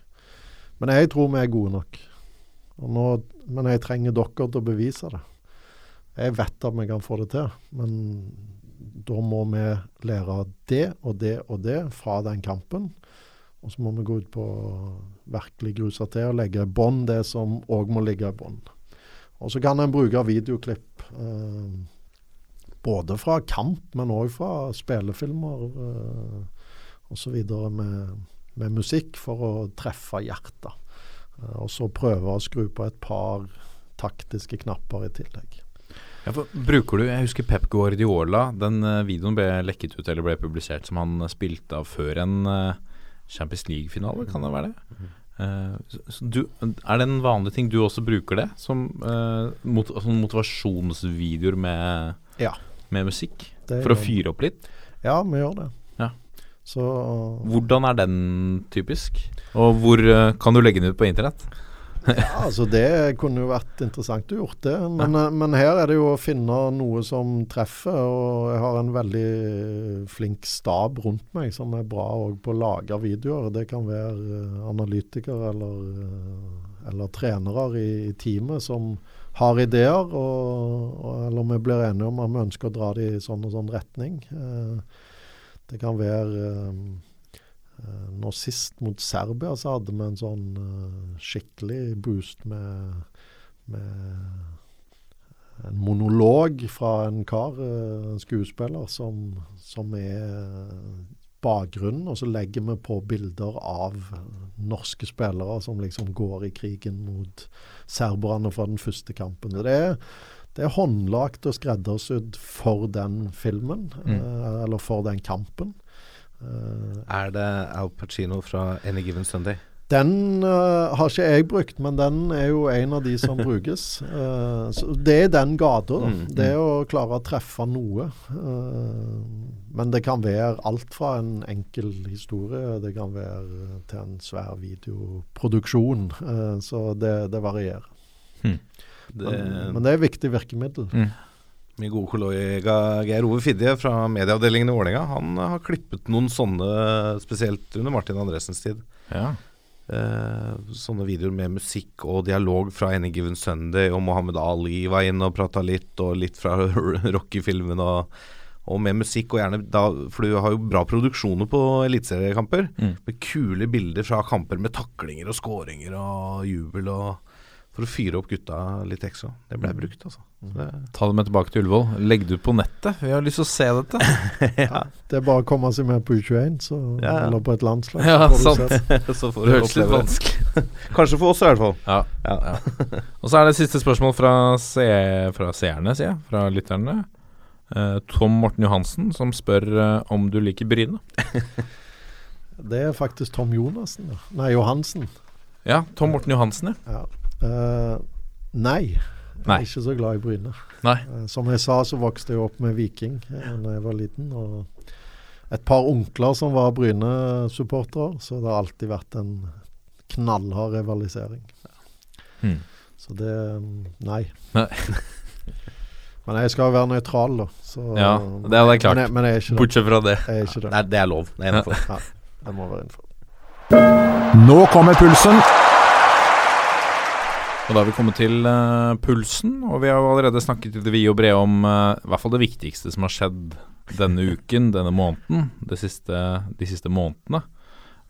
Men jeg tror vi er gode nok. Nå, men jeg trenger dere til å bevise det. Jeg vet at vi kan få det til, men da må vi lære det og det og det fra den kampen. Og så må vi gå ut på virkelig gruse til og legge i bånn det som òg må ligge i bånn. Og så kan en bruke videoklipp eh, både fra kamp, men òg fra spillefilmer uh, osv. Med, med musikk for å treffe hjertet. Uh, og så prøve å skru på et par taktiske knapper i tillegg.
Ja, bruker du, Jeg husker Pep Guardiola. Den eh, videoen ble lekket ut eller ble publisert som han eh, spilte av før en eh, Champions League-finale, kan det være det? Uh, du, er det en vanlig ting du også bruker det? Som uh, mot, sånn motivasjonsvideoer med,
Ja.
Med musikk?
Det
For å fyre opp litt?
Ja, vi gjør det.
Ja.
Så
Hvordan er den typisk? Og hvor eh, kan du legge den ut på internett?
Ja, altså Det kunne jo vært interessant å gjort det. Men, ja. men her er det jo å finne noe som treffer. Og jeg har en veldig flink stab rundt meg som er bra òg på å lage videoer. Det kan være eh, analytikere eller, eh, eller trenere i, i teamet som har ideer. Og, og, eller vi blir enige om at vi ønsker å dra det i sånn og sånn retning. Eh, det kan være eh, Eh, Nå sist mot Serbia så hadde vi en sånn skikkelig boost med, med en monolog fra en kar, en skuespiller, som, som er bakgrunnen. Og så legger vi på bilder av norske spillere som liksom går i krigen mot serberne fra den første kampen. Det er, det er håndlagt og skreddersydd for den filmen, eh, eller for den kampen. Eh,
Er det Al Pacino fra Any Given Sunday?
Den uh, har ikke jeg brukt, men den er jo en av de som brukes. Uh, så det er den gata. da.
Mm,
Det å klare å treffe noe. Uh, men det kan være alt fra en enkel historie, det kan være til en svær videoproduksjon. Eh, så det, det varierer.
Det,
Men, men det er et viktig virkemiddel.
Min gode kollega Geir Ove Fidje fra medieavdelingen i Vålerenga Han har klippet noen sånne, spesielt under Martin Andresens tid.
Ja.
Eh, sånne videoer med musikk og dialog fra Any Given Sunday, og Mohammed Ali var inne og prata litt, og litt fra Rocky-filmen, og, og med musikk. Og gjerne da, For du har jo bra produksjoner på eliteseriekamper,
Mm.
med kule bilder fra kamper med taklinger og skåringer og jubel, og for å fyre opp gutta litt ekstra. Det ble brukt, altså. Det,
Ta det med tilbake til Ullevål. Legg det ut på nettet. Vi har lyst til å se dette.
Det er bare å komme seg med på U21 så,
Ja.
eller på et landslag.
Ja,
så får du
sant.
se.
så får
Det
du
litt vanskelig
Kanskje for oss i hvert fall.
Ja.
Ja.
Og så er det siste spørsmål fra, se, fra seerne, sier jeg. Fra lytterne. Uh, Tom Morten Johansen som spør uh, om du liker Bryne.
Det er faktisk Tom Jonassen. Nei, Johansen.
Ja, Tom Morten Johansen, ja.
Ja. Eh, nei. Jeg
Nei.
er ikke så glad i Bryne.
Nei.
Eh, som jeg sa, så vokste jeg opp med Viking da jeg var liten. Og et par onkler som var Bryne-supportere, så det har alltid vært en knallhard rivalisering.
Hmm.
Så det mm, Nei.
Nei.
Men jeg skal være nøytral, da. Så,
Ja, det er jeg klart.
Men jeg, men jeg er ikke.
Bortsett fra det.
Jeg er ikke det.
Nei, det er lov. Det er innenfor.
Ja, det må være innenfor.
Nå kommer pulsen.
Og da har vi kommet til uh, pulsen, og vi har jo allerede snakket litt vide og brede om uh, i hvert fall det viktigste som har skjedd denne uken, denne måneden, de siste, de siste månedene.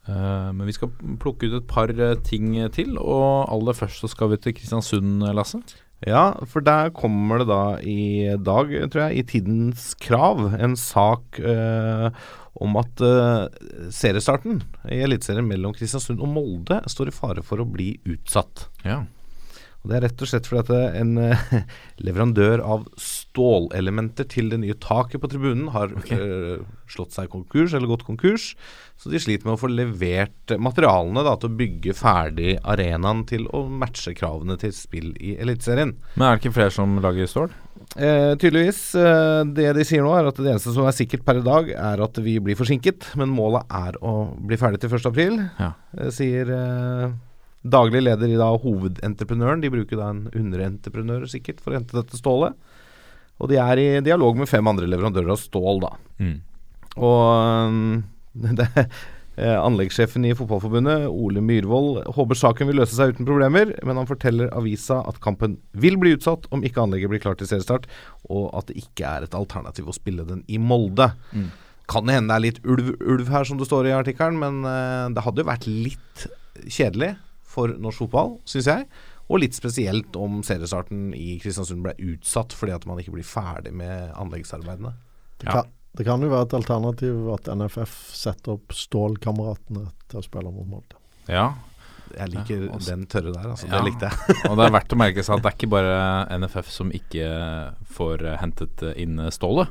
Uh, men vi skal plukke ut et par ting til, og aller først så skal vi til Kristiansund, Lasse.
Ja, for der kommer det da i dag, tror jeg, i Tidens Krav en sak eh, om at eh, seriestarten i Eliteserien mellom Kristiansund og Molde står i fare for å bli utsatt.
Ja.
Og Det er rett og slett fordi at eh, en eh, leverandør av stålelementer til det nye taket på tribunen har okay. slått seg konkurs, eller gått konkurs. Så de sliter med å få levert materialene da, til å bygge ferdig arenaen til å matche kravene til spill i Eliteserien.
Men er det ikke flere som lager stål?
Eh, tydeligvis. Eh, det de sier nå, er at det eneste som er sikkert per i dag, er at vi blir forsinket. Men målet er å bli ferdig til 1. april,
Ja.
eh, sier eh, daglig leder i da hovedentreprenøren. De bruker da en underentreprenør sikkert for å hente dette stålet. Og de er i dialog med fem andre leverandører av stål, da.
Mm.
Og øhm, det, eh, anleggssjefen i Fotballforbundet, Ole Myhrvold, håper saken vil løse seg uten problemer, men han forteller avisa at kampen vil bli utsatt om ikke anlegget blir klart til seriestart, og at det ikke er et alternativ å spille den i Molde.
Mm.
Kan det hende det er litt ulv, ulv her, som det står i artikkelen, men eh, det hadde jo vært litt kjedelig for norsk fotball, syns jeg. Og litt spesielt om seriestarten i Kristiansund ble utsatt fordi at man ikke blir ferdig med anleggsarbeidene.
Det,
Ja.
kan, det kan jo være et alternativ at NFF setter opp Stålkameratene til å spille mot Molde.
Ja,
Jeg liker
Ja, også-
den tørre der, altså.
Ja.
Det likte jeg.
og det er verdt å merke seg at det er ikke bare NFF som ikke får eh, hentet inn stålet.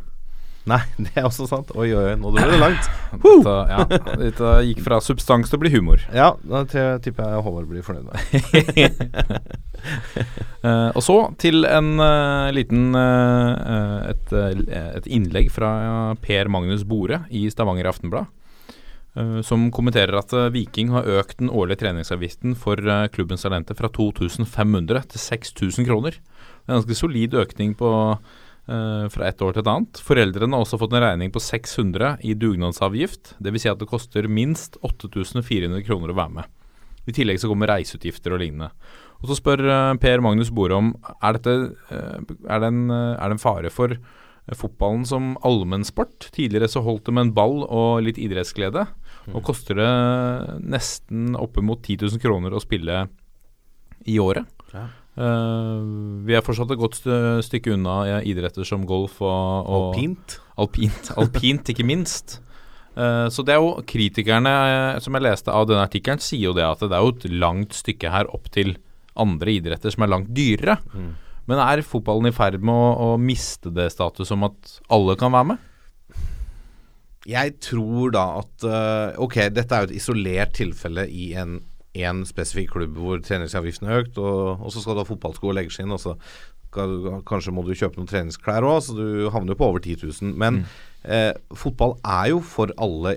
Nei, det er også sant. Oi, oi, oi, nå ble det langt.
Dette, ja, dette gikk fra substans til å bli humor.
Ja, da tipper jeg Håvard blir fornøyd med
uh, og så til en uh, liten uh, et, et innlegg fra Per Magnus Bore i Stavanger Aftenblad. som kommenterer at Viking har økt den årlige treningsavgiften for klubbens talenter fra 2500 til 6000 kroner. Er en ganske solid økning på, eh, fra ett år til et annet. Foreldrene har også fått en regning på 600 i dugnadsavgift. Dvs. Si at det koster minst 8400 kroner å være med. I tillegg så kommer reiseutgifter og lignende. Og Så spør uh, Per Magnus Bore om er, dette, uh, er, det en, er det en fare for fotballen som allmennsport. Tidligere så holdt det med en ball og litt idrettsglede. Nå koster det nesten oppimot 10 000 kroner å spille i året.
Ja.
Eh, vi er fortsatt et godt stykke unna ja, idretter som golf og, og
Alpint.
Alpint, alpint ikke minst. Uh, så det er jo kritikerne eh, som jeg leste av denne artikkelen, sier jo det at det er jo et langt stykke her opp til andre idretter som er langt dyrere.
Mm.
Men er fotballen i ferd med å, å miste det status om at alle kan være med?
Jeg tror da at uh, Ok, dette er jo et isolert tilfelle i en én spesifikk klubb hvor treningsavgiften er økt, og, og så skal du ha fotballsko og leggskinn, og så kanskje må du kjøpe noen treningsklær òg, så du havner jo på over 10 000. Men eh, fotball er jo for alle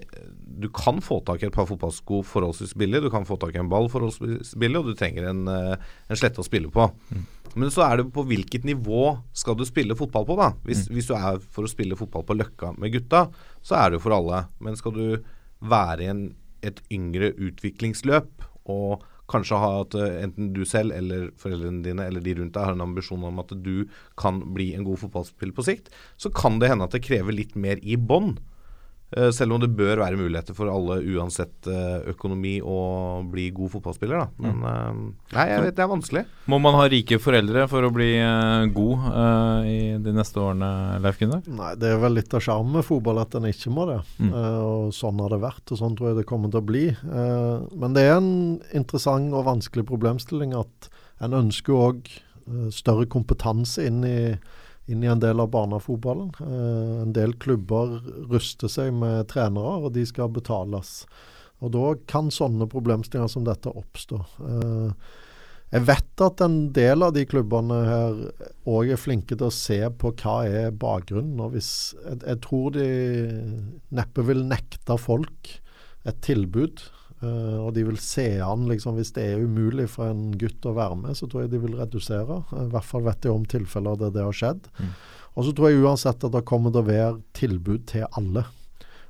Du kan få tak i et par fotballsko forholdsvis billig, du kan få tak i en ball forholdsvis billig, og du trenger en, eh, en slette å spille på. Men så er det på hvilket nivå skal du spille fotball på, da. Hvis, hvis du er for å spille fotball på Løkka med gutta, så er det jo for alle. Men skal du være i en, et yngre utviklingsløp og kanskje ha at eh, enten du selv eller foreldrene dine eller de rundt deg har en ambisjon om at du kan bli en god fotballspiller på sikt, så kan det hende at det krever litt mer i bånn. Eh, Selv om det bør være muligheter for alle uansett eh, økonomi å bli god fotballspiller. Da. Men eh, nei, jeg vet det er vanskelig.
Må man ha rike foreldre for å bli god uh, i de neste årene, Leif Gunnar?
Nei, det er vel litt av sjarmen med fotball at en ikke må det.
Mm.
Uh, og sånn har det vært, og sånn tror jeg det kommer til å bli. Uh, men det er en interessant og vanskelig problemstilling at en ønsker òg større kompetanse inn i, inn i en del av barnefotballen. Eh, en del klubber ruster seg med trenere, og de skal betales. Og da kan sånne problemstillinger som dette oppstå. Eh, jeg vet at en del av de klubbene her òg er flinke til å se på hva er bakgrunnen. og hvis, jeg, jeg tror de neppe vil nekte folk et tilbud Eh, og de vil se an liksom, Hvis det er umulig for en gutt å være med, så tror jeg de vil redusere. I hvert fall vet jeg om tilfeller der det har skjedd.
Mm.
Og så tror jeg uansett at det kommer til å være tilbud til alle.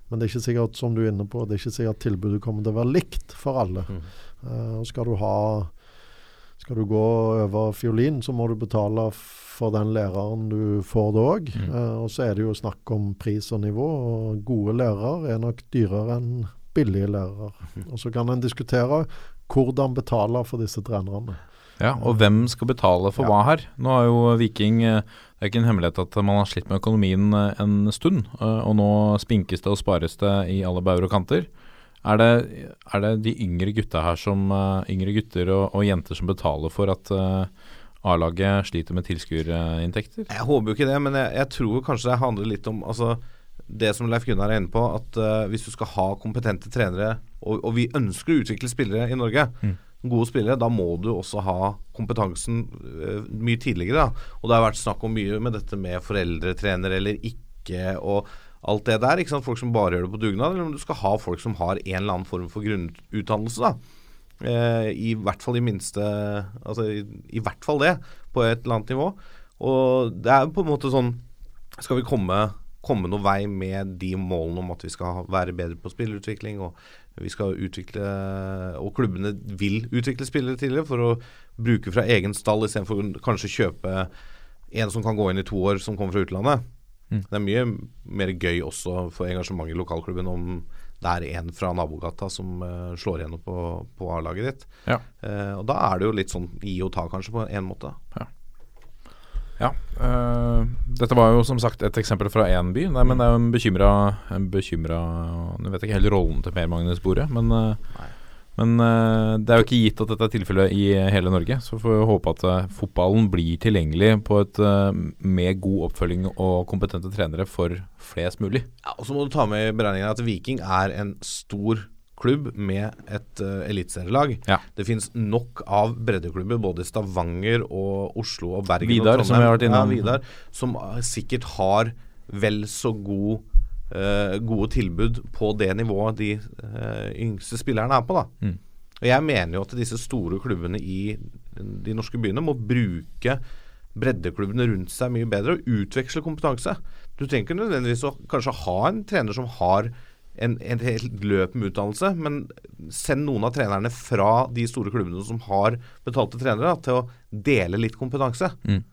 Men det er ikke sikkert som du er inne på, det er ikke sikkert tilbudet kommer til å være likt for alle. Mm. og skal du ha skal du gå over fiolin, så må du betale for den læreren du får det òg.
Mm.
og så er det jo snakk om pris og nivå. og Gode lærere er nok dyrere enn billige lærere. Og så kan en diskutere hvordan betale for disse trenerne.
Ja, og hvem skal betale for hva her? Nå har jo Viking eh, Det er ikke en hemmelighet at man har slitt med økonomien eh, en stund. eh, Og nå spinkes det og spares det i alle bauger og kanter. Er det, er det de yngre gutta her som Yngre gutter og, og jenter som betaler for at A-laget sliter med tilskuerinntekter?
Jeg håper jo ikke det, men jeg, jeg tror kanskje det handler litt om altså, det som Leif Gunnar er inne på, at uh, hvis du skal ha kompetente trenere, og, og, vi ønsker å utvikle spillere i Norge,
Mm.
gode spillere, da må du også ha kompetansen uh, mye tidligere. Da. Og det har vært snakk om mye med dette med foreldretrener eller ikke, og alt det der. ikke sant? Folk som bare gjør det på dugnad, eller om du skal ha folk som har en eller annen form for grunnutdannelse. da. Eh, I hvert fall i minste Altså i, i hvert fall det, på et eller annet nivå. Og det er på en måte sånn Skal vi komme, komme noen vei med de målene om at vi skal være bedre på spillerutvikling, og vi skal utvikle Og klubbene vil utvikle spillere tidligere for å bruke fra egen stall istedenfor kanskje kjøpe en som kan gå inn i to år, som kommer fra utlandet.
Mm.
Det er mye mer gøy også for engasjement i lokalklubben om det er en fra nabogata som uh, slår igjennom på, på A-laget ditt.
Ja.
Uh, og da er det jo litt sånn gi og ta, kanskje, på en måte.
Ja. Øh, dette var jo som sagt et eksempel fra én by, Nei, men det er jo en bekymra En bekymra Jeg vet ikke helt rollen til Per Magnus Bore, men, uh, men uh, det er jo ikke gitt at dette er tilfellet i hele Norge. Så får vi håpe at fotballen blir tilgjengelig på et med god oppfølging og kompetente trenere for flest mulig.
Ja, og så må du ta med i beregningen at Viking er en stor klubb med et uh, eliteserielag.
Ja.
Det finnes nok av breddeklubber både i Stavanger og Oslo og Bergen
Vidar,
og
som vi har vært innom.
Ja, Vidar, som uh, sikkert har vel så god, uh, gode tilbud på det nivået de uh, yngste spillerne er på. da.
Mm.
Og Jeg mener jo at disse store klubbene i de norske byene må bruke breddeklubbene rundt seg mye bedre og utveksle kompetanse. Du trenger ikke nødvendigvis å kanskje ha en trener som har en, en helt løp med utdannelse, men send noen av trenerne fra de store klubbene som har betalte trenere, til å dele litt kompetanse.
Mm.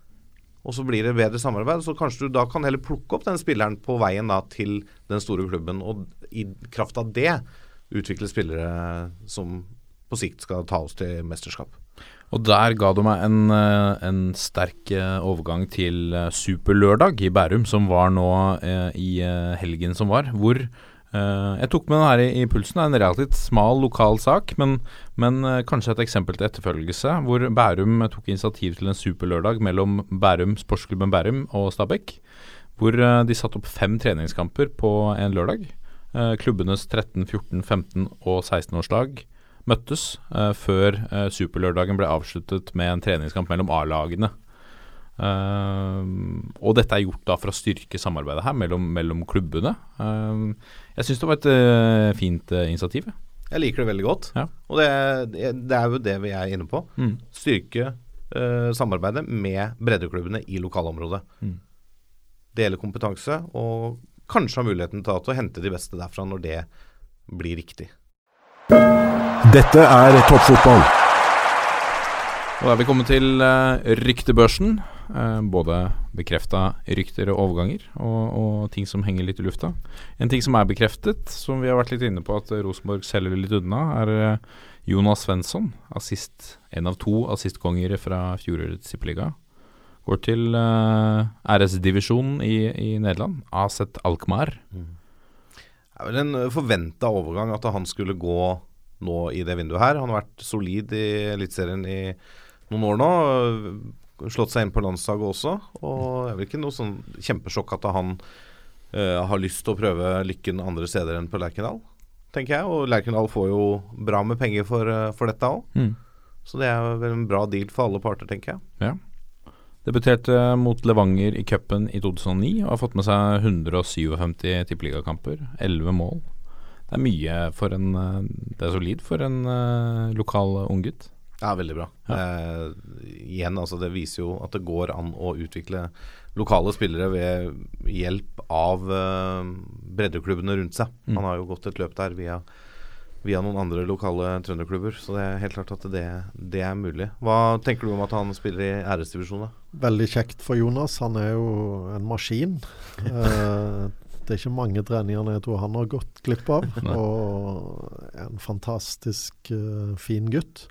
Og så blir det bedre samarbeid. Så kanskje du da kan heller plukke opp den spilleren på veien da til den store klubben, og i kraft av det utvikle spillere som på sikt skal ta oss til mesterskap.
Og der ga du meg en, øh, en sterk øh, overgang til øh, Superlørdag i Bærum, som var nå i helgen som var. Hvor øh, jeg tok med den her i, i pulsen. Det er en relativt smal lokal sak, men, men øh, kanskje et eksempel til etterfølgelse. Hvor Bærum tok initiativ til en superlørdag mellom Bærum, sportsklubben Bærum og Stabæk. Hvor øh, de satte opp fem treningskamper på en lørdag. Eh, klubbenes 13-, 14-, 15- og 16-årslag møttes eh, før eh, superlørdagen ble avsluttet med en treningskamp mellom A-lagene. Uh, og dette er gjort da for å styrke samarbeidet her mellom, mellom klubbene. Eh, jeg syns det var et uh, fint uh, initiativ. jeg.
Liker det veldig godt.
Ja.
Og det, det det er jo det vi er inne på.
Mm.
Styrke uh, samarbeidet med breddeklubbene i lokalområdet.
Mm.
Dele kompetanse, og kanskje ha muligheten til å hente de beste derfra når det blir riktig.
Dette er toppfotball.
Og da er vi kommet til ryktebørsen. Eh, både bekrefta rykter og overganger, og, og ting som henger litt i lufta. En ting som er bekreftet, som vi har vært litt inne på at eh, Rosenborg selger litt unna, er eh, Jonas Svensson. Assist, en av to assistkongere fra fjorårets tippeliga. Går til uh, RS-divisjonen i, i Nederland, AZ Alkmaar.
Det er vel en forventa overgang at han skulle gå nå i det vinduet her. Han har vært solid i Eliteserien i noen år nå. Slått seg inn på landslaget også. Og det er vel ikke noe sånn kjempesjokk at han uh, har lyst til å prøve lykken andre steder enn på Lerkendal, tenker jeg. Og Lerkendal får jo bra med penger for, eh, for dette òg.
Mm.
Så det er vel en bra deal for alle parter, tenker jeg.
Ja. Debuterte mot Levanger i cupen i 2009 og har fått med seg 157 tippeligakamper, 11 mål. Det er mye for en eh, Det er solid for en uh, lokal unggutt.
Ja, veldig bra. Eh, igjen, altså det viser jo at det går an å utvikle lokale spillere ved hjelp av eh, breddeklubbene rundt seg.
Mm.
Han har jo gått et løp der via, via noen andre lokale trønderklubber, så det er helt klart at det, det er mulig. Hva tenker du om at han spiller i æresdivisjonen?
Veldig kjekt for Jonas. Han er jo en maskin. Eh, det er ikke mange treningene jeg tror han har gått glipp av. og en fantastisk eh, fin gutt.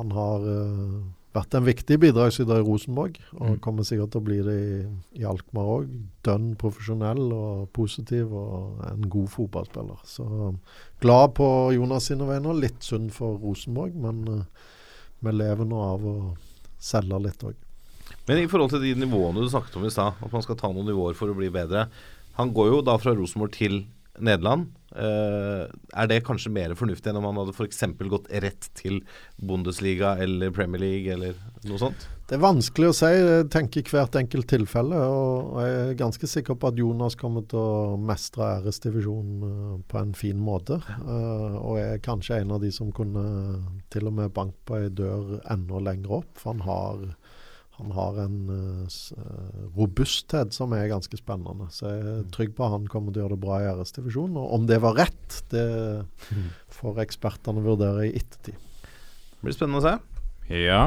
Han har eh, vært en viktig bidragsyter i Rosenborg, og
Mm.
kommer sikkert til å bli det i, i Alkmaar òg. Dønn profesjonell og positiv og en god fotballspiller. Så glad på Jonas sine vegne. Litt synd for Rosenborg, men eh, vi lever nå av å selge litt òg.
Men i forhold til de nivåene du snakket om i stad, at man skal ta noen nivåer for å bli bedre. Han går jo da fra Rosenborg til Nederland. Uh, er det kanskje mer fornuftig enn om han hadde f.eks. gått rett til Bundesliga eller Premier League eller noe sånt?
Det er vanskelig å si. Jeg tenker hvert enkelt tilfelle. Og jeg er ganske sikker på at Jonas kommer til å mestre æresdivisjonen eh, på en fin måte. Uh, og er kanskje en av de som kunne til og med banke på ei dør enda lenger opp. For han har, han har en eh, eh, robusthet som er ganske spennende. Så jeg er trygg på at han kommer til å gjøre det bra i æresdivisjonen. Og om det var rett, det får ekspertene vurdere i ettertid.
Det blir spennende å se.
Ja,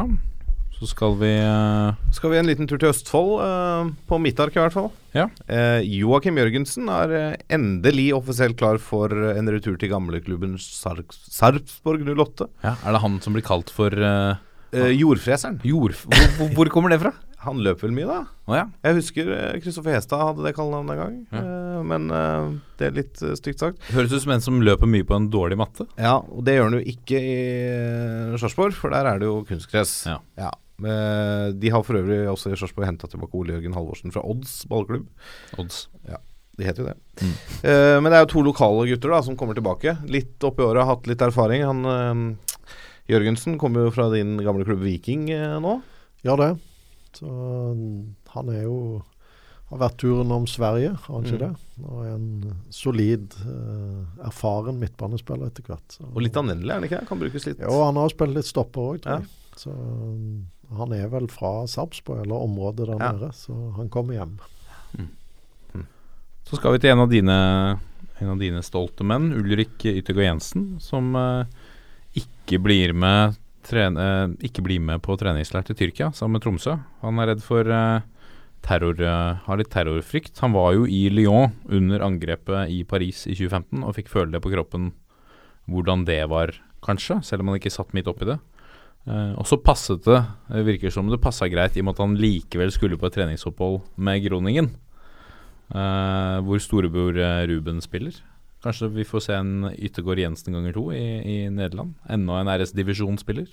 så skal vi uh...
Skal vi en liten tur til Østfold, uh, på mitt ark i hvert fall.
Ja.
Uh, Joakim Jørgensen er endelig offisielt klar for en retur til gamleklubben Sarp Sarpsborg 08.
ja, Er det han som blir kalt for eh,
Eh, jordfreseren.
Jordf Hvor, hvor, kommer det fra?
Han løp vel mye, da?
Oh, ja.
Jeg husker eh, Kristoffer Hestad hadde det kallenavnet en gang.
Ja.
Uh, men uh, det er litt eh, stygt sagt.
Høres ut som en som løper mye på en dårlig matte.
Ja, og det gjør han jo ikke i eh, Sarpsborg, for der er det jo kunstgress.
Ja.
Eh, de har for øvrig også i Sarpsborg henta tilbake Ole Jørgen Halvorsen fra Odds ballklubb.
Odds. Ja.
De heter jo det.
Mm.
Uh, men det er jo to lokale gutter da som kommer tilbake. Litt oppi har hatt litt erfaring. Han eh, Jørgensen kommer jo fra din gamle klubb Viking eh, nå.
Gjør det. Så mm, han er jo har vært turen om Sverige, har han ikke
Mm.
det? Og er en solid, eh, erfaren midtbanespiller etter hvert. Så-
Og litt anvendelig, er han ikke? Kan brukes litt.
Jo, han har spilt litt stopper òg, tror
Ja.
Så mm, han er vel fra Sarpsborg, eller området der
Ja.
nede, så han kommer hjem.
Så skal vi til en av dine, en av dine stolte menn, Ulrik Yttergård Jensen, som eh, ikke blir med trene, eh, ikke blir med på treningsleir til Tyrkia sammen med Tromsø. Han er redd for eh, terror, eh, har litt terrorfrykt. Han var jo i Lyon under angrepet i Paris i 2015 og fikk føle det på kroppen hvordan det var, kanskje, selv om han ikke satt midt oppi det. Eh, og så passet det, det virker som det passa greit i og med at han likevel skulle på et treningsopphold med Groningen. Eh, hvor storebror Ruben spiller. Kanskje vi får se en Yttergård Jensen ganger to i, i Nederland. Enda en RS-divisjonsspiller.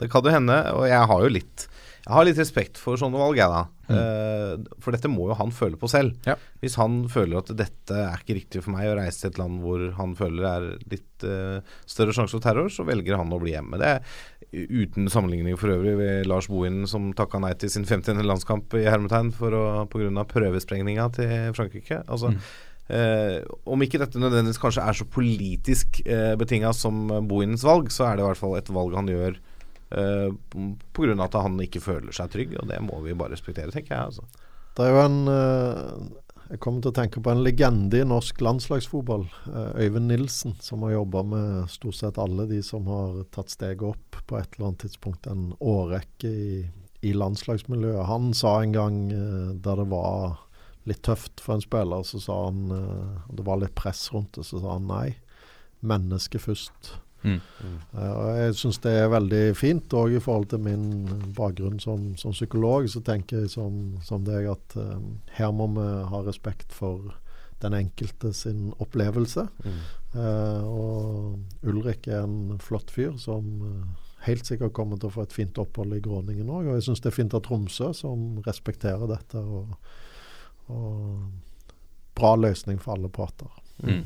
Det kan jo hende, og jeg har jo litt Jeg har litt respekt for sånne valg, jeg, da. Eh, for dette må jo han føle på selv.
Ja.
Hvis han føler at dette er ikke riktig for meg å reise til et land hvor han føler det er litt uh, større sjanse for terror, så velger han å bli hjemme. Det er uten sammenligning for øvrig ved Lars Bohin som takka nei til sin 50. landskamp i hermetegn pga. på grunn av prøvesprengninga til Frankrike. Altså, eh, om ikke dette nødvendigvis kanskje er så politisk eh, betinga som Bohinens valg, så er det i hvert fall et valg han gjør eh, Pga. at han ikke føler seg trygg, og det må vi bare respektere, tenker jeg. Altså.
Det er jo en eh, Jeg kommer til å tenke på en legende i norsk landslagsfotball. eh, Øyvind Nilsen, som har jobba med stort sett alle de som har tatt steget opp på et eller annet tidspunkt en årrekke i, i landslagsmiljøet. Han sa en gang uh, da det var litt tøft for en spiller, så sa han eh, og Det var litt press rundt det, så sa han nei. Mennesket først.
Mm.
Eh, og jeg syns det er veldig fint, og i forhold til min bakgrunn som, som psykolog, så tenker jeg som, som deg at eh, her må vi ha respekt for den enkelte sin opplevelse. Eh, og Ulrik er en flott fyr som uh, helt sikkert kommer til å få et fint opphold i Groningen òg. Og jeg syns det er fint av Tromsø, som respekterer dette. Og, og bra løsning for alle parter.
Mm.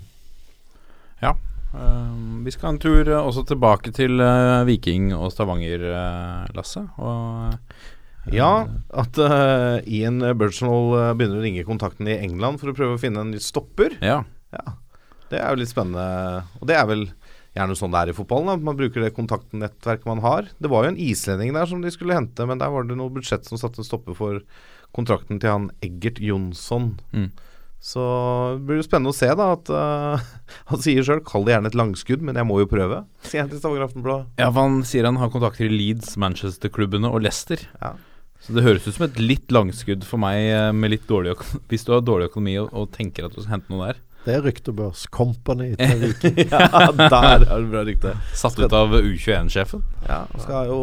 Ja. Uh, vi skal en tur uh, også tilbake til uh, Viking og Stavanger, eh, Lasse. Og
Ja, at uh, Ian Burchnell uh, begynner å ringe kontakten i England for å prøve å finne en ny stopper.
ja.
Ja. Det er jo litt spennende. Og det er vel gjerne sånn det er i fotballen. at Man bruker det kontaktnettverket man har. Det var jo en islending der som de skulle hente, men der var det noe budsjett som satte en stopper for kontrakten til han Eggert Jonsson.
Mm.
Så det blir jo spennende å se, da. At uh, han sier sjøl 'kall det gjerne et langskudd, men jeg må jo prøve', sier han til Stavanger Aftenblad.
Ja, for han sier han har kontakter i Leeds, Manchester-klubbene og Leicester.
Ja.
Så det høres ut som et litt langskudd for meg eh, med litt dårlig. Hvis du har dårlig økonomi og, og tenker at du skal hente noe der.
Det er ryktebørs. Company til Viking.
ja, der er det bra rykte.
Satt ut av U21-sjefen.
Ja, han skal jo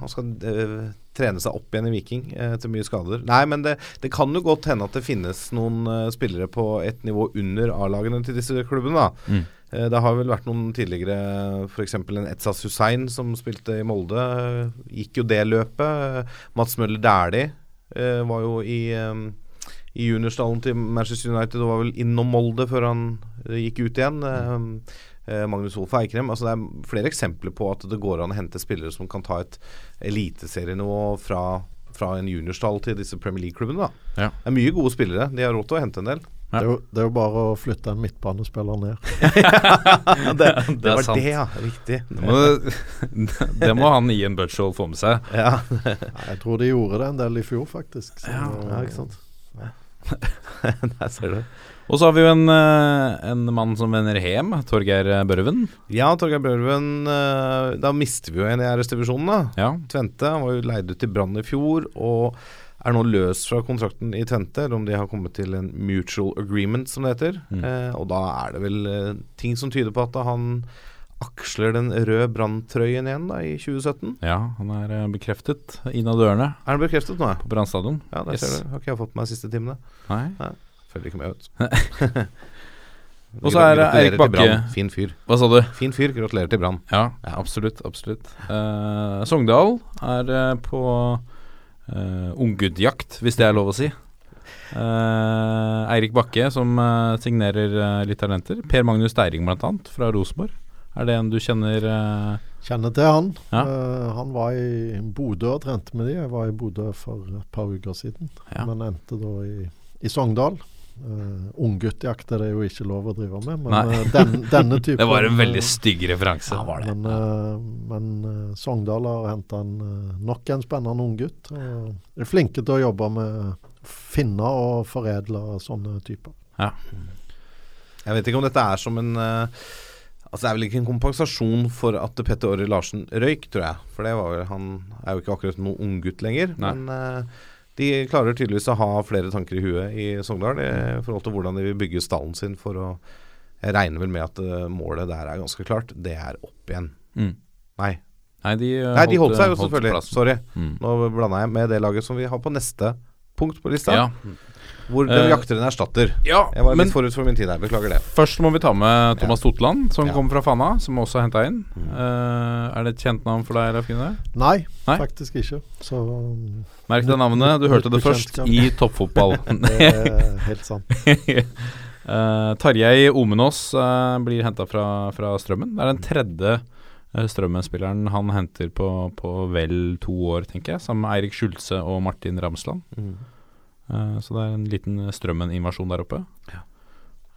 Han skal eh, trene seg opp igjen i Viking eh, etter mye skader. Nei, men det, det kan jo godt hende at det finnes noen eh, spillere på et nivå under A-lagene til disse klubbene. da
Mm.
Eh, Det har vel vært noen tidligere, f.eks. en Etsas Hussein som spilte i Molde. Gikk jo det løpet. Mats Møller Dæhlie var jo i, i juniorstallen til Manchester United og var vel innom Molde før han gikk ut igjen. Eh, Magnus Wolff Eikrem. Altså det er flere eksempler på at det går an å hente spillere som kan ta et eliteserienivå fra, fra en juniorstall til disse Premier League-klubbene.
Ja.
Det er mye gode spillere. De har råd til å hente en del.
Det, er jo, det er jo bare å flytte en midtbanespiller ned.
Ja, det, det,
Det er
var
sant.
det, ja. Riktig.
Det må, det må han Ian Butchell få med seg.
Ja.
Jeg tror de gjorde det en del i fjor, faktisk. Så,
Ja, ikke sant. Der ser du.
Og så har vi jo en, eh, en mann som vender hjem, Torgeir Børven.
Ja, Torgeir Børven eh, Da mister vi jo en i RS-divisjonen, da.
Ja.
Tvente han var jo leid ut til Brann i fjor, og er nå løs fra kontrakten i Tvente, eller om de har kommet til en mutual agreement, som det heter.
Mm.
Eh, og da er det vel eh, ting som tyder på at han aksler den røde Brann-trøyen igjen da i 2017.
ja, han er eh, bekreftet inn av dørene
Er han bekreftet nå? ja?
på Brann stadion.
Ja, det
Yes.
ser du. Har ikke jeg fått med meg siste timene.
Nei.
Følger ikke med, vet du.
Og så er det Eirik Bakke.
Fin fyr.
Hva sa du?
Fin fyr. Gratulerer til Brann.
Ja, absolutt. Absolutt. uh, Sogndal er uh, på uh, ungguttjakt, hvis det er lov å si. Uh, Eirik Bakke som uh, signerer litt talenter. Per Magnus Deiring blant annet, fra Rosenborg. Er det en du kjenner
Kjenner til han.
Ja.
Eh, han var i Bodø og trente med de. Jeg var i Bodø for et par uker siden,
Ja.
men endte da i, i Sogndal. Uh, Ungguttjakt er det jo ikke lov å drive med, men eh, den, denne typen
Det var en veldig
eh,
stygg referanse.
Men, uh, men eh, Sogndal har henta en, eh, nok en spennende unggutt. Er flinke til å jobbe med finne og foredle sånne typer.
Jeg vet ikke om dette er som en eh, Altså Det er vel ikke en kompensasjon for at Petter Orri Larsen røyk, tror jeg. For det var vel, han er jo ikke akkurat noen unggutt lenger.
Nei.
Men eh, de klarer tydeligvis å ha flere tanker i huet i Sogndal i forhold til hvordan de vil bygge stallen sin for å Jeg regner vel med at eh, målet der er ganske klart. Det er opp igjen.
Mm.
Nei.
Nei, de, eh,
Nei, de holdt seg jo selvfølgelig.
plassen.
Sorry.
Mm.
Nå blanda jeg med det laget som vi har på neste punkt på lista.
Ja.
Hvor de
Eh,
jakter en erstatter.
ja,
Jeg var
men
litt forut for min tid her. Beklager det.
først må vi ta med Thomas Totland, som
Ja.
kommer fra Fana, som også er henta inn.
Mm.
Uh, er det et kjent navn for deg, Leif Gunnar?
Nei,
Nei?
faktisk ikke. Så
Merk deg navnet, du hørte det først
Bekjentskap.
i toppfotball.
det er helt sant.
uh, Tarjei Omenås uh, blir henta fra, fra Strømmen. Det er den tredje Strømmen-spilleren han henter på, på vel to år, tenker jeg. Sammen med Eirik Skjulse og Martin Ramsland. Eh, så det er en liten Strømmen-invasjon der oppe.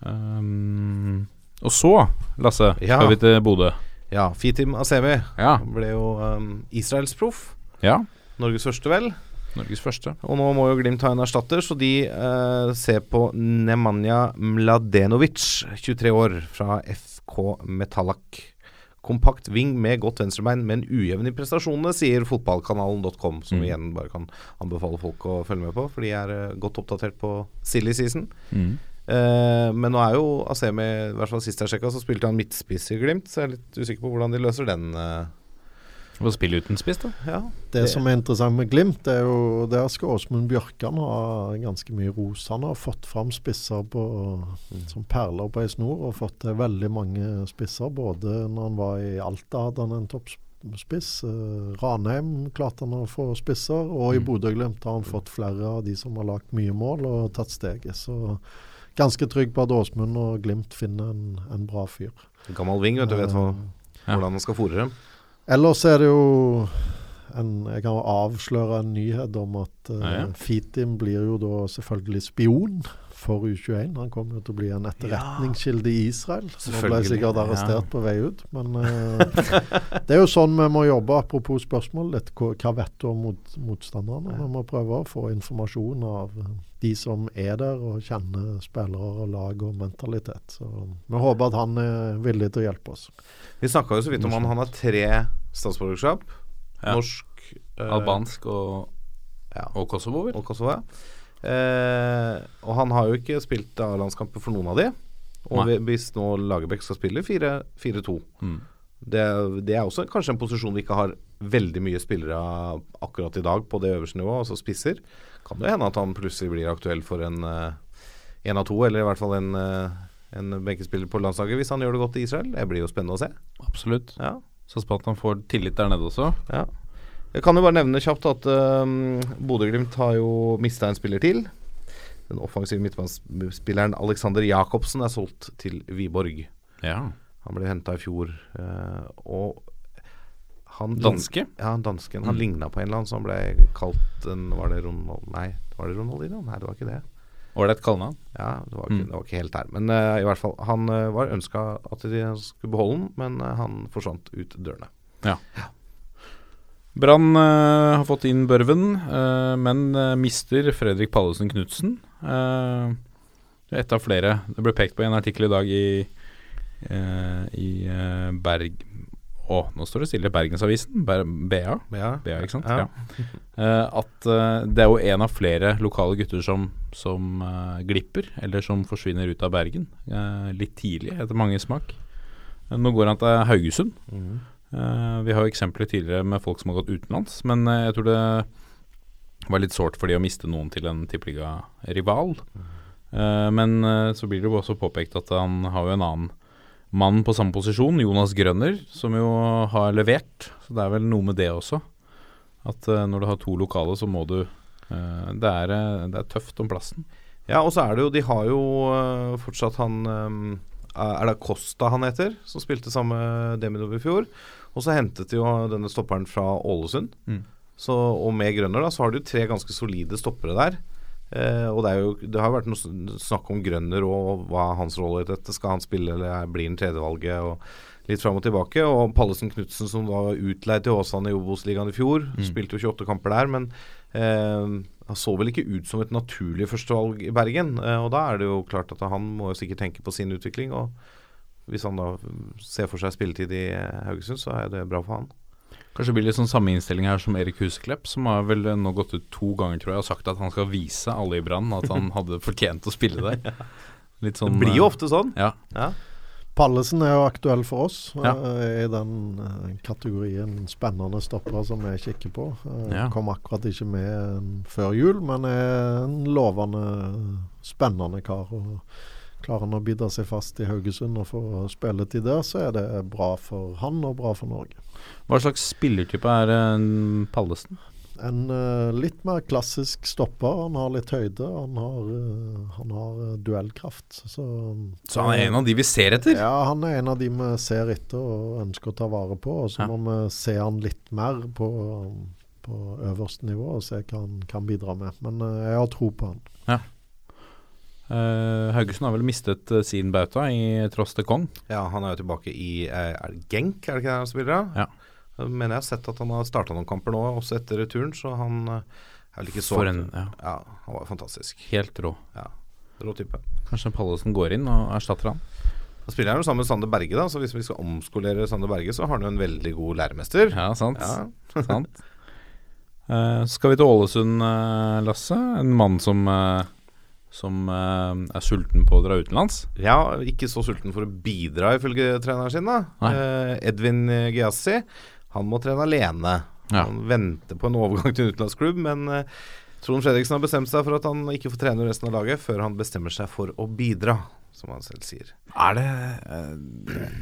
Um, og så, Lasse,
Ja.
skal vi til Bodø.
Ja, Fitim Asevi
Ja.
ble jo um, Israelsproff.
ja.
Norges første, vel.
Norges første.
Og nå må jo Glimt ha en erstatter, så de uh, ser på Nemanja Mladenovic, 23 år, fra FK Metallak. Kompakt ving med godt venstrebein, men ujevn i prestasjonene, sier fotballkanalen.com, som
Mm.
igjen bare kan anbefale folk å følge med på, for de er eh, godt oppdatert på silly season.
Mm.
Uh, men nå er jo Asemi, i hvert fall sist jeg sjekka, så spilte han midtspiss i Glimt, så jeg er litt usikker på hvordan de løser den. eh.
Og spille uten spiss, da.
ja.
Det som er interessant med Glimt, det er jo der skal Åsmund Bjørkan ha ganske mye ros. Han har fått fram spisser på, som perler på ei snor, og fått til veldig mange spisser. Både når han var i Alta, hadde han en toppspiss. Eh, Ranheim klarte han å få spisser, og i
Mm.
Bodø-Glimt har han fått flere av de som har lagt mye mål og tatt steget. Så ganske trygg på at Åsmund og Glimt finner en, en bra fyr.
Gammel ving, vet du. Vet hva, hvordan han skal fòre dem.
Ellers er det jo en, Jeg kan avsløre en nyhet om at uh,
Ja, ja.
Fitim blir jo da selvfølgelig spion for U21. Han kommer jo til å bli en etterretningskilde i Israel. Så nå ble sikkert arrestert
ja.
på vei ut. Men uh, det er jo sånn vi må jobbe, apropos spørsmål. Litt, hva, hva vet du om mot, motstanderne? Vi må prøve å få informasjon av eh, de som er der og kjenner spillere og lag og mentalitet. Så vi håper at han er villig til å hjelpe oss.
Vi snakka jo så vidt om han. Han har tre statsborgerskap.
Ja.
Norsk, eh,
Albansk og,
Ja.
og Kosovo,
og Kosovo. ja. Eh, og han har jo ikke spilt A-landskamper for noen av de. Og
Nei.
vi- hvis nå Lagerbäck skal spille 4-4-2
Mm.
Det, det er også kanskje en posisjon vi ikke har veldig mye spillere akkurat i dag på det øverste nivået, altså spisser. Kan det hende at han plutselig blir aktuell for en én av to, eller i hvert fall en, eh, en benkespiller på landslaget hvis han gjør det godt i Israel. Det blir jo spennende å se.
Absolutt.
Ja.
Satser på at han får tillit der nede også.
Ja. Jeg kan jo bare nevne kjapt at um, Bodø-Glimt har jo mista en spiller til. Den offensive midtbanespilleren Alexander Jacobsen er solgt til Wiborg.
Ja.
Han ble henta i fjor. eh, og han
Danske?
Ja, dansken. Han
Mm.
ligna på en eller annen som ble kalt en Var det Ronald... Nei, var det Ronaldinho? Nei, det var ikke det.
Ålreit kallenavn.
Ja, det var ikke,
Mm.
det var ikke helt der. Men uh, i hvert fall, han uh, var ønska at de skulle beholde den, men uh, han forsvant ut dørene.
Brann eh, har fått inn Børven, men mister Fredrik Pallesen Knutsen. Uh, Ett av flere. Det ble pekt på i en artikkel i dag i, i eh, Berg... Å, nå står det stille. Bergensavisen. Ber BA. BA, ikke sant?
Ja.
Ja. Uh, at uh, det er jo en av flere lokale gutter som, som uh, glipper, eller som forsvinner ut av Bergen. eh, litt tidlig, etter mange smak. Eh, nå går han til Haugesund.
Mm.
Eh, vi har jo eksempler tidligere med folk som har gått utenlands, men eh, jeg tror det var litt sårt for de å miste noen til en tippeliga-rival. Eh, men eh, så blir det jo også påpekt at han har jo en annen mann på samme posisjon, Jonas Grønner, som jo har levert. Så det er vel noe med det også. At uh, når du har to lokale, så må du uh, det, er, eh, det er tøft om plassen.
Ja, og så er det jo De har jo uh, fortsatt han um, Er det Costa han heter? Som spilte samme Demidov i fjor. Og så hentet de jo denne stopperen fra Ålesund.
Mm.
Så, og med Grønner da, så har de jo tre ganske solide stoppere der. Eh, og det, er jo, det har vært noe snakk om Grønner og hva er hans rolle i dette. Skal han spille, eller er- blir han tredjevalget? Og litt fram og tilbake. Og Pallesen Knutsen, som var utleid til Åsane i Obos-ligaen i fjor,
Mm.
spilte jo 28 kamper der. Men uh, han så vel ikke ut som et naturlig førstevalg i Bergen. Uh, og da er det jo klart at han må jo sikkert tenke på sin utvikling. Og hvis han da mm, ser for seg spilletid i Haugesund, så er det bra for han.
Kanskje det blir litt sånn samme innstilling her som Erik Huseklepp, som har vel nå gått ut to ganger, tror jeg, og sagt at han skal vise alle i Brann at han hadde fortjent å spille der. Litt sånn
Det blir jo
eh,
ofte sånn.
Ja.
Ja.
Pallesen er jo aktuell for oss.
Ja.
eh, I den eh, kategorien spennende stoppere som vi kikker på.
Ja.
Kom akkurat ikke med før jul, men er en lovende, spennende kar. og Klarer han å bidra seg fast i Haugesund og få spilletid der, så er det bra for han og bra for Norge.
Hva slags spillertype er Pallesen?
En uh, litt mer klassisk stopper. Han har litt høyde. Han har, uh, han har eh, duellkraft. Så,
Så han er en av de vi ser etter?
Ja, han er en av de vi ser etter og ønsker å ta vare på. Og så
Ja.
må vi se han litt mer på, på øverste nivå og se hva han kan bidra med. Men jeg har tro på han.
Eh, Haugesund har vel mistet uh, sin bauta i tross til Kong.
Ja, han er jo tilbake i uh, Er det Genk, er det ikke det han spiller av?
Ja.
Jeg men jeg har sett at han har starta noen kamper nå, også etter returen, så han er vel ikke så
en ja,
Ja, han var fantastisk.
helt rå.
Ja, Rå type.
Kanskje Pallesen går inn og erstatter han.
Da spiller jeg jo sammen med Sander Berge, da, så hvis vi skal omskolere Sander Berge, så har han jo en veldig god læremester.
Ja, sant.
Ja.
sant. Skal vi til Ålesund, Lasse. En mann som, som eh, er sulten på å dra utenlands.
Ja, ikke så sulten for å bidra, ifølge treneren sin. da eh, Edvin Giassi. Han må trene alene.
Ja.
Han venter på en overgang til en utenlandsklubb, men eh, Trond Fredriksen har bestemt seg for at han ikke får trene resten av laget før han bestemmer seg for å bidra, som han selv sier.
Er det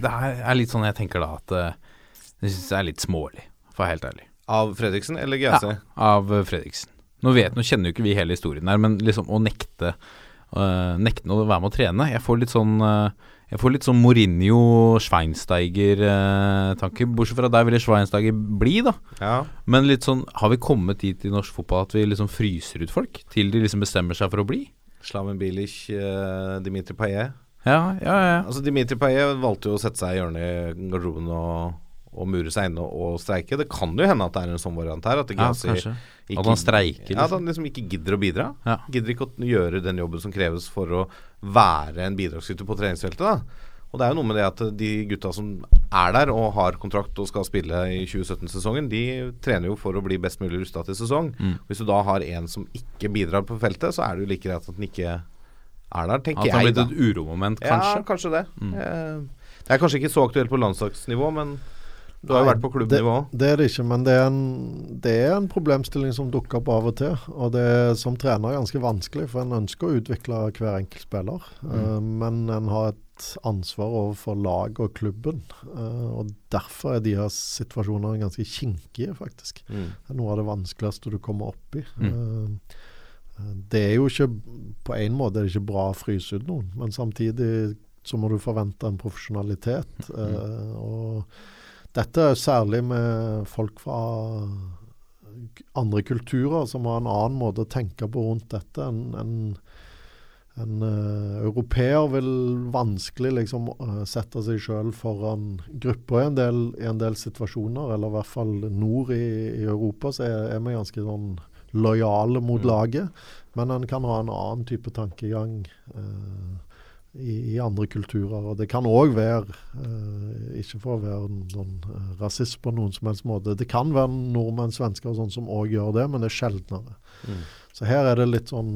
Det er, litt sånn jeg tenker da at Jeg syns jeg er litt smålig, for å være helt ærlig.
Av Fredriksen eller Giassi?
Av eh, Fredriksen. Nå vet, nå kjenner jo ikke vi hele historien her, men liksom å nekte uh, Nekte å være med å trene Jeg får litt sånn uh, Jeg får litt sånn Mourinho-Schweinsteiger-tanker. Bortsett fra der ville Schweinsteiger bli, da.
Ja.
Men litt sånn Har vi kommet dit i norsk fotball at vi liksom fryser ut folk til de liksom bestemmer seg for å bli?
Slaven Bilic, uh, Dimitri Payet.
Ja, ja, ja.
Altså Dimitri Payet valgte jo å sette seg i hjørnet i garderoben og, og mure seg inne og, streike. Det kan jo hende at det er en sånn variant her. At
ja kanskje.
ikke-
At han streiker,
Ja, at
liksom.
han liksom ikke gidder å bidra.
Ja.
Gidder ikke å gjøre den jobben som kreves for å være en bidragsyter på treningsfeltet. da Og det er jo noe med det at de gutta som er der og har kontrakt og skal spille i 2017-sesongen, de trener jo for å bli best mulig rusta til sesong.
Mm.
Hvis du da har en som ikke bidrar på feltet, så er det jo like greit at den ikke er der, tenker
At det har blitt et uromoment, kanskje.
Ja, kanskje det.
Mm.
Eh, Det er kanskje ikke så aktuelt på landslagsnivå, men du har jo vært på klubbnivå òg.
Det, det er det ikke, men det er, en, det er en problemstilling som dukker opp av og til. Og det er som trener ganske vanskelig, for en ønsker å utvikle hver enkelt spiller. Eh, men en har et ansvar overfor lag og klubben. Uh, og derfor er de her situasjonene ganske kinkige, faktisk.
Mm.
Det er noe av det vanskeligste du kommer opp i.
Mm.
Eh, det er jo ikke På en måte er det ikke bra å fryse ut noen, men samtidig så må du forvente en profesjonalitet. eh, og dette er særlig med folk fra andre kulturer som har en annen måte å tenke på rundt dette. En, en, en uh, europeer vil vanskelig liksom uh, sette seg sjøl foran grupper i en, del, i en del situasjoner, eller i hvert fall nord i, i Europa, så er, er vi ganske sånn lojale mot laget. Men en kan ha en annen type tankegang eh, i, i andre kulturer. Og det kan òg være, eh, ikke for å være noen eh, rasist på noen som helst måte, det kan være nordmenn, svensker og sånn som òg gjør det, men det er sjeldnere.
Mm.
Så her er det litt sånn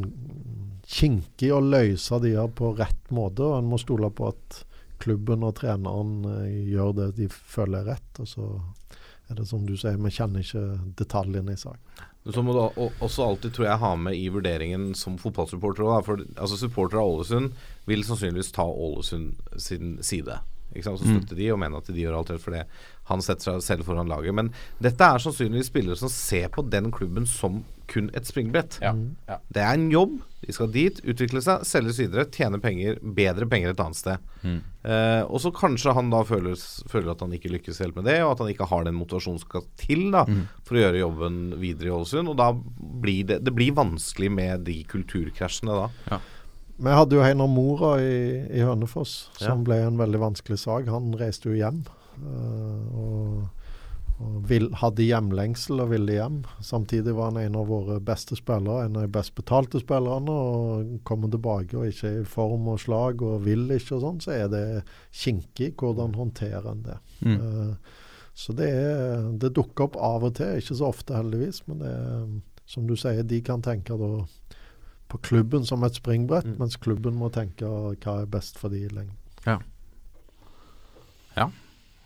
kinkig å løse de her på rett måte, og en må stole på at klubben og treneren eh, gjør det de føler er rett. Og så er det som du sier, vi kjenner ikke detaljene i saken.
Men Så må du også alltid tror jeg ha med i vurderingen som fotballsupporter da, For altså, supportere av Ålesund vil sannsynligvis ta Ålesund sin side. Ikke sant? Så
Mm.
de og mener at de gjør alt rett for det. Han setter seg selv foran laget. Men dette er sannsynligvis spillere som ser på den klubben som kun et springbrett.
Ja.
Mm.
Ja.
Det er en jobb. De skal dit, utvikle seg, selges videre, tjene penger, bedre penger et annet sted.
Mm.
Eh, og så kanskje han da føler, føler at han ikke lykkes helt med det, og at han ikke har den motivasjonen som skal til da
Mm.
for å gjøre jobben videre i Ålesund. Og da blir det, det blir vanskelig med de kulturkrasjene da.
Vi hadde jo Heinar Mora i, i Hønefoss,
Ja.
som ble en veldig vanskelig sak. Han reiste jo hjem. og og vil, hadde hjemlengsel og ville hjem. Samtidig var han en av våre beste spillere, en av de best betalte spillerne. og Kommer tilbake og ikke er i form og slag og vil ikke og sånn, så er det kinkig hvordan håndterer en det.
Mm.
Uh, så det, er, det dukker opp av og til, ikke så ofte heldigvis. Men det er, som du sier, de kan tenke da på klubben som et springbrett,
Mm.
mens klubben må tenke hva er best for de i lengden.
Uh,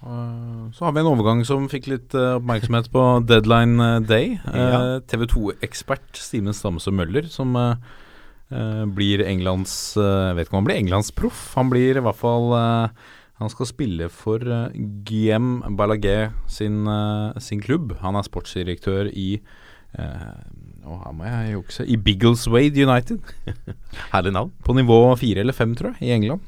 Så har vi en overgang som fikk litt uh, oppmerksomhet på deadline uh, day.
Ja.
TV 2-ekspert Simen Stamse Møller, som blir Englands Jeg vet ikke om han blir Englands proff. Han blir i hvert fall Han skal spille for Guillem Balaguer sin, sin klubb. Han er sportsdirektør i uh, her må jeg jukse I Biggleswade United.
Herlig navn.
På nivå fire eller fem, tror jeg, i England.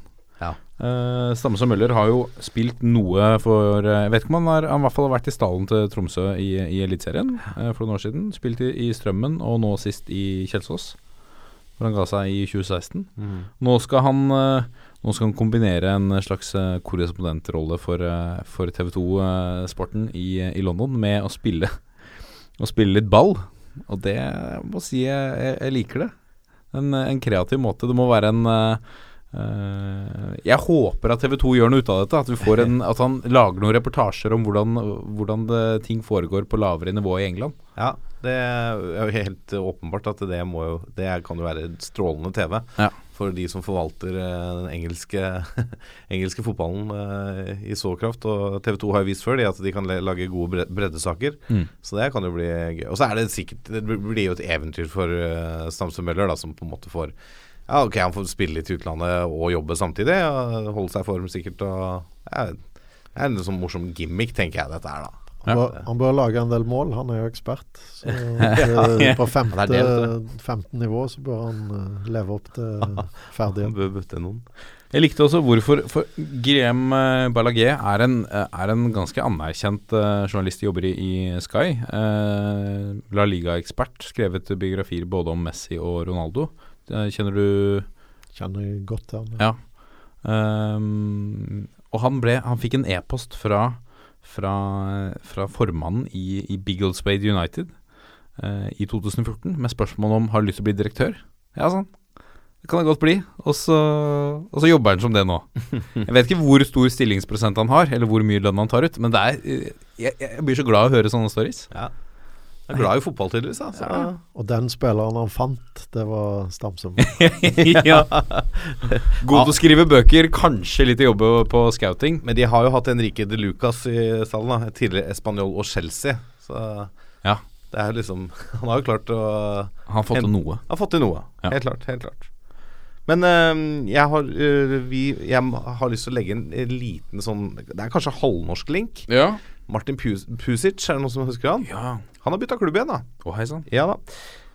Uh, Stammes og Møller har jo spilt noe for eh, Jeg vet ikke om han har Han i hvert fall har vært i stallen til Tromsø i, i Eliteserien uh, for noen år siden. Spilt i, i Strømmen, og nå sist i Kjelsås, hvor han ga seg i 2016. Nå skal han uh, Nå skal han kombinere en slags eh, korrespondentrolle for, eh, for TV 2-sporten i, i London med å spille Å spille litt ball. Og det jeg må si jeg, jeg, jeg liker det. En, en kreativ måte. Det må være en eh, eh, Jeg håper at TV 2 gjør noe ut av dette. At, vi får en, at han lager noen reportasjer om hvordan, hvordan det, ting foregår på lavere nivå i England.
Ja, det er jo helt åpenbart at det, må jo, det kan jo være strålende TV
Ja.
for de som forvalter eh, den engelske, engelske fotballen eh, i så kraft. Og TV 2 har jo vist før de at de kan lage gode breddesaker.
Mm.
Så det kan jo bli gøy. Og så er det sikkert Det blir jo et eventyr for Stamse Møller, da, som på en måte får Ja, ok, han får spille litt i utlandet og jobbe samtidig. Og holde seg i form sikkert. Og ja, det er en sånn morsom gimmick, tenker jeg dette er, da.
Han, bør, han bør lage en del mål, han er jo ekspert. Så eh, på femte,
Han
15 nivå så bør han eh, leve opp til ferdighet.
bør bytte noen.
Jeg likte også hvorfor For Grem Ballagé er en, eh, er en ganske anerkjent journalist journalist, jobber i, i Sky. Eh, La Liga-ekspert, skrevet biografier både om Messi og Ronaldo. Eh, Kjenner du
Kjenner godt til han.
Ja. Um, og han, ble, han fikk en e-post fra, fra, fra formannen i, i Biggleswade United uh, i 2014 med spørsmål om har du lyst til å bli direktør. Ja, sånn. Det kan det godt bli. Og så, og så jobber han som det nå. Jeg vet ikke hvor stor stillingsprosent han har, eller hvor mye lønn han tar ut, men det er eh, jeg, jeg blir så glad av å høre sånne stories.
Ja. Jeg er glad i fotball, tydeligvis. Ja. Så.
Og den spilleren han fant, det var Stamsem.
ja. God til å skrive bøker, kanskje litt å jobbe på scouting.
Men de har jo hatt Enrique de Lucas i stallen, da. Tidligere Español og Chelsea. Så
Ja.
det er jo liksom Han har jo klart å
Han har fått til noe.
Har fått til noe.
Ja.
Helt klart. Helt klart. Men øh, jeg, har, øh, vi, jeg har lyst til å legge en, en liten sånn Det er kanskje halvnorsk link.
Ja.
Martin Pus Pusic, er det noen som husker han?
ja.
Han har bytta klubb igjen, da.
Å, hei sann.
Ja da.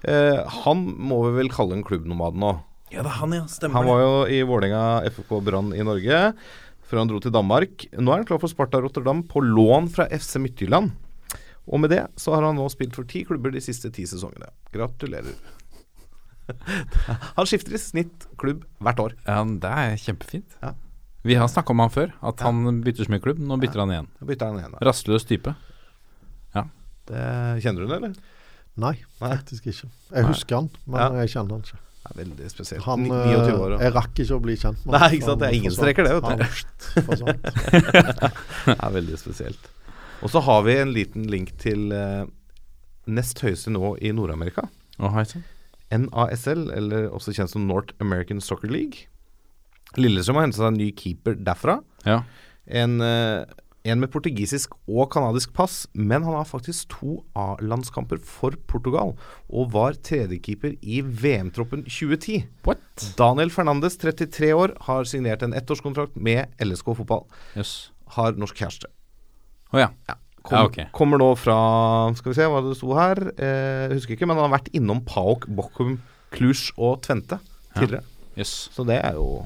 Eh, han må vi vel kalle en klubbnomad nå.
Ja, det er han, ja. Stemmer
Han var jo i Vålerenga FK Brann i Norge før han dro til Danmark. Nå er han klar for Sparta Rotterdam på lån fra FC Midtjylland. Og med det så har han nå spilt for ti klubber de siste ti sesongene. Gratulerer. han skifter i snitt klubb hvert år.
Ja, det er kjempefint.
Ja.
Vi har snakka om han før, at han bytter så mye klubb. Nå bytter han igjen.
Bytter han igjen. Da.
Rastløs type.
Det, kjenner du det, eller?
Nei,
Nei.
faktisk ikke. Jeg husker han, men
Ja.
jeg kjenner han ikke.
Det er veldig spesielt.
Han, eh,
29 år. og-
jeg rakk ikke å bli kjent med
Nei, ikke sant, det er ingen streker det, vet du.
Han.
Det er veldig spesielt. Og så har vi en liten link til eh, nest høyeste nå i Nord-Amerika.
Sann.
NASL, eller også kjent som North American Soccer League. Lillestrøm har hentet seg en ny keeper derfra.
Ja.
En, eh, en med portugisisk og canadisk pass, men han har faktisk to A-landskamper for Portugal, og var tredjekeeper i VM-troppen 2010.
What?
Daniel Fernandes, 33 år, har signert en ettårskontrakt med LSK fotball.
Yes.
Har norsk kjæreste.
Å ja.
Kom,
Ja, okay.
Kommer nå fra Skal vi se hva det sto her. Eh, husker ikke, men han har vært innom Paok, Bochum, Cluj og Tvente tidligere.
Yes.
Så det er jo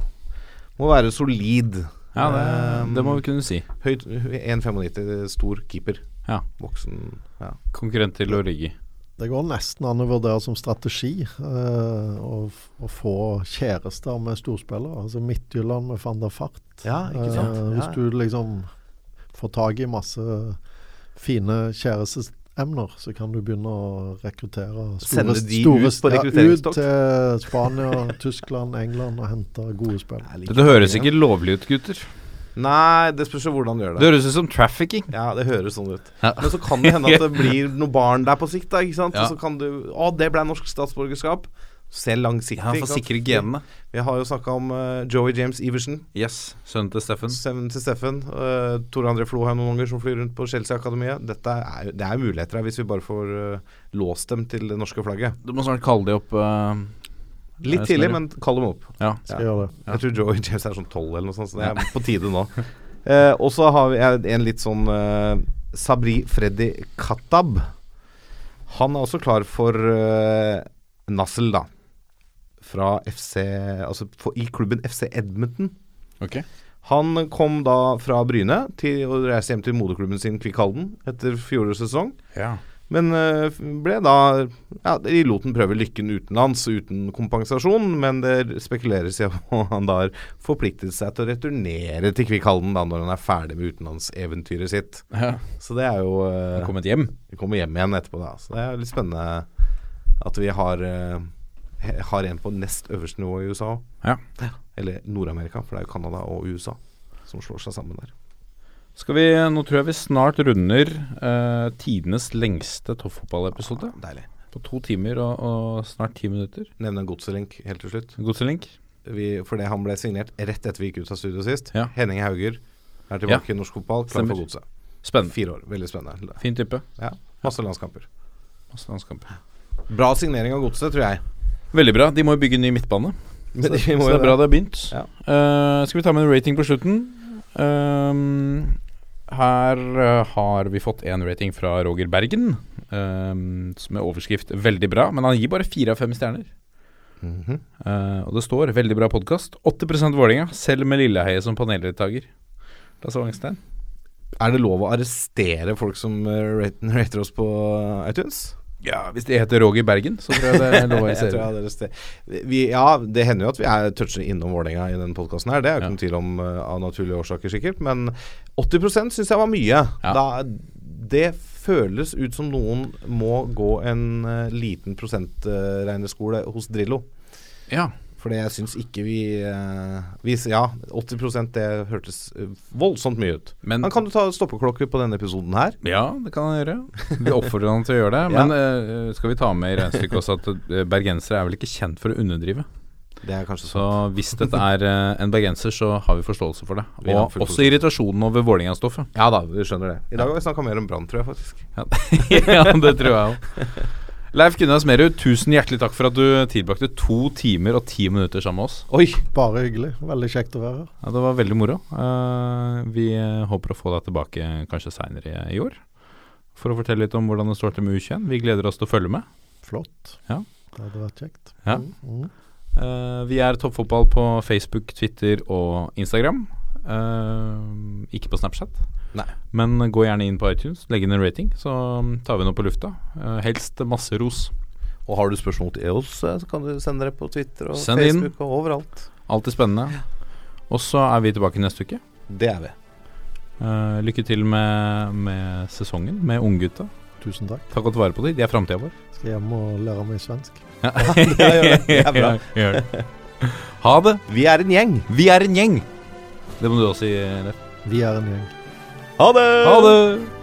Må være solid.
Ja, det, det må vi kunne si.
Høyt 1,95, stor keeper.
Ja.
Voksen. Ja.
Konkurrent til Origi.
Det går nesten an å vurdere som strategi uh, å, å få kjærester med storspillere. Altså Midtjylland med van der Fart.
Ja, ikke sant?
Eh, hvis
Ja.
du liksom får tak i masse fine kjæresteemner, så kan du begynne å rekruttere
Sende de
store,
ut på
ja, ut til Spania, Tyskland, England og hente gode
spill.
Det høres ikke lovlig ut, gutter.
Nei, det spørs jo hvordan du gjør
Det
det.
høres ut som trafficking.
Ja, det høres sånn ut.
Ja.
Men så kan det hende at det blir noe barn der på sikt, da. Ikke sant?
Ja.
Og så kan du Å, det ble norsk statsborgerskap. Se langsiktig.
Ja, For sikre genene.
Vi har jo snakka om uh, Joey James Iversen.
Yes. Sønnen til Steffen.
Sønnen til Steffen. Uh, Tore André Flo har noen unger som flyr rundt på Chelsea-akademiet. Dette er, Det er muligheter her hvis vi bare får uh, låst dem til det norske flagget.
Du må snart kalle de opp uh,
Litt tidlig, men kall dem opp.
Ja.
Skal gjøre det.
Jeg tror Joey James er sånn tolv eller noe sånt, så det er på tide nå. Eh, og så har vi en litt sånn eh, Sabri Freddy Katab. Han er også klar for uh, Nassel, da. Fra FC Altså for, i klubben FC Edmonton.
Okay.
Han kom da fra Bryne til å reise hjem til moderklubben sin Kvikkhalden etter fjorårets sesong.
Ja.
Men eh, ble da Ja, de lot den prøve lykken utenlands uten kompensasjon, men det spekuleres i om han da har forpliktet seg til å returnere til Kvikkhalden da når han er ferdig med utenlandseventyret sitt.
ja.
Så det er jo uh,
Kommet hjem.
Kommer hjem igjen etterpå, da. Så det er litt spennende at vi har eh, har en på nest øverste nivå i USA.
Ja.
Eller Nord-Amerika, for det er jo Canada og USA som slår seg sammen der.
Skal vi, Nå tror jeg vi snart runder eh, tidenes lengste toppfotballepisode.
Deilig.
På to timer og, og snart ti minutter.
Nevne en godselink helt til slutt.
Godselink.
vi, fordi han ble signert rett etter vi gikk ut av studio sist.
Ja.
Henning Hauger er tilbake i norsk fotball, klar for godset.
Spennende.
Fire år, veldig spennende.
Fin type.
Ja, Masse landskamper.
Masse landskamper.
Bra signering av godset, tror jeg.
Veldig bra. De må jo bygge ny midtbane.
Men
så,
de må
det er bra
det.
har begynt.
Ja.
Uh, skal vi ta med en rating på slutten? Um, her uh, har vi fått en rating fra Roger Bergen, um, som er overskrift 'veldig bra', men han gir bare fire av fem stjerner.
Mm
-hmm. uh, og det står 'veldig bra podkast'. 80% Vålerenga, selv med Lilleheie som paneldeltaker. Lasse Wangstein.
Er det lov å arrestere folk som rater oss på iTunes?
Ja, Hvis de heter Roger Bergen, så tror jeg det er lov å
si vi, Ja, det hender jo at vi er toucher innom Vålerenga i denne podkasten her. Det er jo ikke
Ja.
noen tvil om eh, av naturlige årsaker, sikkert. Men 80% syns jeg var mye.
Ja.
Da, det føles ut som noen må gå en eh, liten prosentregneskole hos Drillo.
Ja.
Fordi jeg syns ikke vi, eh, vi Ja, 80% det hørtes eh, voldsomt mye ut.
Men
Men kan du ta stoppeklokke på denne episoden her?
Ja, det kan jeg gjøre. Vi oppfordrer han til å gjøre det.
Ja.
Men eh, skal vi ta med i regnestykket også at bergensere er vel ikke kjent for å underdrive.
Det er kanskje
Så hvis dette er en bergenser, så har vi forståelse for det. Og også irritasjonen over Vålerenga-stoffet.
Ja da, vi skjønner det. I dag har vi snakka mer om Brann, tror jeg faktisk.
Ja, det tror jeg òg. Leif Gunnar Smerud, tusen hjertelig takk for at du tilbrakte to timer og ti minutter sammen med oss.
Oi!
Bare hyggelig. Veldig kjekt å være her.
Ja, Det var veldig moro. Uh, vi eh, håper å få deg tilbake kanskje seinere i, i år. For å fortelle litt om hvordan det står til med U21. Vi gleder oss til å følge med.
Flott.
Ja.
Det hadde vært kjekt.
Ja.
Mm.
Uh, vi er Toppfotball på Facebook, Twitter og Instagram. Uh, ikke på Snapchat.
Nei.
Men gå gjerne inn på iTunes, legg inn en rating, så mm, tar vi noe på lufta. Eh, helst masse ros.
Og har du spørsmål til oss, eh, så kan du sende det på Twitter og
Send inn.
Facebook og overalt.
Alltid spennende. Og så er vi tilbake neste uke.
Det er vi.
Uh, lykke til med, med sesongen, med unggutta.
Tusen takk.
Ta godt vare på dem. De er framtida vår.
Skal hjem og lære meg svensk.
Ja.
det gjør det. Det er bra.
Ja, det. Ha det.
Vi er en gjeng.
Vi er en gjeng. Det må du også si, Leif.
Vi er en gjeng.
Ha det!
Ha det!